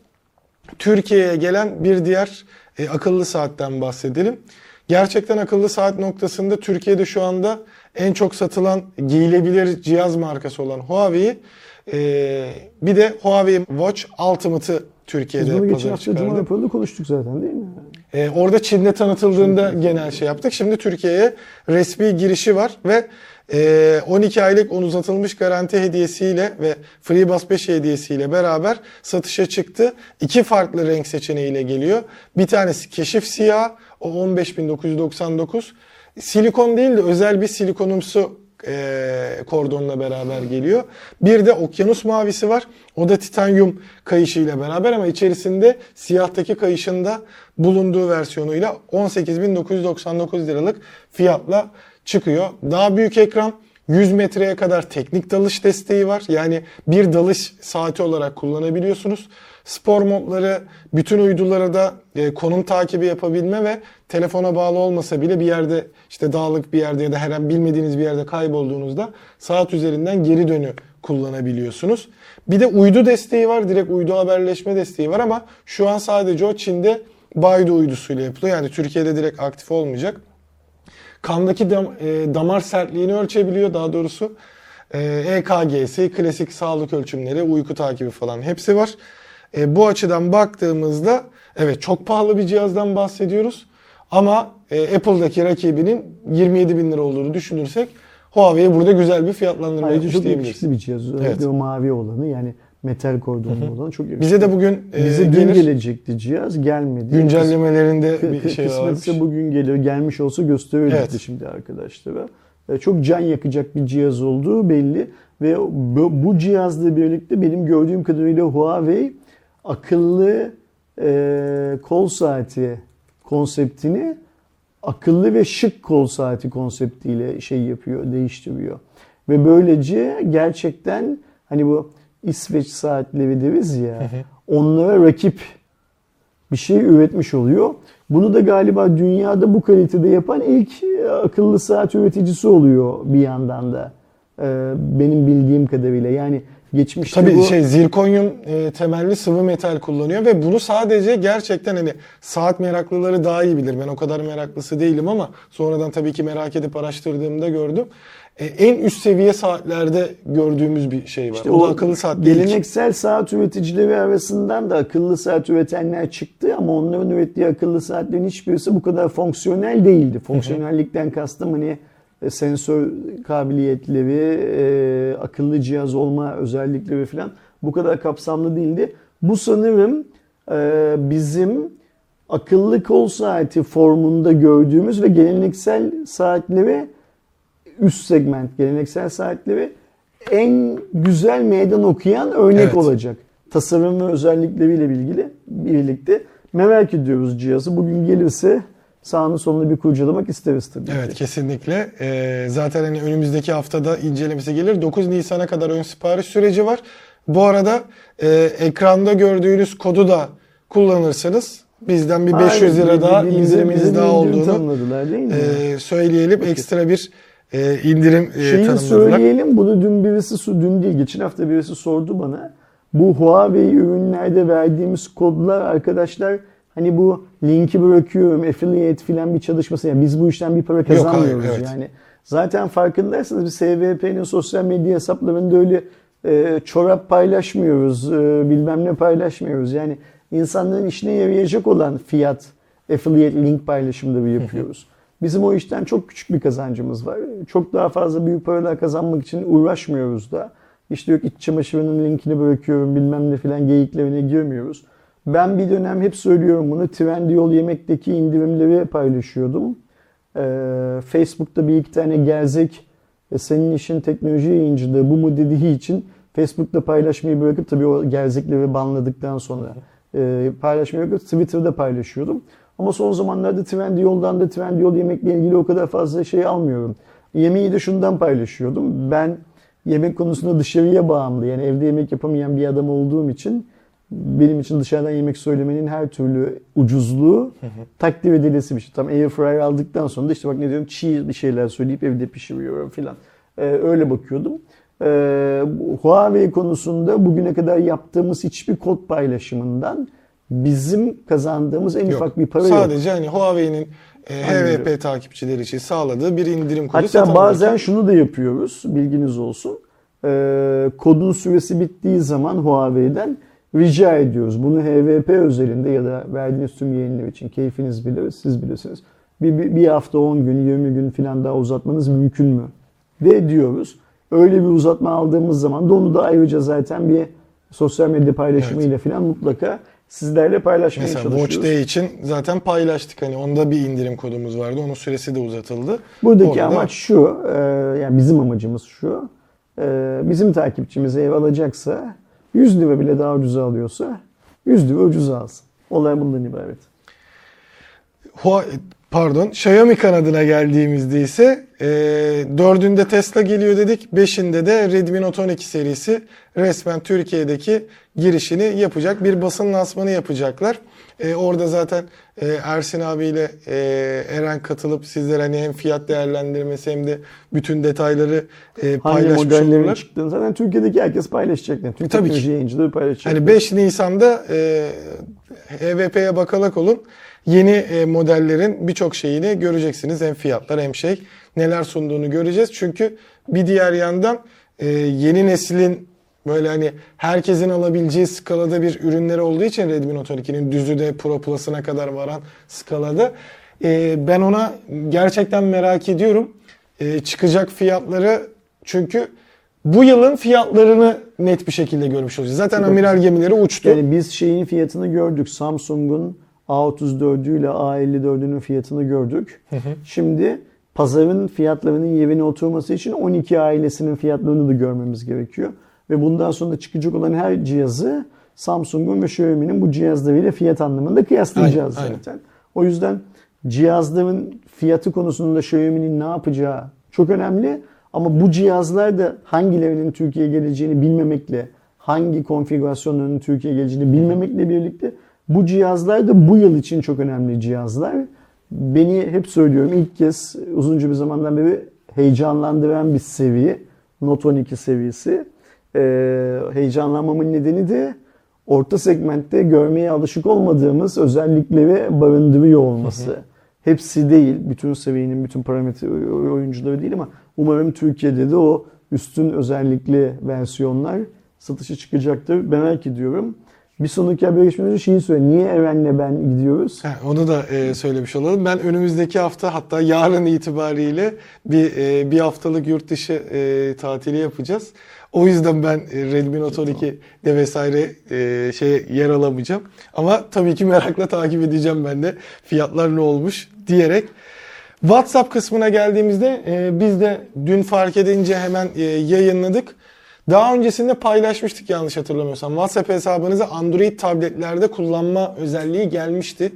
Türkiye'ye gelen bir diğer e, akıllı saatten bahsedelim. Gerçekten akıllı saat noktasında Türkiye'de şu anda en çok satılan giyilebilir cihaz markası olan Huawei e, bir de Huawei Watch Ultimate'ı Türkiye'de Biz bunu geçen Cuma raporunda konuştuk zaten değil mi? Ee, orada Çin'de tanıtıldığında genel şey yaptık. Şimdi Türkiye'ye resmi girişi var ve e, 12 aylık on uzatılmış garanti hediyesiyle ve FreeBus 5 hediyesiyle beraber satışa çıktı. İki farklı renk seçeneğiyle geliyor. Bir tanesi keşif siyah, o 15.999. Silikon değil de özel bir silikonumsu e, kordonla beraber geliyor. Bir de okyanus mavisi var. O da titanyum kayışıyla beraber ama içerisinde siyahtaki kayışında bulunduğu versiyonuyla 18.999 liralık fiyatla çıkıyor. Daha büyük ekran 100 metreye kadar teknik dalış desteği var. Yani bir dalış saati olarak kullanabiliyorsunuz. Spor modları, bütün uydulara da e, konum takibi yapabilme ve telefona bağlı olmasa bile bir yerde işte dağlık bir yerde ya da her bilmediğiniz bir yerde kaybolduğunuzda saat üzerinden geri dönü kullanabiliyorsunuz. Bir de uydu desteği var. Direkt uydu haberleşme desteği var ama şu an sadece o Çin'de Baidu uydusuyla yapılıyor. Yani Türkiye'de direkt aktif olmayacak. Kandaki dam- e, damar sertliğini ölçebiliyor daha doğrusu. E, EKG'si, klasik sağlık ölçümleri, uyku takibi falan hepsi var. E, bu açıdan baktığımızda evet çok pahalı bir cihazdan bahsediyoruz. Ama e, Apple'daki rakibinin 27 bin lira olduğunu düşünürsek Huawei burada güzel bir fiyatlandırma Ayrıca yapmış çok yakışıklı bir cihaz. Özellikle Evet. o mavi olanı yani metal kordonlu olanı çok yakışıklı. Bize de bugün e, Bize dün gelir. gelecekti cihaz gelmedi. güncellemelerinde Kı- bir şey varmış. Kısmetse bugün geliyor. Gelmiş olsa gösterirdik Evet. şimdi arkadaşlara. e, çok can yakacak bir cihaz olduğu belli. Ve bu, bu cihazla birlikte benim gördüğüm kadarıyla Huawei akıllı e, kol saati konseptini akıllı ve şık kol saati konseptiyle şey yapıyor, değiştiriyor. Ve böylece gerçekten hani bu İsveç saatleri deriz ya onlara rakip bir şey üretmiş oluyor. Bunu da galiba dünyada bu kalitede yapan ilk e, akıllı saat üreticisi oluyor bir yandan da. Ee, benim bildiğim kadarıyla. Yani geçmişte Tabii bu şey zirkonyum e, temelli sıvı metal kullanıyor ve bunu sadece gerçekten hani saat meraklıları daha iyi bilir. Ben o kadar meraklısı değilim ama sonradan tabii ki merak edip araştırdığımda gördüm. E, en üst seviye saatlerde gördüğümüz bir şey var. İşte o, da akıllı saat değil. Geleneksel saat üreticileri arasından da akıllı saat üretenler çıktı ama onların ürettiği akıllı saatlerin hiçbirisi bu kadar fonksiyonel değildi. Fonksiyonellikten kastım hani e, sensör kabiliyetleri, e, akıllı cihaz olma özellikleri falan bu kadar kapsamlı değildi. Bu sanırım e, bizim akıllı kol saati formunda gördüğümüz ve geleneksel saatleri üst segment geleneksel saatleri en güzel meydan okuyan örnek Evet. olacak. Tasarım ve özellikleriyle ilgili birlikte merak ediyoruz cihazı. Bugün gelirse sağını solunu bir kurcalamak isteriz tabii Evet ki. kesinlikle. Ee, zaten hani önümüzdeki haftada incelemesi gelir. 9 Nisan'a kadar ön sipariş süreci var. Bu arada e, ekranda gördüğünüz kodu da kullanırsanız bizden bir 500 Hayır, lira daha bize- indiriminiz bize bir daha olduğunu e, söyleyelim. Ekstra bir e, indirim e, Şeyi tanımladılar. söyleyelim. Bunu dün birisi dün değil geçen hafta birisi sordu bana. Bu Huawei ürünlerde verdiğimiz kodlar arkadaşlar hani bu linki bırakıyorum affiliate filan bir çalışması yani biz bu işten bir para hayır, kazanmıyoruz evet. yani. Zaten farkındaysanız biz SVP'nin sosyal medya hesaplarında öyle e, çorap paylaşmıyoruz, e, bilmem ne paylaşmıyoruz. Yani insanların işine yarayacak olan fiyat affiliate link paylaşımları yapıyoruz. Bizim o işten çok küçük bir kazancımız var. Çok daha fazla büyük paralar kazanmak için uğraşmıyoruz da. İşte yok iç çamaşırının linkini bırakıyorum bilmem ne filan geyiklerine girmiyoruz. Ben bir dönem hep söylüyorum bunu. Trendyol yemekteki indirimleri paylaşıyordum. Ee, Facebook'ta bir iki tane gerzek e, senin işin teknoloji yayıncılığı bu mu dediği için Facebook'ta paylaşmayı bırakıp tabii o gerzekleri banladıktan sonra e, paylaşmayı bırakıp Twitter'da paylaşıyordum. Ama son zamanlarda Trendyol'dan da Trendyol yemekle ilgili o kadar fazla şey almıyorum. Yemeği de şundan paylaşıyordum. Ben yemek konusunda dışarıya bağımlı yani evde yemek yapamayan bir adam olduğum için benim için dışarıdan yemek söylemenin her türlü ucuzluğu takdir edilesi bir şey. Tam airfryer aldıktan sonra da işte bak ne diyorum çiğ bir şeyler söyleyip evde pişiriyorum filan. Ee, öyle bakıyordum. Ee, Huawei konusunda bugüne kadar yaptığımız hiçbir kod paylaşımından bizim kazandığımız en Yok. ufak bir para yok. Sadece hani Huawei'nin e. HVP takipçileri için sağladığı bir indirim kodu Hatta bazen şunu da yapıyoruz, bilginiz olsun. Ee, kodun süresi bittiği zaman Huawei'den rica ediyoruz. Bunu HVP özelinde ya da verdiğiniz tüm yayınlar için keyfiniz bilir, siz bilirsiniz. Bir, bir, bir hafta 10 gün, 20 gün falan daha uzatmanız mümkün mü? De diyoruz. Öyle bir uzatma aldığımız zaman da onu da ayrıca zaten bir sosyal medya paylaşımıyla falan mutlaka sizlerle paylaşmaya Mesela çalışıyoruz. Watch Day için zaten paylaştık. Hani onda bir indirim kodumuz vardı. Onun süresi de uzatıldı. Buradaki Orada- amaç şu, e, yani bizim amacımız şu. e, bizim takipçimiz ev alacaksa 100 lira bile daha ucuza alıyorsa 100 lira ucuza alsın. Olay bundan ibaret. Pardon Xiaomi kanadına geldiğimizde ise e, dördünde Tesla geliyor dedik. Beşinde de Redmi Note 12 serisi resmen Türkiye'deki girişini yapacak. Bir basın lansmanı yapacaklar. E, orada zaten e, Ersin abiyle e, Eren katılıp sizlere hani hem fiyat değerlendirmesi hem de bütün detayları e, Hangi paylaşmış modellerin olurlar. çıktığını zaten Türkiye'deki herkes paylaşacak. Yani. Tüm Tabii ki. teknoloji yayıncıları paylaşacak. Hani 5 Nisan'da e, HVP'ye bakalak olun. Yeni e, modellerin birçok şeyini göreceksiniz. Hem fiyatlar hem şey neler sunduğunu göreceğiz. Çünkü bir diğer yandan e, yeni neslin böyle hani herkesin alabileceği skalada bir ürünleri olduğu için Redmi Note 12'nin düzü de Pro Plus'ına kadar varan skalada e, ben ona gerçekten merak ediyorum. E, çıkacak fiyatları çünkü bu yılın fiyatlarını net bir şekilde görmüş olacağız. Zaten amiral gemileri uçtu. Yani biz şeyin fiyatını gördük. Samsung'un A34'ü ile A54'ünün fiyatını gördük. Şimdi pazarın fiyatlarının yerine oturması için 12 ailesinin fiyatlarını da görmemiz gerekiyor. Ve bundan sonra çıkacak olan her cihazı Samsung'un ve Xiaomi'nin bu cihazlarıyla fiyat anlamında kıyaslayacağız Aynen, aynen. zaten. O yüzden cihazların fiyatı konusunda Xiaomi'nin ne yapacağı çok önemli. Ama bu cihazlar da hangilerinin Türkiye'ye geleceğini bilmemekle, hangi konfigürasyonların Türkiye'ye geleceğini bilmemekle birlikte bu cihazlar da bu yıl için çok önemli cihazlar. Beni hep söylüyorum ilk kez uzunca bir zamandan beri heyecanlandıran bir seviye. Note 12 seviyesi. Ee, heyecanlanmamın nedeni de orta segmentte görmeye alışık olmadığımız özellikleri barındırıyor olması. Hepsi değil, bütün seviyenin bütün parametre oyuncuları değil ama umarım Türkiye'de de o üstün özellikli versiyonlar satışa çıkacaktır. Merak ediyorum. Bir sonraki haber geçmeden önce şeyi söyle. Niye Eren'le ben gidiyoruz? Ha, onu da e, söylemiş olalım. Ben önümüzdeki hafta hatta yarın itibariyle bir e, bir haftalık yurt dışı e, tatili yapacağız. O yüzden ben Redmi Note 12'de vesaire e, şey yer alamayacağım. Ama tabii ki merakla takip edeceğim ben de fiyatlar ne olmuş diyerek. WhatsApp kısmına geldiğimizde e, biz de dün fark edince hemen e, yayınladık. Daha öncesinde paylaşmıştık yanlış hatırlamıyorsam. WhatsApp hesabınızı Android tabletlerde kullanma özelliği gelmişti.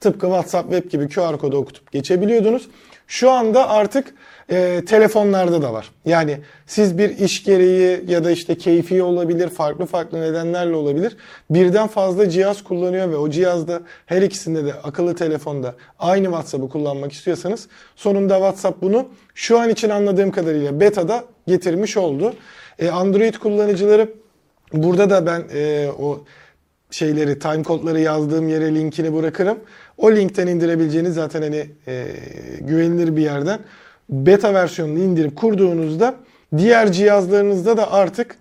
Tıpkı WhatsApp Web gibi QR kodu okutup geçebiliyordunuz. Şu anda artık e, telefonlarda da var. Yani siz bir iş gereği ya da işte keyfi olabilir, farklı farklı nedenlerle olabilir. Birden fazla cihaz kullanıyor ve o cihazda her ikisinde de akıllı telefonda aynı WhatsApp'ı kullanmak istiyorsanız sonunda WhatsApp bunu şu an için anladığım kadarıyla beta'da getirmiş oldu. E, Android kullanıcıları burada da ben e, o şeyleri, time kodları yazdığım yere linkini bırakırım. O linkten indirebileceğiniz zaten hani e, güvenilir bir yerden beta versiyonunu indirip kurduğunuzda diğer cihazlarınızda da artık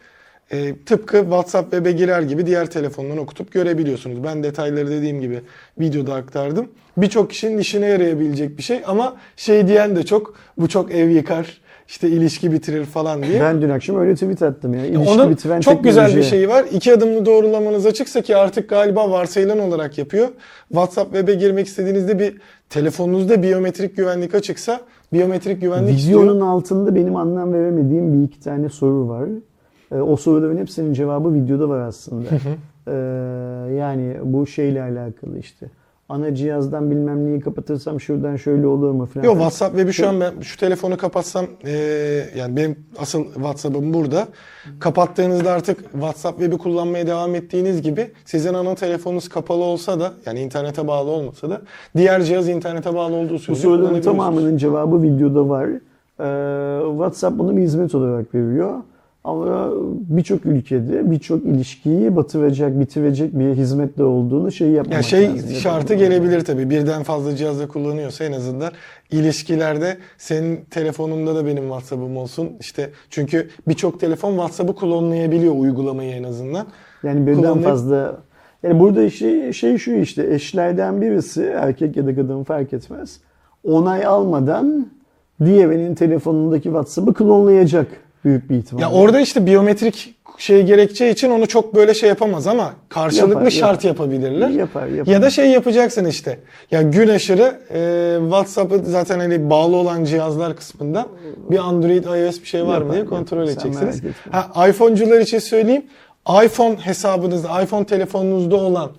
e, tıpkı WhatsApp web'e girer gibi diğer telefondan okutup görebiliyorsunuz. Ben detayları dediğim gibi videoda aktardım. Birçok kişinin işine yarayabilecek bir şey ama şey diyen de çok bu çok ev yıkar işte ilişki bitirir falan diye. Ben dün akşam öyle tweet attım ya. İlişki Onun bitiren çok güzel bir şeyi var. İki adımlı doğrulamanız açıksa ki artık galiba varsayılan olarak yapıyor. WhatsApp web'e girmek istediğinizde bir telefonunuzda biyometrik güvenlik açıksa biyometrik güvenlik Videonun istiyor. altında benim anlam veremediğim bir iki tane soru var. Ee, o soruların hepsinin cevabı videoda var aslında. Ee, yani bu şeyle alakalı işte. Ana cihazdan bilmem neyi kapatırsam şuradan şöyle olur mu falan. Yok WhatsApp web'i şu an ben şu telefonu kapatsam eee, yani benim asıl WhatsApp'ım burada. Kapattığınızda artık WhatsApp web'i kullanmaya devam ettiğiniz gibi sizin ana telefonunuz kapalı olsa da yani internete bağlı olmasa da diğer cihaz internete bağlı olduğu Bu sürece soruların kullanabiliyorsunuz. tamamının cevabı videoda var. Ee, WhatsApp bunu bir hizmet olarak veriyor. Ama birçok ülkede birçok ilişkiyi batıracak, bitirecek bir hizmetle olduğunu şey yapmamak Ya şey lazım. şartı gelebilir tabii. Birden fazla cihazda kullanıyorsa en azından ilişkilerde senin telefonunda da benim WhatsApp'ım olsun. İşte çünkü birçok telefon WhatsApp'ı klonlayabiliyor uygulamayı en azından. Yani birden Kullanmayı- fazla. Yani burada işte şey şu işte eşlerden birisi erkek ya da kadın fark etmez. Onay almadan diğerinin telefonundaki WhatsApp'ı klonlayacak büyük bir ihtimalle. Ya orada işte biyometrik şey gerekçeği için onu çok böyle şey yapamaz ama karşılıklı Yapar, şart yapar. yapabilirler. Yapar, yapar. Ya da şey yapacaksın işte. Ya gün aşırı e, WhatsApp'ı zaten hani bağlı olan cihazlar kısmında bir Android iOS bir şey var mı Yapar, diye kontrol yapar. Edeceksiniz. Ha iPhone'cular için söyleyeyim. iPhone hesabınızda, iPhone telefonunuzda olan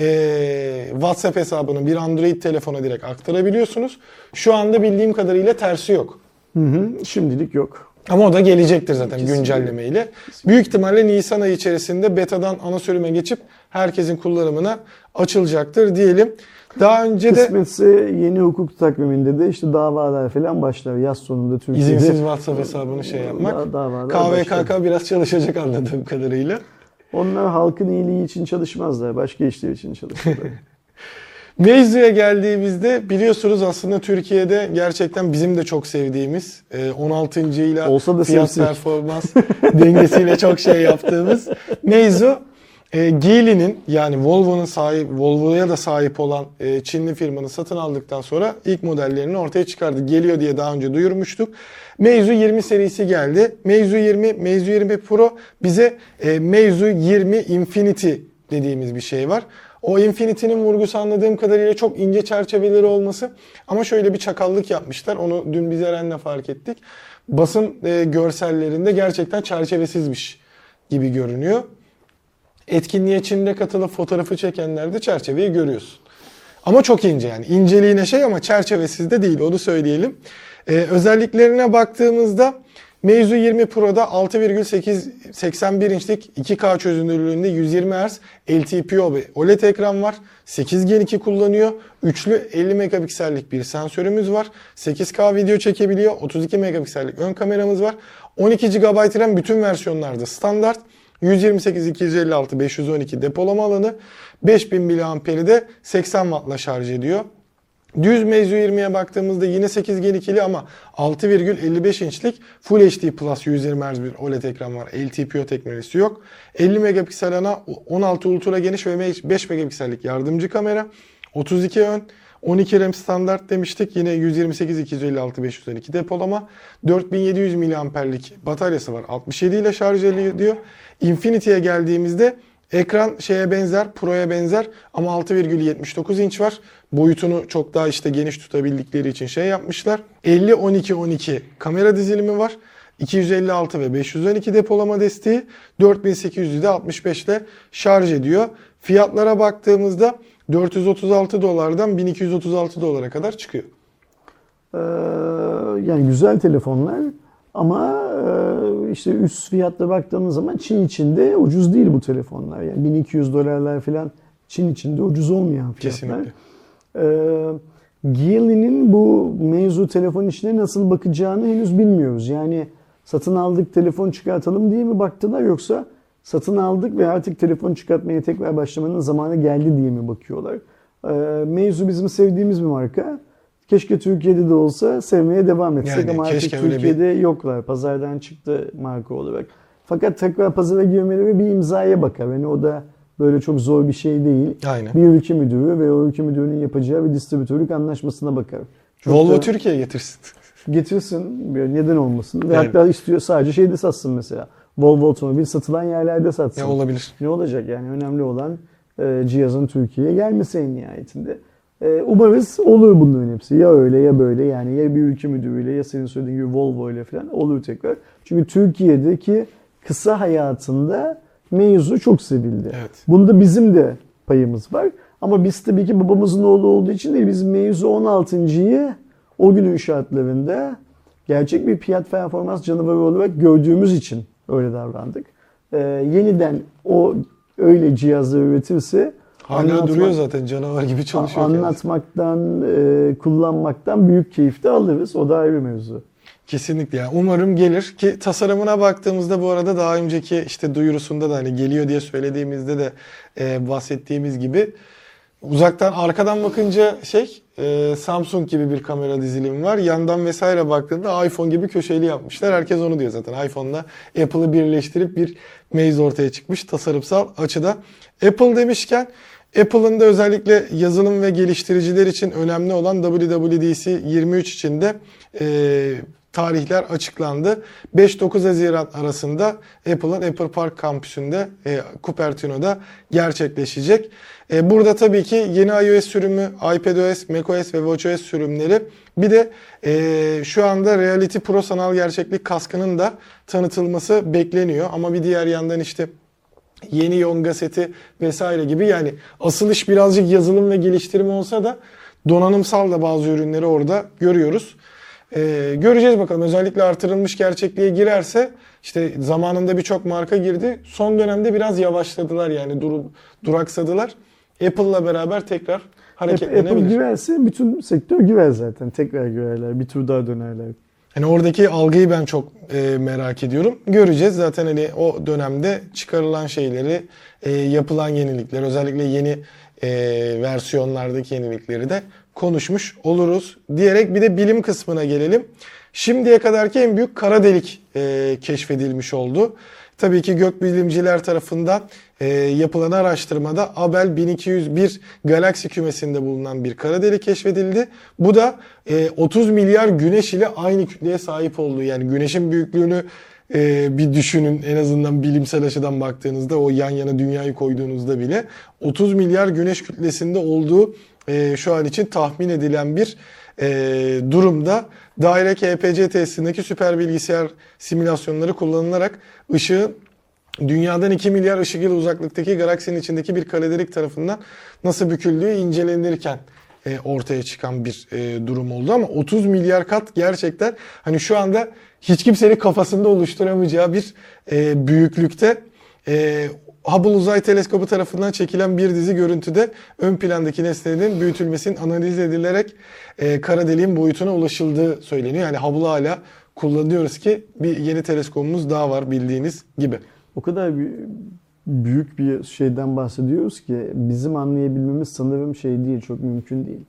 e, WhatsApp hesabını bir Android telefona direkt aktarabiliyorsunuz. Şu anda bildiğim kadarıyla tersi yok. Hı hı, şimdilik yok. Ama o da gelecektir zaten Kesinlikle. güncellemeyle. Büyük ihtimalle Nisan ayı içerisinde betadan ana sürüme geçip herkesin kullanımına açılacaktır diyelim. Daha önce de Kısmetse yeni hukuk takviminde de işte davalar falan başlar. Yaz sonunda Türkiye'de. izinsiz WhatsApp hesabını şey yapmak. Da- davalar başlar. KVKK biraz çalışacak anladığım kadarıyla. Onlar halkın iyiliği için çalışmazlar. Başka işler için çalışırlar. Mevzuya geldiğimizde biliyorsunuz aslında Türkiye'de gerçekten bizim de çok sevdiğimiz e, 16. ile Olsa da fiyat sevsek. performans dengesiyle çok şey yaptığımız mevzu e, Geely'nin yani Volvo'nun sahip Volvo'ya da sahip olan e, Çinli firmanın satın aldıktan sonra ilk modellerini ortaya çıkardı. Geliyor diye daha önce duyurmuştuk. Meizu 20 serisi geldi. Meizu 20, Meizu 20 Pro bize e, Meizu 20 Infinity dediğimiz bir şey var. O Infinity'nin vurgusu anladığım kadarıyla çok ince çerçeveleri olması. Ama şöyle bir çakallık yapmışlar. Onu dün biz Eren'le fark ettik. Basın e, görsellerinde gerçekten çerçevesizmiş gibi görünüyor. Etkinliğe Çin'de katılıp fotoğrafı çekenlerde çerçeveyi görüyorsun. Ama çok ince yani. İnceliğine şey ama çerçevesiz de değil onu söyleyelim. Ee, özelliklerine baktığımızda Meizu 20 Pro'da 6,81 inçlik 2K çözünürlüğünde 120 Hz LTPO ve OLED ekran var. 8 Gen 2 kullanıyor. Üçlü 50 megapiksellik bir sensörümüz var. 8K video çekebiliyor. 32 megapiksellik ön kameramız var. 12 GB RAM bütün versiyonlarda standart. 128, 256, 512 depolama alanı. 5000 mAh'i de 80 Watt'la şarj ediyor. Düz Meizu 20'ye baktığımızda yine 8 Gen 2'li ama 6,55 inçlik Full HD Plus 120 Hz bir OLED ekran var. LTPO teknolojisi yok. 50 megapiksel ana 16 ultra geniş ve 5 megapiksellik yardımcı kamera. 32 ön 12 RAM standart demiştik. Yine 128, 256, 512 depolama. 4700 mAh'lik bataryası var. 67 ile şarj ediyor. Infinity'ye geldiğimizde ekran şeye benzer, Pro'ya benzer ama 6,79 inç var. Boyutunu çok daha işte geniş tutabildikleri için şey yapmışlar. 50 12 12 kamera dizilimi var. 256 ve 512 depolama desteği 4800'ü de 65 ile şarj ediyor. Fiyatlara baktığımızda 436 dolardan 1236 dolara kadar çıkıyor. Ee, yani güzel telefonlar ama işte üst fiyatla baktığımız zaman Çin içinde ucuz değil bu telefonlar. Yani 1200 dolarlar falan Çin içinde ucuz olmayan fiyatlar. Kesinlikle. Ee, Geely'nin bu mevzu telefon işine nasıl bakacağını henüz bilmiyoruz. Yani satın aldık telefon çıkartalım diye mi baktılar yoksa satın aldık ve artık telefon çıkartmaya tekrar başlamanın zamanı geldi diye mi bakıyorlar? Ee, mevzu bizim sevdiğimiz bir marka. Keşke Türkiye'de de olsa sevmeye devam etsek Yani ama artık öyle bir- Türkiye'de yoklar. Pazardan çıktı marka olarak. Fakat tekrar pazara girmeleri bir imzaya bakar. Yani o da böyle çok zor bir şey değil. Aynen. Bir ülke müdürü ve o ülke müdürünün yapacağı bir distribütörlük anlaşmasına bakar. Çok Volvo da Türkiye'ye getirsin. getirsin, neden olmasın. Ve Yani. hatta istiyor sadece şeyde satsın mesela. Volvo otomobil satılan yerlerde satsın. Ya olabilir. Ne olacak yani önemli olan e, cihazın Türkiye'ye gelmesi en nihayetinde. E, umarız olur bunların hepsi. Ya öyle ya böyle yani ya bir ülke müdürüyle ya senin söylediğin gibi Volvo ile falan olur tekrar. Çünkü Türkiye'deki kısa hayatında mevzu çok sevildi. Evet. Bunda bizim de payımız var. Ama biz tabii ki babamızın oğlu olduğu için değil. Biz mevzu 16.yı o günün şartlarında gerçek bir fiyat performans canavarı olarak gördüğümüz için öyle davrandık. Ee, yeniden o öyle cihazlar üretirse Hala duruyor zaten canavar gibi çalışıyor. anlatmaktan, e, kullanmaktan büyük keyif de alırız. O da ayrı mevzu. Kesinlikle yani umarım gelir ki tasarımına baktığımızda bu arada daha önceki işte duyurusunda da hani geliyor diye söylediğimizde de e, bahsettiğimiz gibi uzaktan arkadan bakınca şey e, Samsung gibi bir kamera dizilimi var. Yandan vesaire baktığında iPhone gibi köşeli yapmışlar. Herkes onu diyor zaten. iPhone'la Apple'ı birleştirip bir Maze ortaya çıkmış tasarımsal açıda. Apple demişken Apple'ın da özellikle yazılım ve geliştiriciler için önemli olan WWDC 23 için de e, tarihler açıklandı. 5-9 Haziran arasında Apple'ın Apple Park kampüsünde e, Cupertino'da gerçekleşecek. E, burada tabii ki yeni iOS sürümü, iPadOS, macOS ve watchOS sürümleri bir de e, şu anda Reality Pro sanal gerçeklik kaskının da tanıtılması bekleniyor. Ama bir diğer yandan işte yeni Yonga seti vesaire gibi yani asıl iş birazcık yazılım ve geliştirme olsa da donanımsal da bazı ürünleri orada görüyoruz. Ee, göreceğiz bakalım özellikle artırılmış gerçekliğe girerse işte zamanında birçok marka girdi. Son dönemde biraz yavaşladılar yani dur, duraksadılar. Apple'la beraber tekrar Apple hareketlenebilir. girerse bütün sektör girer zaten. Tekrar girerler. Bir tur daha dönerler. Hani oradaki algıyı ben çok e, merak ediyorum. Göreceğiz zaten hani o dönemde çıkarılan şeyleri, e, yapılan yenilikler, özellikle yeni e, versiyonlardaki yenilikleri de konuşmuş oluruz. Diyerek bir de bilim kısmına gelelim. Şimdiye kadarki en büyük kara delik e, keşfedilmiş oldu. Tabii ki gökbilimciler tarafından e, yapılan araştırmada Abel 1201 galaksi kümesinde bulunan bir kara delik keşfedildi. Bu da e, 30 milyar güneş ile aynı kütleye sahip olduğu yani güneşin büyüklüğünü e, bir düşünün en azından bilimsel açıdan baktığınızda o yan yana dünyayı koyduğunuzda bile 30 milyar güneş kütlesinde olduğu e, şu an için tahmin edilen bir e, durumda Direct EPC testindeki süper bilgisayar simülasyonları kullanılarak ışığın Dünyadan 2 milyar ışık yılı uzaklıktaki galaksinin içindeki bir kara delik tarafından nasıl büküldüğü incelenirken e, ortaya çıkan bir e, durum oldu. Ama 30 milyar kat gerçekten hani şu anda hiç kimsenin kafasında oluşturamayacağı bir e, büyüklükte Hubble Uzay Teleskobu tarafından çekilen bir dizi görüntüde ön plandaki nesnelerin büyütülmesinin analiz edilerek e, kara deliğin boyutuna ulaşıldığı söyleniyor. Yani Hubble hala kullanıyoruz ki bir yeni teleskopumuz daha var bildiğiniz gibi. O kadar bü- büyük bir şeyden bahsediyoruz ki bizim anlayabilmemiz sanırım şey değil, çok mümkün değil.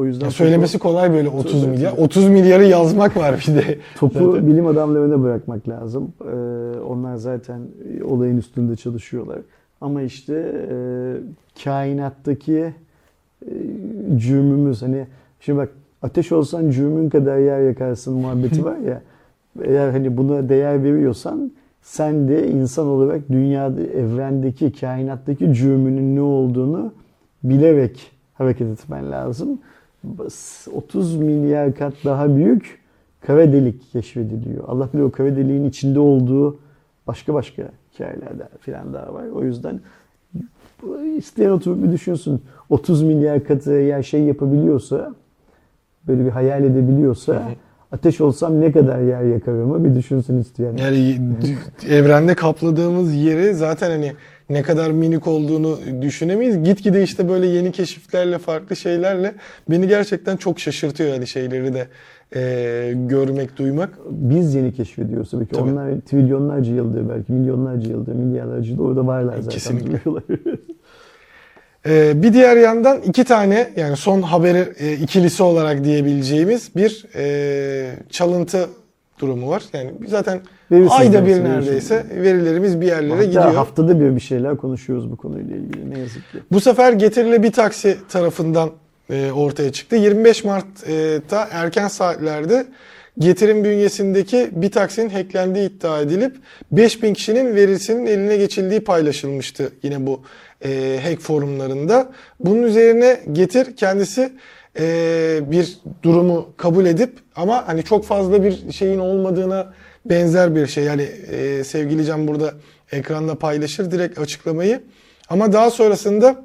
O yüzden Ya söylemesi kolay böyle 30 Tabii, milyar. tabii. 30 milyarı yazmak var bir de. topu Zaten. bilim adamlarına bırakmak lazım. Ee, onlar zaten olayın üstünde çalışıyorlar. Ama işte e, kainattaki e, cürmümüz hani şimdi bak ateş olsan cürmün kadar yer yakarsın muhabbeti var ya. Eğer hani buna değer veriyorsan sen de insan olarak dünyada, evrendeki, kainattaki cürmünün ne olduğunu bilerek hareket etmen lazım. Bas- 30 milyar kat daha büyük kara delik keşfediliyor. Allah bilir o kara deliğin içinde olduğu başka başka hikayeler de falan daha var. O yüzden isteyen oturup bir düşünsün. 30 milyar katı eğer şey yapabiliyorsa böyle bir hayal edebiliyorsa ateş olsam ne kadar yer yakarımı bir düşünsün isteyen. Yani evrende kapladığımız yeri zaten hani ne kadar minik olduğunu düşünemeyiz. Gitgide işte böyle yeni keşiflerle, farklı şeylerle beni gerçekten çok şaşırtıyor hani şeyleri de e, görmek, duymak. Biz yeni keşfediyoruz tabii ki. Tabii. Onlar trilyonlarca yıldır belki milyonlarca yıldır, milyarlarca yıldır orada varlar zaten. Kesinlikle. Ee, bir diğer yandan iki tane yani son haberi e, ikilisi olarak diyebileceğimiz bir e, çalıntı durumu var. Yani zaten Veri ayda bir neredeyse verilerimiz bir yerlere Hatta gidiyor. haftada bir bir şeyler konuşuyoruz bu konuyla ilgili ne yazık ki. Bu sefer Getirile bir taksi tarafından e, ortaya çıktı. 25 Mart'ta erken saatlerde Getir'in bünyesindeki bir taksinin hacklendiği iddia edilip 5000 kişinin verisinin eline geçildiği paylaşılmıştı yine bu e, hack forumlarında. Bunun üzerine Getir kendisi e, bir durumu kabul edip ama hani çok fazla bir şeyin olmadığına benzer bir şey. Yani e, sevgili Can burada ekranda paylaşır direkt açıklamayı. Ama daha sonrasında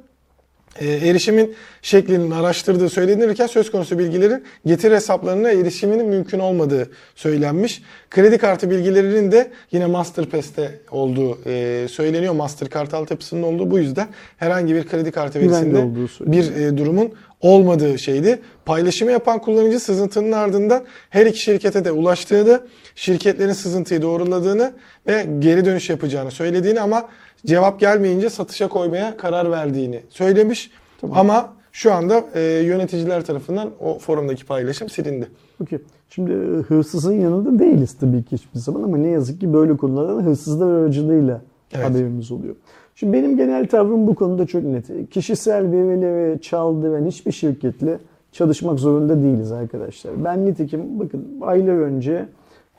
e, erişimin şeklinin araştırdığı söylenirken söz konusu bilgilerin getir hesaplarına erişiminin mümkün olmadığı söylenmiş. Kredi kartı bilgilerinin de yine Masterpass'te olduğu e, söyleniyor. Mastercard altyapısının olduğu bu yüzden herhangi bir kredi kartı verisinde bir e, durumun olmadığı şeydi. Paylaşımı yapan kullanıcı sızıntının ardından her iki şirkete de ulaştığını, şirketlerin sızıntıyı doğruladığını ve geri dönüş yapacağını söylediğini ama cevap gelmeyince satışa koymaya karar verdiğini söylemiş. Ama şu anda e, yöneticiler tarafından o forumdaki paylaşım silindi. Okey. Şimdi e, hırsızın yanında değiliz tabii ki hiçbir zaman ama ne yazık ki böyle konularda hırsızlar aracılığıyla Evet. haberimiz oluyor. Şimdi benim genel tavrım bu konuda çok net. Kişisel verileri çaldıran hiçbir şirketle çalışmak zorunda değiliz arkadaşlar. Ben nitekim bakın aylar önce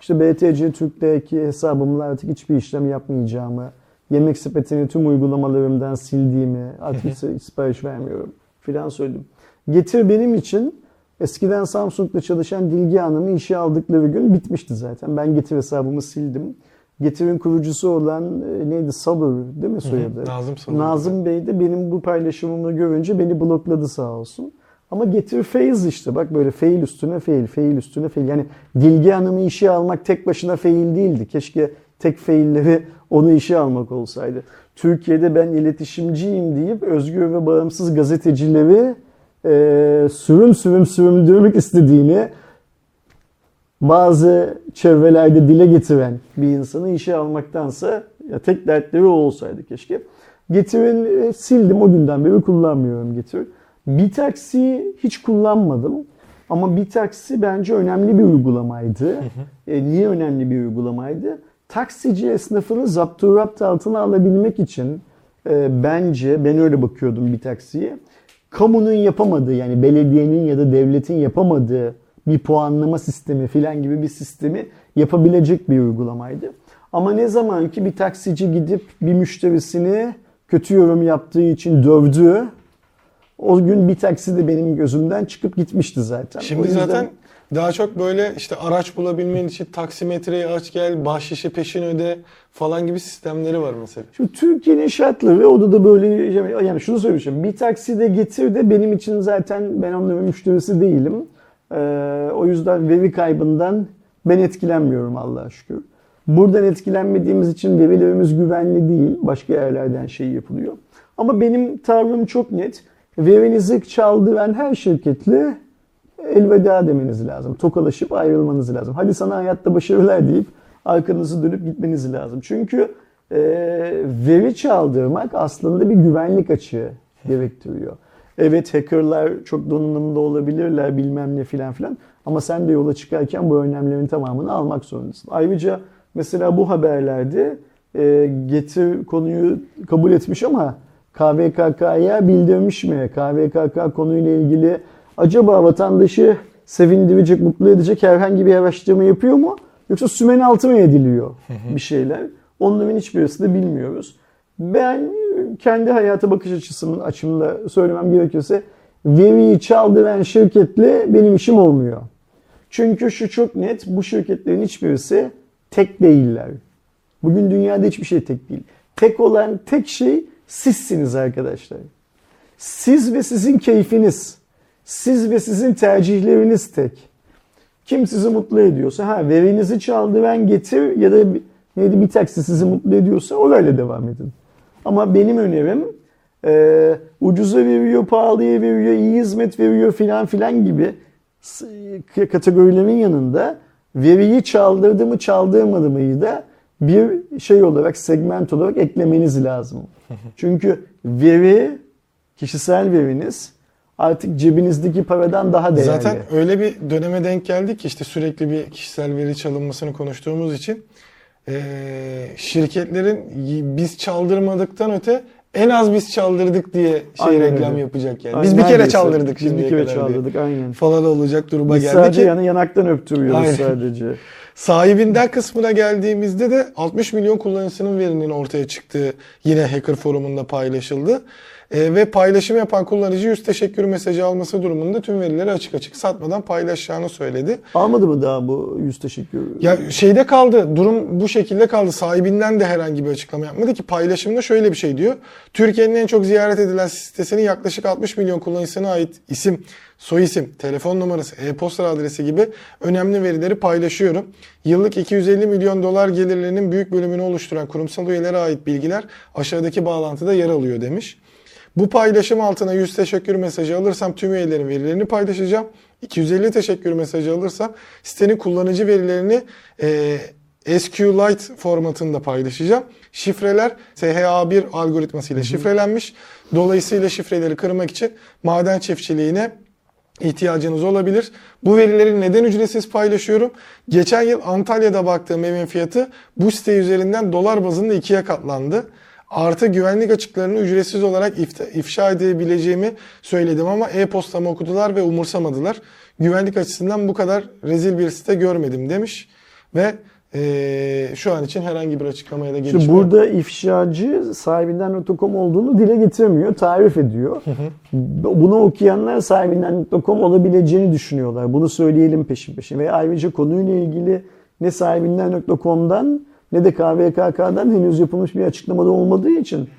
işte BTC Türk'teki hesabımla artık hiçbir işlem yapmayacağımı, yemek sepetini tüm uygulamalarımdan sildiğimi, artık sipariş vermiyorum filan söyledim. Getir benim için eskiden Samsung'da çalışan Dilge Hanım'ı işe aldıkları gün bitmişti zaten. Ben Getir hesabımı sildim. Getir'in kurucusu olan e, neydi Sabır değil mi soyadı? Nazım Sabır. Nazım Bey de benim bu paylaşımımı görünce beni blokladı sağ olsun. Ama Getir Faiz işte bak böyle fail üstüne fail, fail üstüne fail. Yani Dilge Hanım'ı işe almak tek başına fail değildi. Keşke tek failleri onu işe almak olsaydı. Türkiye'de ben iletişimciyim deyip özgür ve bağımsız gazetecileri e, sürüm sürüm süründürmek istediğini bazı çevrelerde dile getiren bir insanı işe almaktansa ya tek dertleri o olsaydı keşke. Getirin e, sildim o günden beri kullanmıyorum Getir. Bir taksi hiç kullanmadım. Ama bir taksi bence önemli bir uygulamaydı. E, niye önemli bir uygulamaydı? Taksici esnafını zapturapt altına alabilmek için e, bence ben öyle bakıyordum bir taksiye. Kamunun yapamadığı yani belediyenin ya da devletin yapamadığı bir puanlama sistemi filan gibi bir sistemi yapabilecek bir uygulamaydı. Ama ne zaman ki bir taksici gidip bir müşterisini kötü yorum yaptığı için dövdü, o gün bir taksi de benim gözümden çıkıp gitmişti zaten. O Şimdi yüzden- zaten daha çok böyle işte araç bulabilmen için taksimetreyi aç gel, bahşişi peşin öde falan gibi sistemleri var mesela. Şu Türkiye'nin şartları o da da böyle yani şunu söyleyeceğim. Bir taksi de getir de benim için zaten ben onların müşterisi değilim. Ee, o yüzden veri kaybından ben etkilenmiyorum Allah'a şükür. Buradan etkilenmediğimiz için verilerimiz güvenli değil. Başka yerlerden şey yapılıyor. Ama benim tavrım çok net. Verinizi çaldıran her şirketle elveda demeniz lazım. Tokalaşıp ayrılmanız lazım. Hadi sana hayatta başarılar deyip arkanızı dönüp gitmeniz lazım. Çünkü e, veri çaldırmak aslında bir güvenlik açığı gerektiriyor. Evet hackerlar çok donanımlı olabilirler bilmem ne filan filan ama sen de yola çıkarken bu önlemlerin tamamını almak zorundasın. Ayrıca mesela bu haberlerde e, getir konuyu kabul etmiş ama KVKK'ya bildirmiş mi? KVKK konuyla ilgili acaba vatandaşı sevindirecek, mutlu edecek herhangi bir araştırma yapıyor mu? Yoksa sümen altı mı ediliyor bir şeyler? Onların hiçbirisini de bilmiyoruz. Ben kendi hayata bakış açısının açımda söylemem gerekirse veriyi çaldıran şirketle benim işim olmuyor. Çünkü şu çok net, bu şirketlerin hiçbirisi tek değiller. Bugün dünyada hiçbir şey tek değil. Tek olan tek şey sizsiniz arkadaşlar. Siz ve sizin keyfiniz. Siz ve sizin tercihleriniz tek. Kim sizi mutlu ediyorsa, ha verinizi çaldıran getir ya da neydi bir taksi sizi mutlu ediyorsa orayla devam edin. Ama benim önerim e, ucuza veriyor, pahalıya veriyor, iyi hizmet veriyor filan filan gibi s- kategorilerin yanında veriyi çaldırdı mı çaldırmadı mıyı da bir şey olarak segment olarak eklemeniz lazım. Çünkü veri kişisel veriniz artık cebinizdeki paradan daha değerli. Zaten öyle bir döneme denk geldik ki işte sürekli bir kişisel veri çalınmasını konuştuğumuz için eee, şirketlerin biz çaldırmadıktan öte en az biz çaldırdık diye şey Aynen reklam öyle. yapacak yani. Aynen, Biz bir kere neredeyse. çaldırdık Biz bir kere diye. çaldırdık aynen. falan olacak duruma Biz geldi sadece ki yani yanaktan öptürüyoruz Aynen. sadece. sahibinden kısmına geldiğimizde de 60 milyon kullanıcısının verinin ortaya çıktığı yine hacker forumunda paylaşıldı. Ee, ve paylaşım yapan kullanıcı yüz teşekkür mesajı alması durumunda tüm verileri açık açık satmadan paylaşacağını söyledi. Almadı mı daha bu yüz teşekkür? Ya şeyde kaldı. Durum bu şekilde kaldı. Sahibinden de herhangi bir açıklama yapmadı ki paylaşımda şöyle bir şey diyor. Türkiye'nin en çok ziyaret edilen sitesinin yaklaşık 60 milyon kullanıcısına ait isim, soy isim, telefon numarası, e-posta adresi gibi önemli verileri paylaşıyorum. Yıllık 250 milyon dolar gelirlerinin büyük bölümünü oluşturan kurumsal üyelere ait bilgiler aşağıdaki bağlantıda yer alıyor demiş. Bu paylaşım altına 100 teşekkür mesajı alırsam tüm üyelerin verilerini paylaşacağım. 250 teşekkür mesajı alırsam sitenin kullanıcı verilerini e, SQLite formatında paylaşacağım. Şifreler SHA1 algoritmasıyla şifrelenmiş. Dolayısıyla şifreleri kırmak için maden çiftçiliğine ihtiyacınız olabilir. Bu verileri neden ücretsiz paylaşıyorum? Geçen yıl Antalya'da baktığım evin fiyatı bu site üzerinden dolar bazında ikiye katlandı. Artı güvenlik açıklarını ücretsiz olarak ifşa edebileceğimi söyledim ama e-postamı okudular ve umursamadılar. Güvenlik açısından bu kadar rezil bir site görmedim demiş ve eee, şu an için herhangi bir açıklamaya da gelişme Şimdi burada ifşacı sahibinden.com olduğunu dile getirmiyor, tarif ediyor. Bunu okuyanlar sahibinden.com olabileceğini düşünüyorlar. Bunu söyleyelim peşin peşin. Ve ayrıca konuyla ilgili ne sahibinden.com'dan ne de KVKK'dan henüz yapılmış bir açıklamada olmadığı için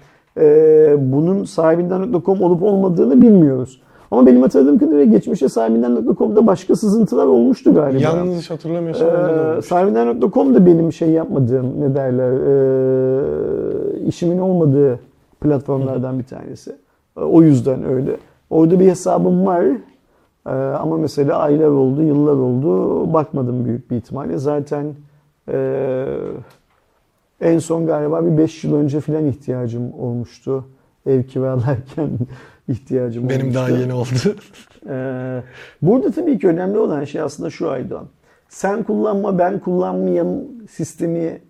e, bunun sahibinden.com olup olmadığını bilmiyoruz. Ama benim hatırladığım kadarıyla geçmişte sahibinden.com'da başka sızıntılar olmuştu galiba. Yanlış hatırlamıyorsam Ee, sahibinden.com da benim şey yapmadığım ne derler e, işimin olmadığı platformlardan bir tanesi. E, O yüzden öyle. Orada bir hesabım var. E, ama mesela aylar oldu, yıllar oldu. Bakmadım büyük bir ihtimalle. Zaten e, en son galiba bir 5 yıl önce filan ihtiyacım olmuştu. Ev kiralarken ihtiyacım Benim olmuştu. daha yeni oldu. Ee, burada tabii ki önemli olan şey aslında şu Aydoğan. Sen kullanma ben kullanmayayım sistemi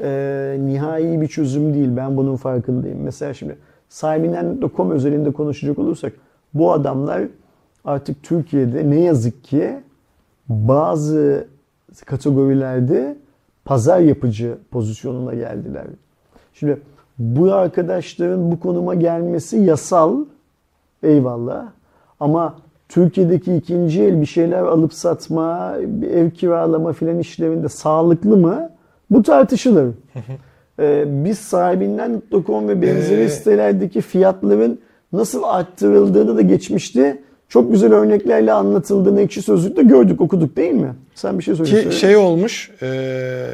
e, nihai bir çözüm değil. Ben bunun farkındayım. Mesela şimdi sahibinden.com özelinde konuşacak olursak bu adamlar artık Türkiye'de ne yazık ki bazı kategorilerde pazar yapıcı pozisyonuna geldiler. Şimdi bu arkadaşların bu konuma gelmesi yasal eyvallah ama Türkiye'deki ikinci el bir şeyler alıp satma, bir ev kiralama filan işlerinde sağlıklı mı? Bu tartışılır. Ee, biz sahibinden.com ve benzeri Ee, sitelerdeki fiyatların nasıl arttırıldığını da geçmişte çok güzel örneklerle anlatıldığını ekşi sözlükte gördük, okuduk değil mi? Sen bir şey Ki söylüyorsun. şey olmuş, e,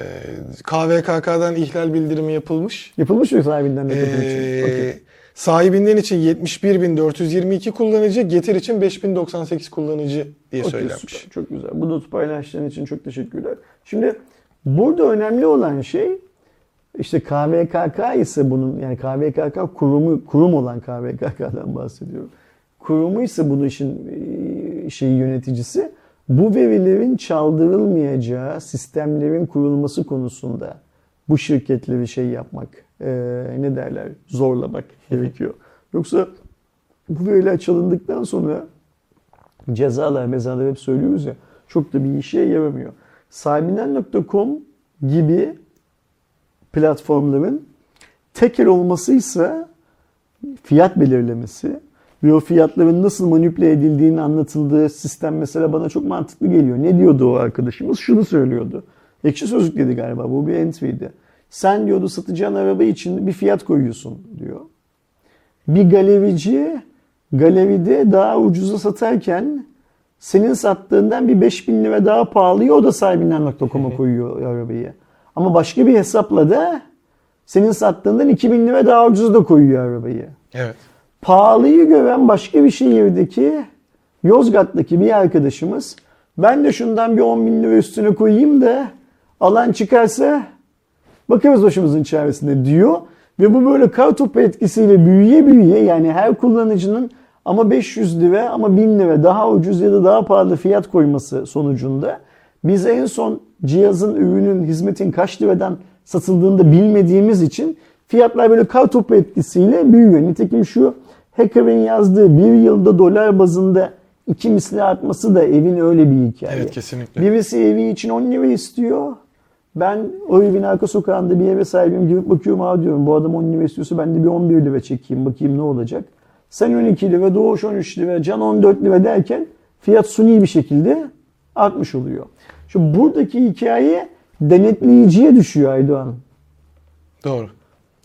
KVKK'dan ihlal bildirimi yapılmış. Yapılmış mı sahibinden.com için? Ee, Okey. sahibinden için 71.422 kullanıcı, Getir için 5098 kullanıcı diye Okey, söylenmiş. süper, çok güzel. Bu notu paylaştığın için çok teşekkürler. Şimdi burada önemli olan şey işte KVKK ise bunun yani KVKK kurumu kurum olan KVKK'dan bahsediyorum. Kurumu ise bu işin e, şeyi yöneticisi bu verilerin çaldırılmayacağı sistemlerin kurulması konusunda bu şirketleri şey yapmak e, ne derler zorlamak gerekiyor. Yoksa bu veriler çalındıktan sonra cezalar mezalar hep söylüyoruz ya çok da bir işe yaramıyor. Sahibinden.com gibi platformların tekel olmasıysa fiyat belirlemesi ve o fiyatların nasıl manipüle edildiğini anlatıldığı sistem mesela bana çok mantıklı geliyor. Ne diyordu o arkadaşımız? Şunu söylüyordu. Ekşi Sözlük dedi galiba bu bir entry'di. Sen diyordu satacağın araba için bir fiyat koyuyorsun diyor. Bir galerici galeride daha ucuza satarken senin sattığından bir 5000 lira daha pahalıya o da sahibinden.com'a koyuyor arabayı. Ama başka bir hesapla da senin sattığından 2000 lira daha ucuza da koyuyor arabayı. Evet. Pahalıyı gören başka bir şehirdeki Yozgat'taki bir arkadaşımız ben de şundan bir 10 bin lira üstüne koyayım da alan çıkarsa bakarız başımızın çaresine diyor. Ve bu böyle kar topu etkisiyle büyüye büyüye yani her kullanıcının ama 500 lira ama 1000 lira daha ucuz ya da daha pahalı fiyat koyması sonucunda biz en son cihazın, ürünün, hizmetin kaç liradan satıldığını da bilmediğimiz için fiyatlar böyle kar topu etkisiyle büyüyor. Nitekim şu hacker'ın yazdığı bir yılda dolar bazında iki misli artması da evin öyle bir hikaye. Evet kesinlikle. Birisi evi için 10 lira istiyor. Ben o evin arka sokağında bir eve sahibim girip bakıyorum ha diyorum bu adam 10 lira istiyorsa ben de bir 11 lira çekeyim bakayım ne olacak. Sen 12 lira, Doğuş 13 lira, Can 14 lira derken fiyat suni bir şekilde artmış oluyor. Şimdi buradaki hikaye denetleyiciye düşüyor Aydoğan. Doğru.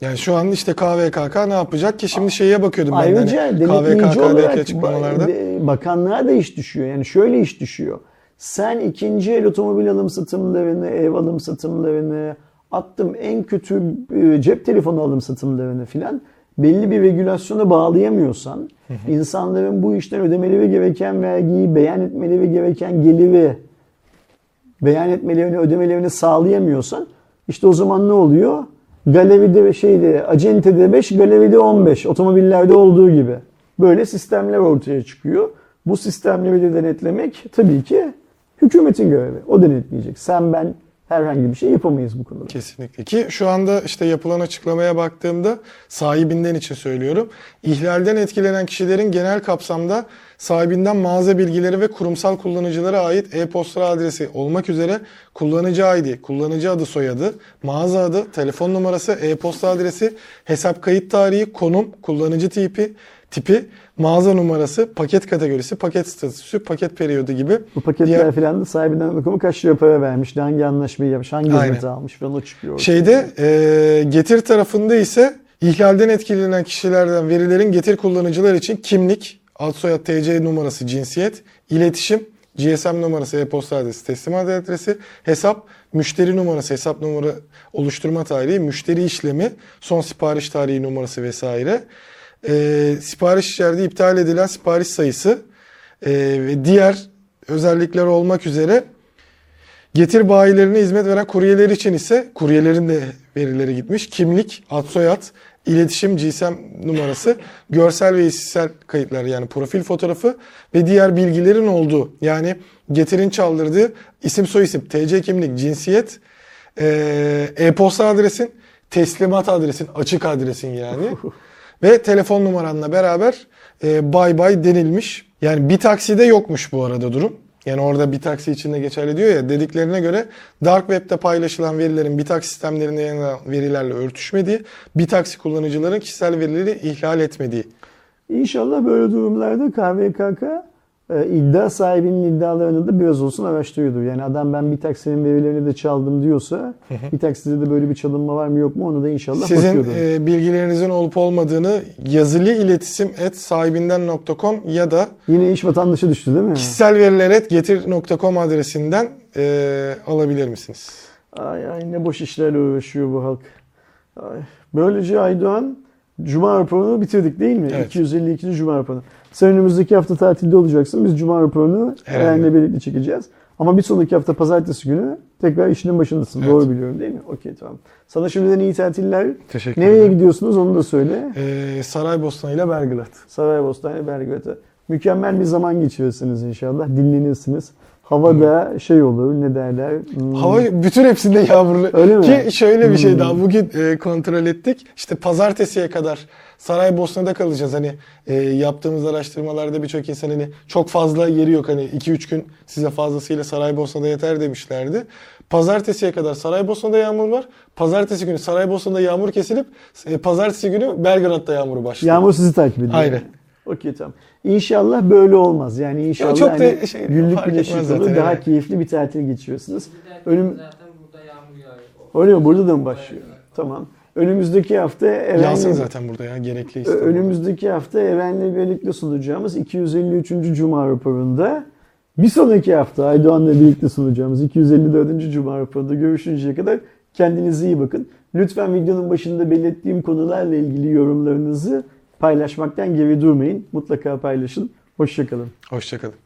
Yani şu an işte KVKK ne yapacak ki şimdi şeye bakıyordum ben Ayrıca hani KVKK'daki açıklamalarda. ba- bakanlığa da iş düşüyor. Yani şöyle iş düşüyor. Sen ikinci el otomobil alım satımlarını, ev alım satımlarını, attım en kötü e, cep telefonu alım satımlarını filan belli bir regülasyona bağlayamıyorsan, insanların bu işten ödemeleri gereken vergiyi, beyan etmeleri gereken geliri beyan etmelerini, ödemelerini sağlayamıyorsan işte o zaman ne oluyor? Galeride ve şeyde, acentede 5, galeride 15. Otomobillerde olduğu gibi. Böyle sistemler ortaya çıkıyor. Bu sistemleri de denetlemek tabii ki hükümetin görevi. O denetleyecek. Sen ben herhangi bir şey yapamayız bu konuda. Kesinlikle ki şu anda işte yapılan açıklamaya baktığımda sahibinden için söylüyorum. İhlalden etkilenen kişilerin genel kapsamda sahibinden mağaza bilgileri ve kurumsal kullanıcılara ait e-posta adresi olmak üzere kullanıcı ID, kullanıcı adı soyadı, mağaza adı, telefon numarası, e-posta adresi, hesap kayıt tarihi, konum, kullanıcı tipi, tipi, mağaza numarası, paket kategorisi, paket statüsü, paket periyodu gibi Bu paketler diğer- falan sahibinden bakımı kaç lira para vermiş, hangi anlaşmayı yapmış, hangi hizmeti almış falan o çıkıyor. Şeyde e, getir tarafında ise ihlalden etkilenen kişilerden verilerin getir kullanıcılar için kimlik, ad soyad TC numarası, cinsiyet, iletişim, GSM numarası, e-posta adresi, teslimat adresi, hesap, müşteri numarası, hesap numara oluşturma tarihi, müşteri işlemi, son sipariş tarihi numarası vesaire. E, sipariş içerdiği iptal edilen sipariş sayısı e, ve diğer özellikler olmak üzere Getir bayilerine hizmet veren kuryeler için ise kuryelerin de verileri gitmiş. Kimlik, ad soyad, iletişim, GSM numarası, görsel ve işitsel kayıtlar yani profil fotoğrafı ve diğer bilgilerin olduğu yani Getir'in çaldırdığı isim soyisim, TC kimlik, cinsiyet, e-posta adresin, teslimat adresin, açık adresin yani ve telefon numaranla beraber e, bay bay denilmiş. Yani bir takside yokmuş bu arada durum. Yani orada bir taksi içinde geçerli diyor ya dediklerine göre Dark Web'de paylaşılan verilerin bir taksi sistemlerinde yayınlanan verilerle örtüşmediği, bir taksi kullanıcıların kişisel verileri ihlal etmediği. İnşallah böyle durumlarda KVKK e, iddia sahibinin iddialarını da biraz olsun araştırıyordur. Yani adam ben bir taksinin verilerini de çaldım diyorsa bir takside de böyle bir çalınma var mı yok mu onu da inşallah Sizin bakıyordur. e, bilgilerinizin olup olmadığını yazılı iletişim et sahibinden.com ya da Yine iş vatandaşa düştü değil mi? kişisel veriler et getir.com adresinden e, alabilir misiniz? Ay ay ne boş işlerle uğraşıyor bu halk. Ay. Böylece Aydoğan Cuma raporunu bitirdik değil mi? Evet. 252. Cuma raporunu. Sen önümüzdeki hafta tatilde olacaksın. Biz Cuma raporunu. Eren'le birlikte çekeceğiz. Ama bir sonraki hafta pazartesi günü tekrar işinin başındasın. Evet. Doğru biliyorum değil mi? Okey tamam. Sana şimdiden iyi tatiller. Teşekkür Nereye ederim. gidiyorsunuz onu da söyle. E, Saraybosna ile Belgrad. Saraybosna, Belgrad'a. Mükemmel bir zaman geçirirsiniz inşallah. Dinlenirsiniz. Havada şey olur ne derler. hmm, Hava bütün hepsinde yağmurlu. Öyle mi? Ki şöyle bir şey Hmm. daha bugün e, kontrol ettik. İşte pazartesiye kadar Saraybosna'da kalacağız. Hani e, yaptığımız araştırmalarda birçok insan hani çok fazla yeri yok. Hani 2-3 gün size fazlasıyla Saraybosna'da yeter demişlerdi. Pazartesiye kadar Saraybosna'da yağmur var. Pazartesi günü Saraybosna'da yağmur kesilip e, pazartesi günü Belgrad'da yağmuru başlıyor. Yağmur sizi takip ediyor. Aynen. Okey tamam. İnşallah böyle olmaz. Yani inşallah çok da hani şey, güllük güneşlik olur. Daha evet. keyifli bir tatil geçiriyorsunuz. Önüm- zaten burada yağmur yağıyor. Öyle mi? Burada da mı başlıyor? Tamam. Önümüzdeki hafta Yansın Eren'le zaten burada ya gerekli işte. önümüzdeki hafta Eren'le birlikte sunacağımız 253. Cuma raporunda bir sonraki hafta Aydoğan'la birlikte sunacağımız 254. Cuma raporunda görüşünceye kadar kendinize iyi bakın. Lütfen videonun başında belirttiğim konularla ilgili yorumlarınızı paylaşmaktan geri durmayın. Mutlaka paylaşın. Hoşçakalın. Hoşçakalın.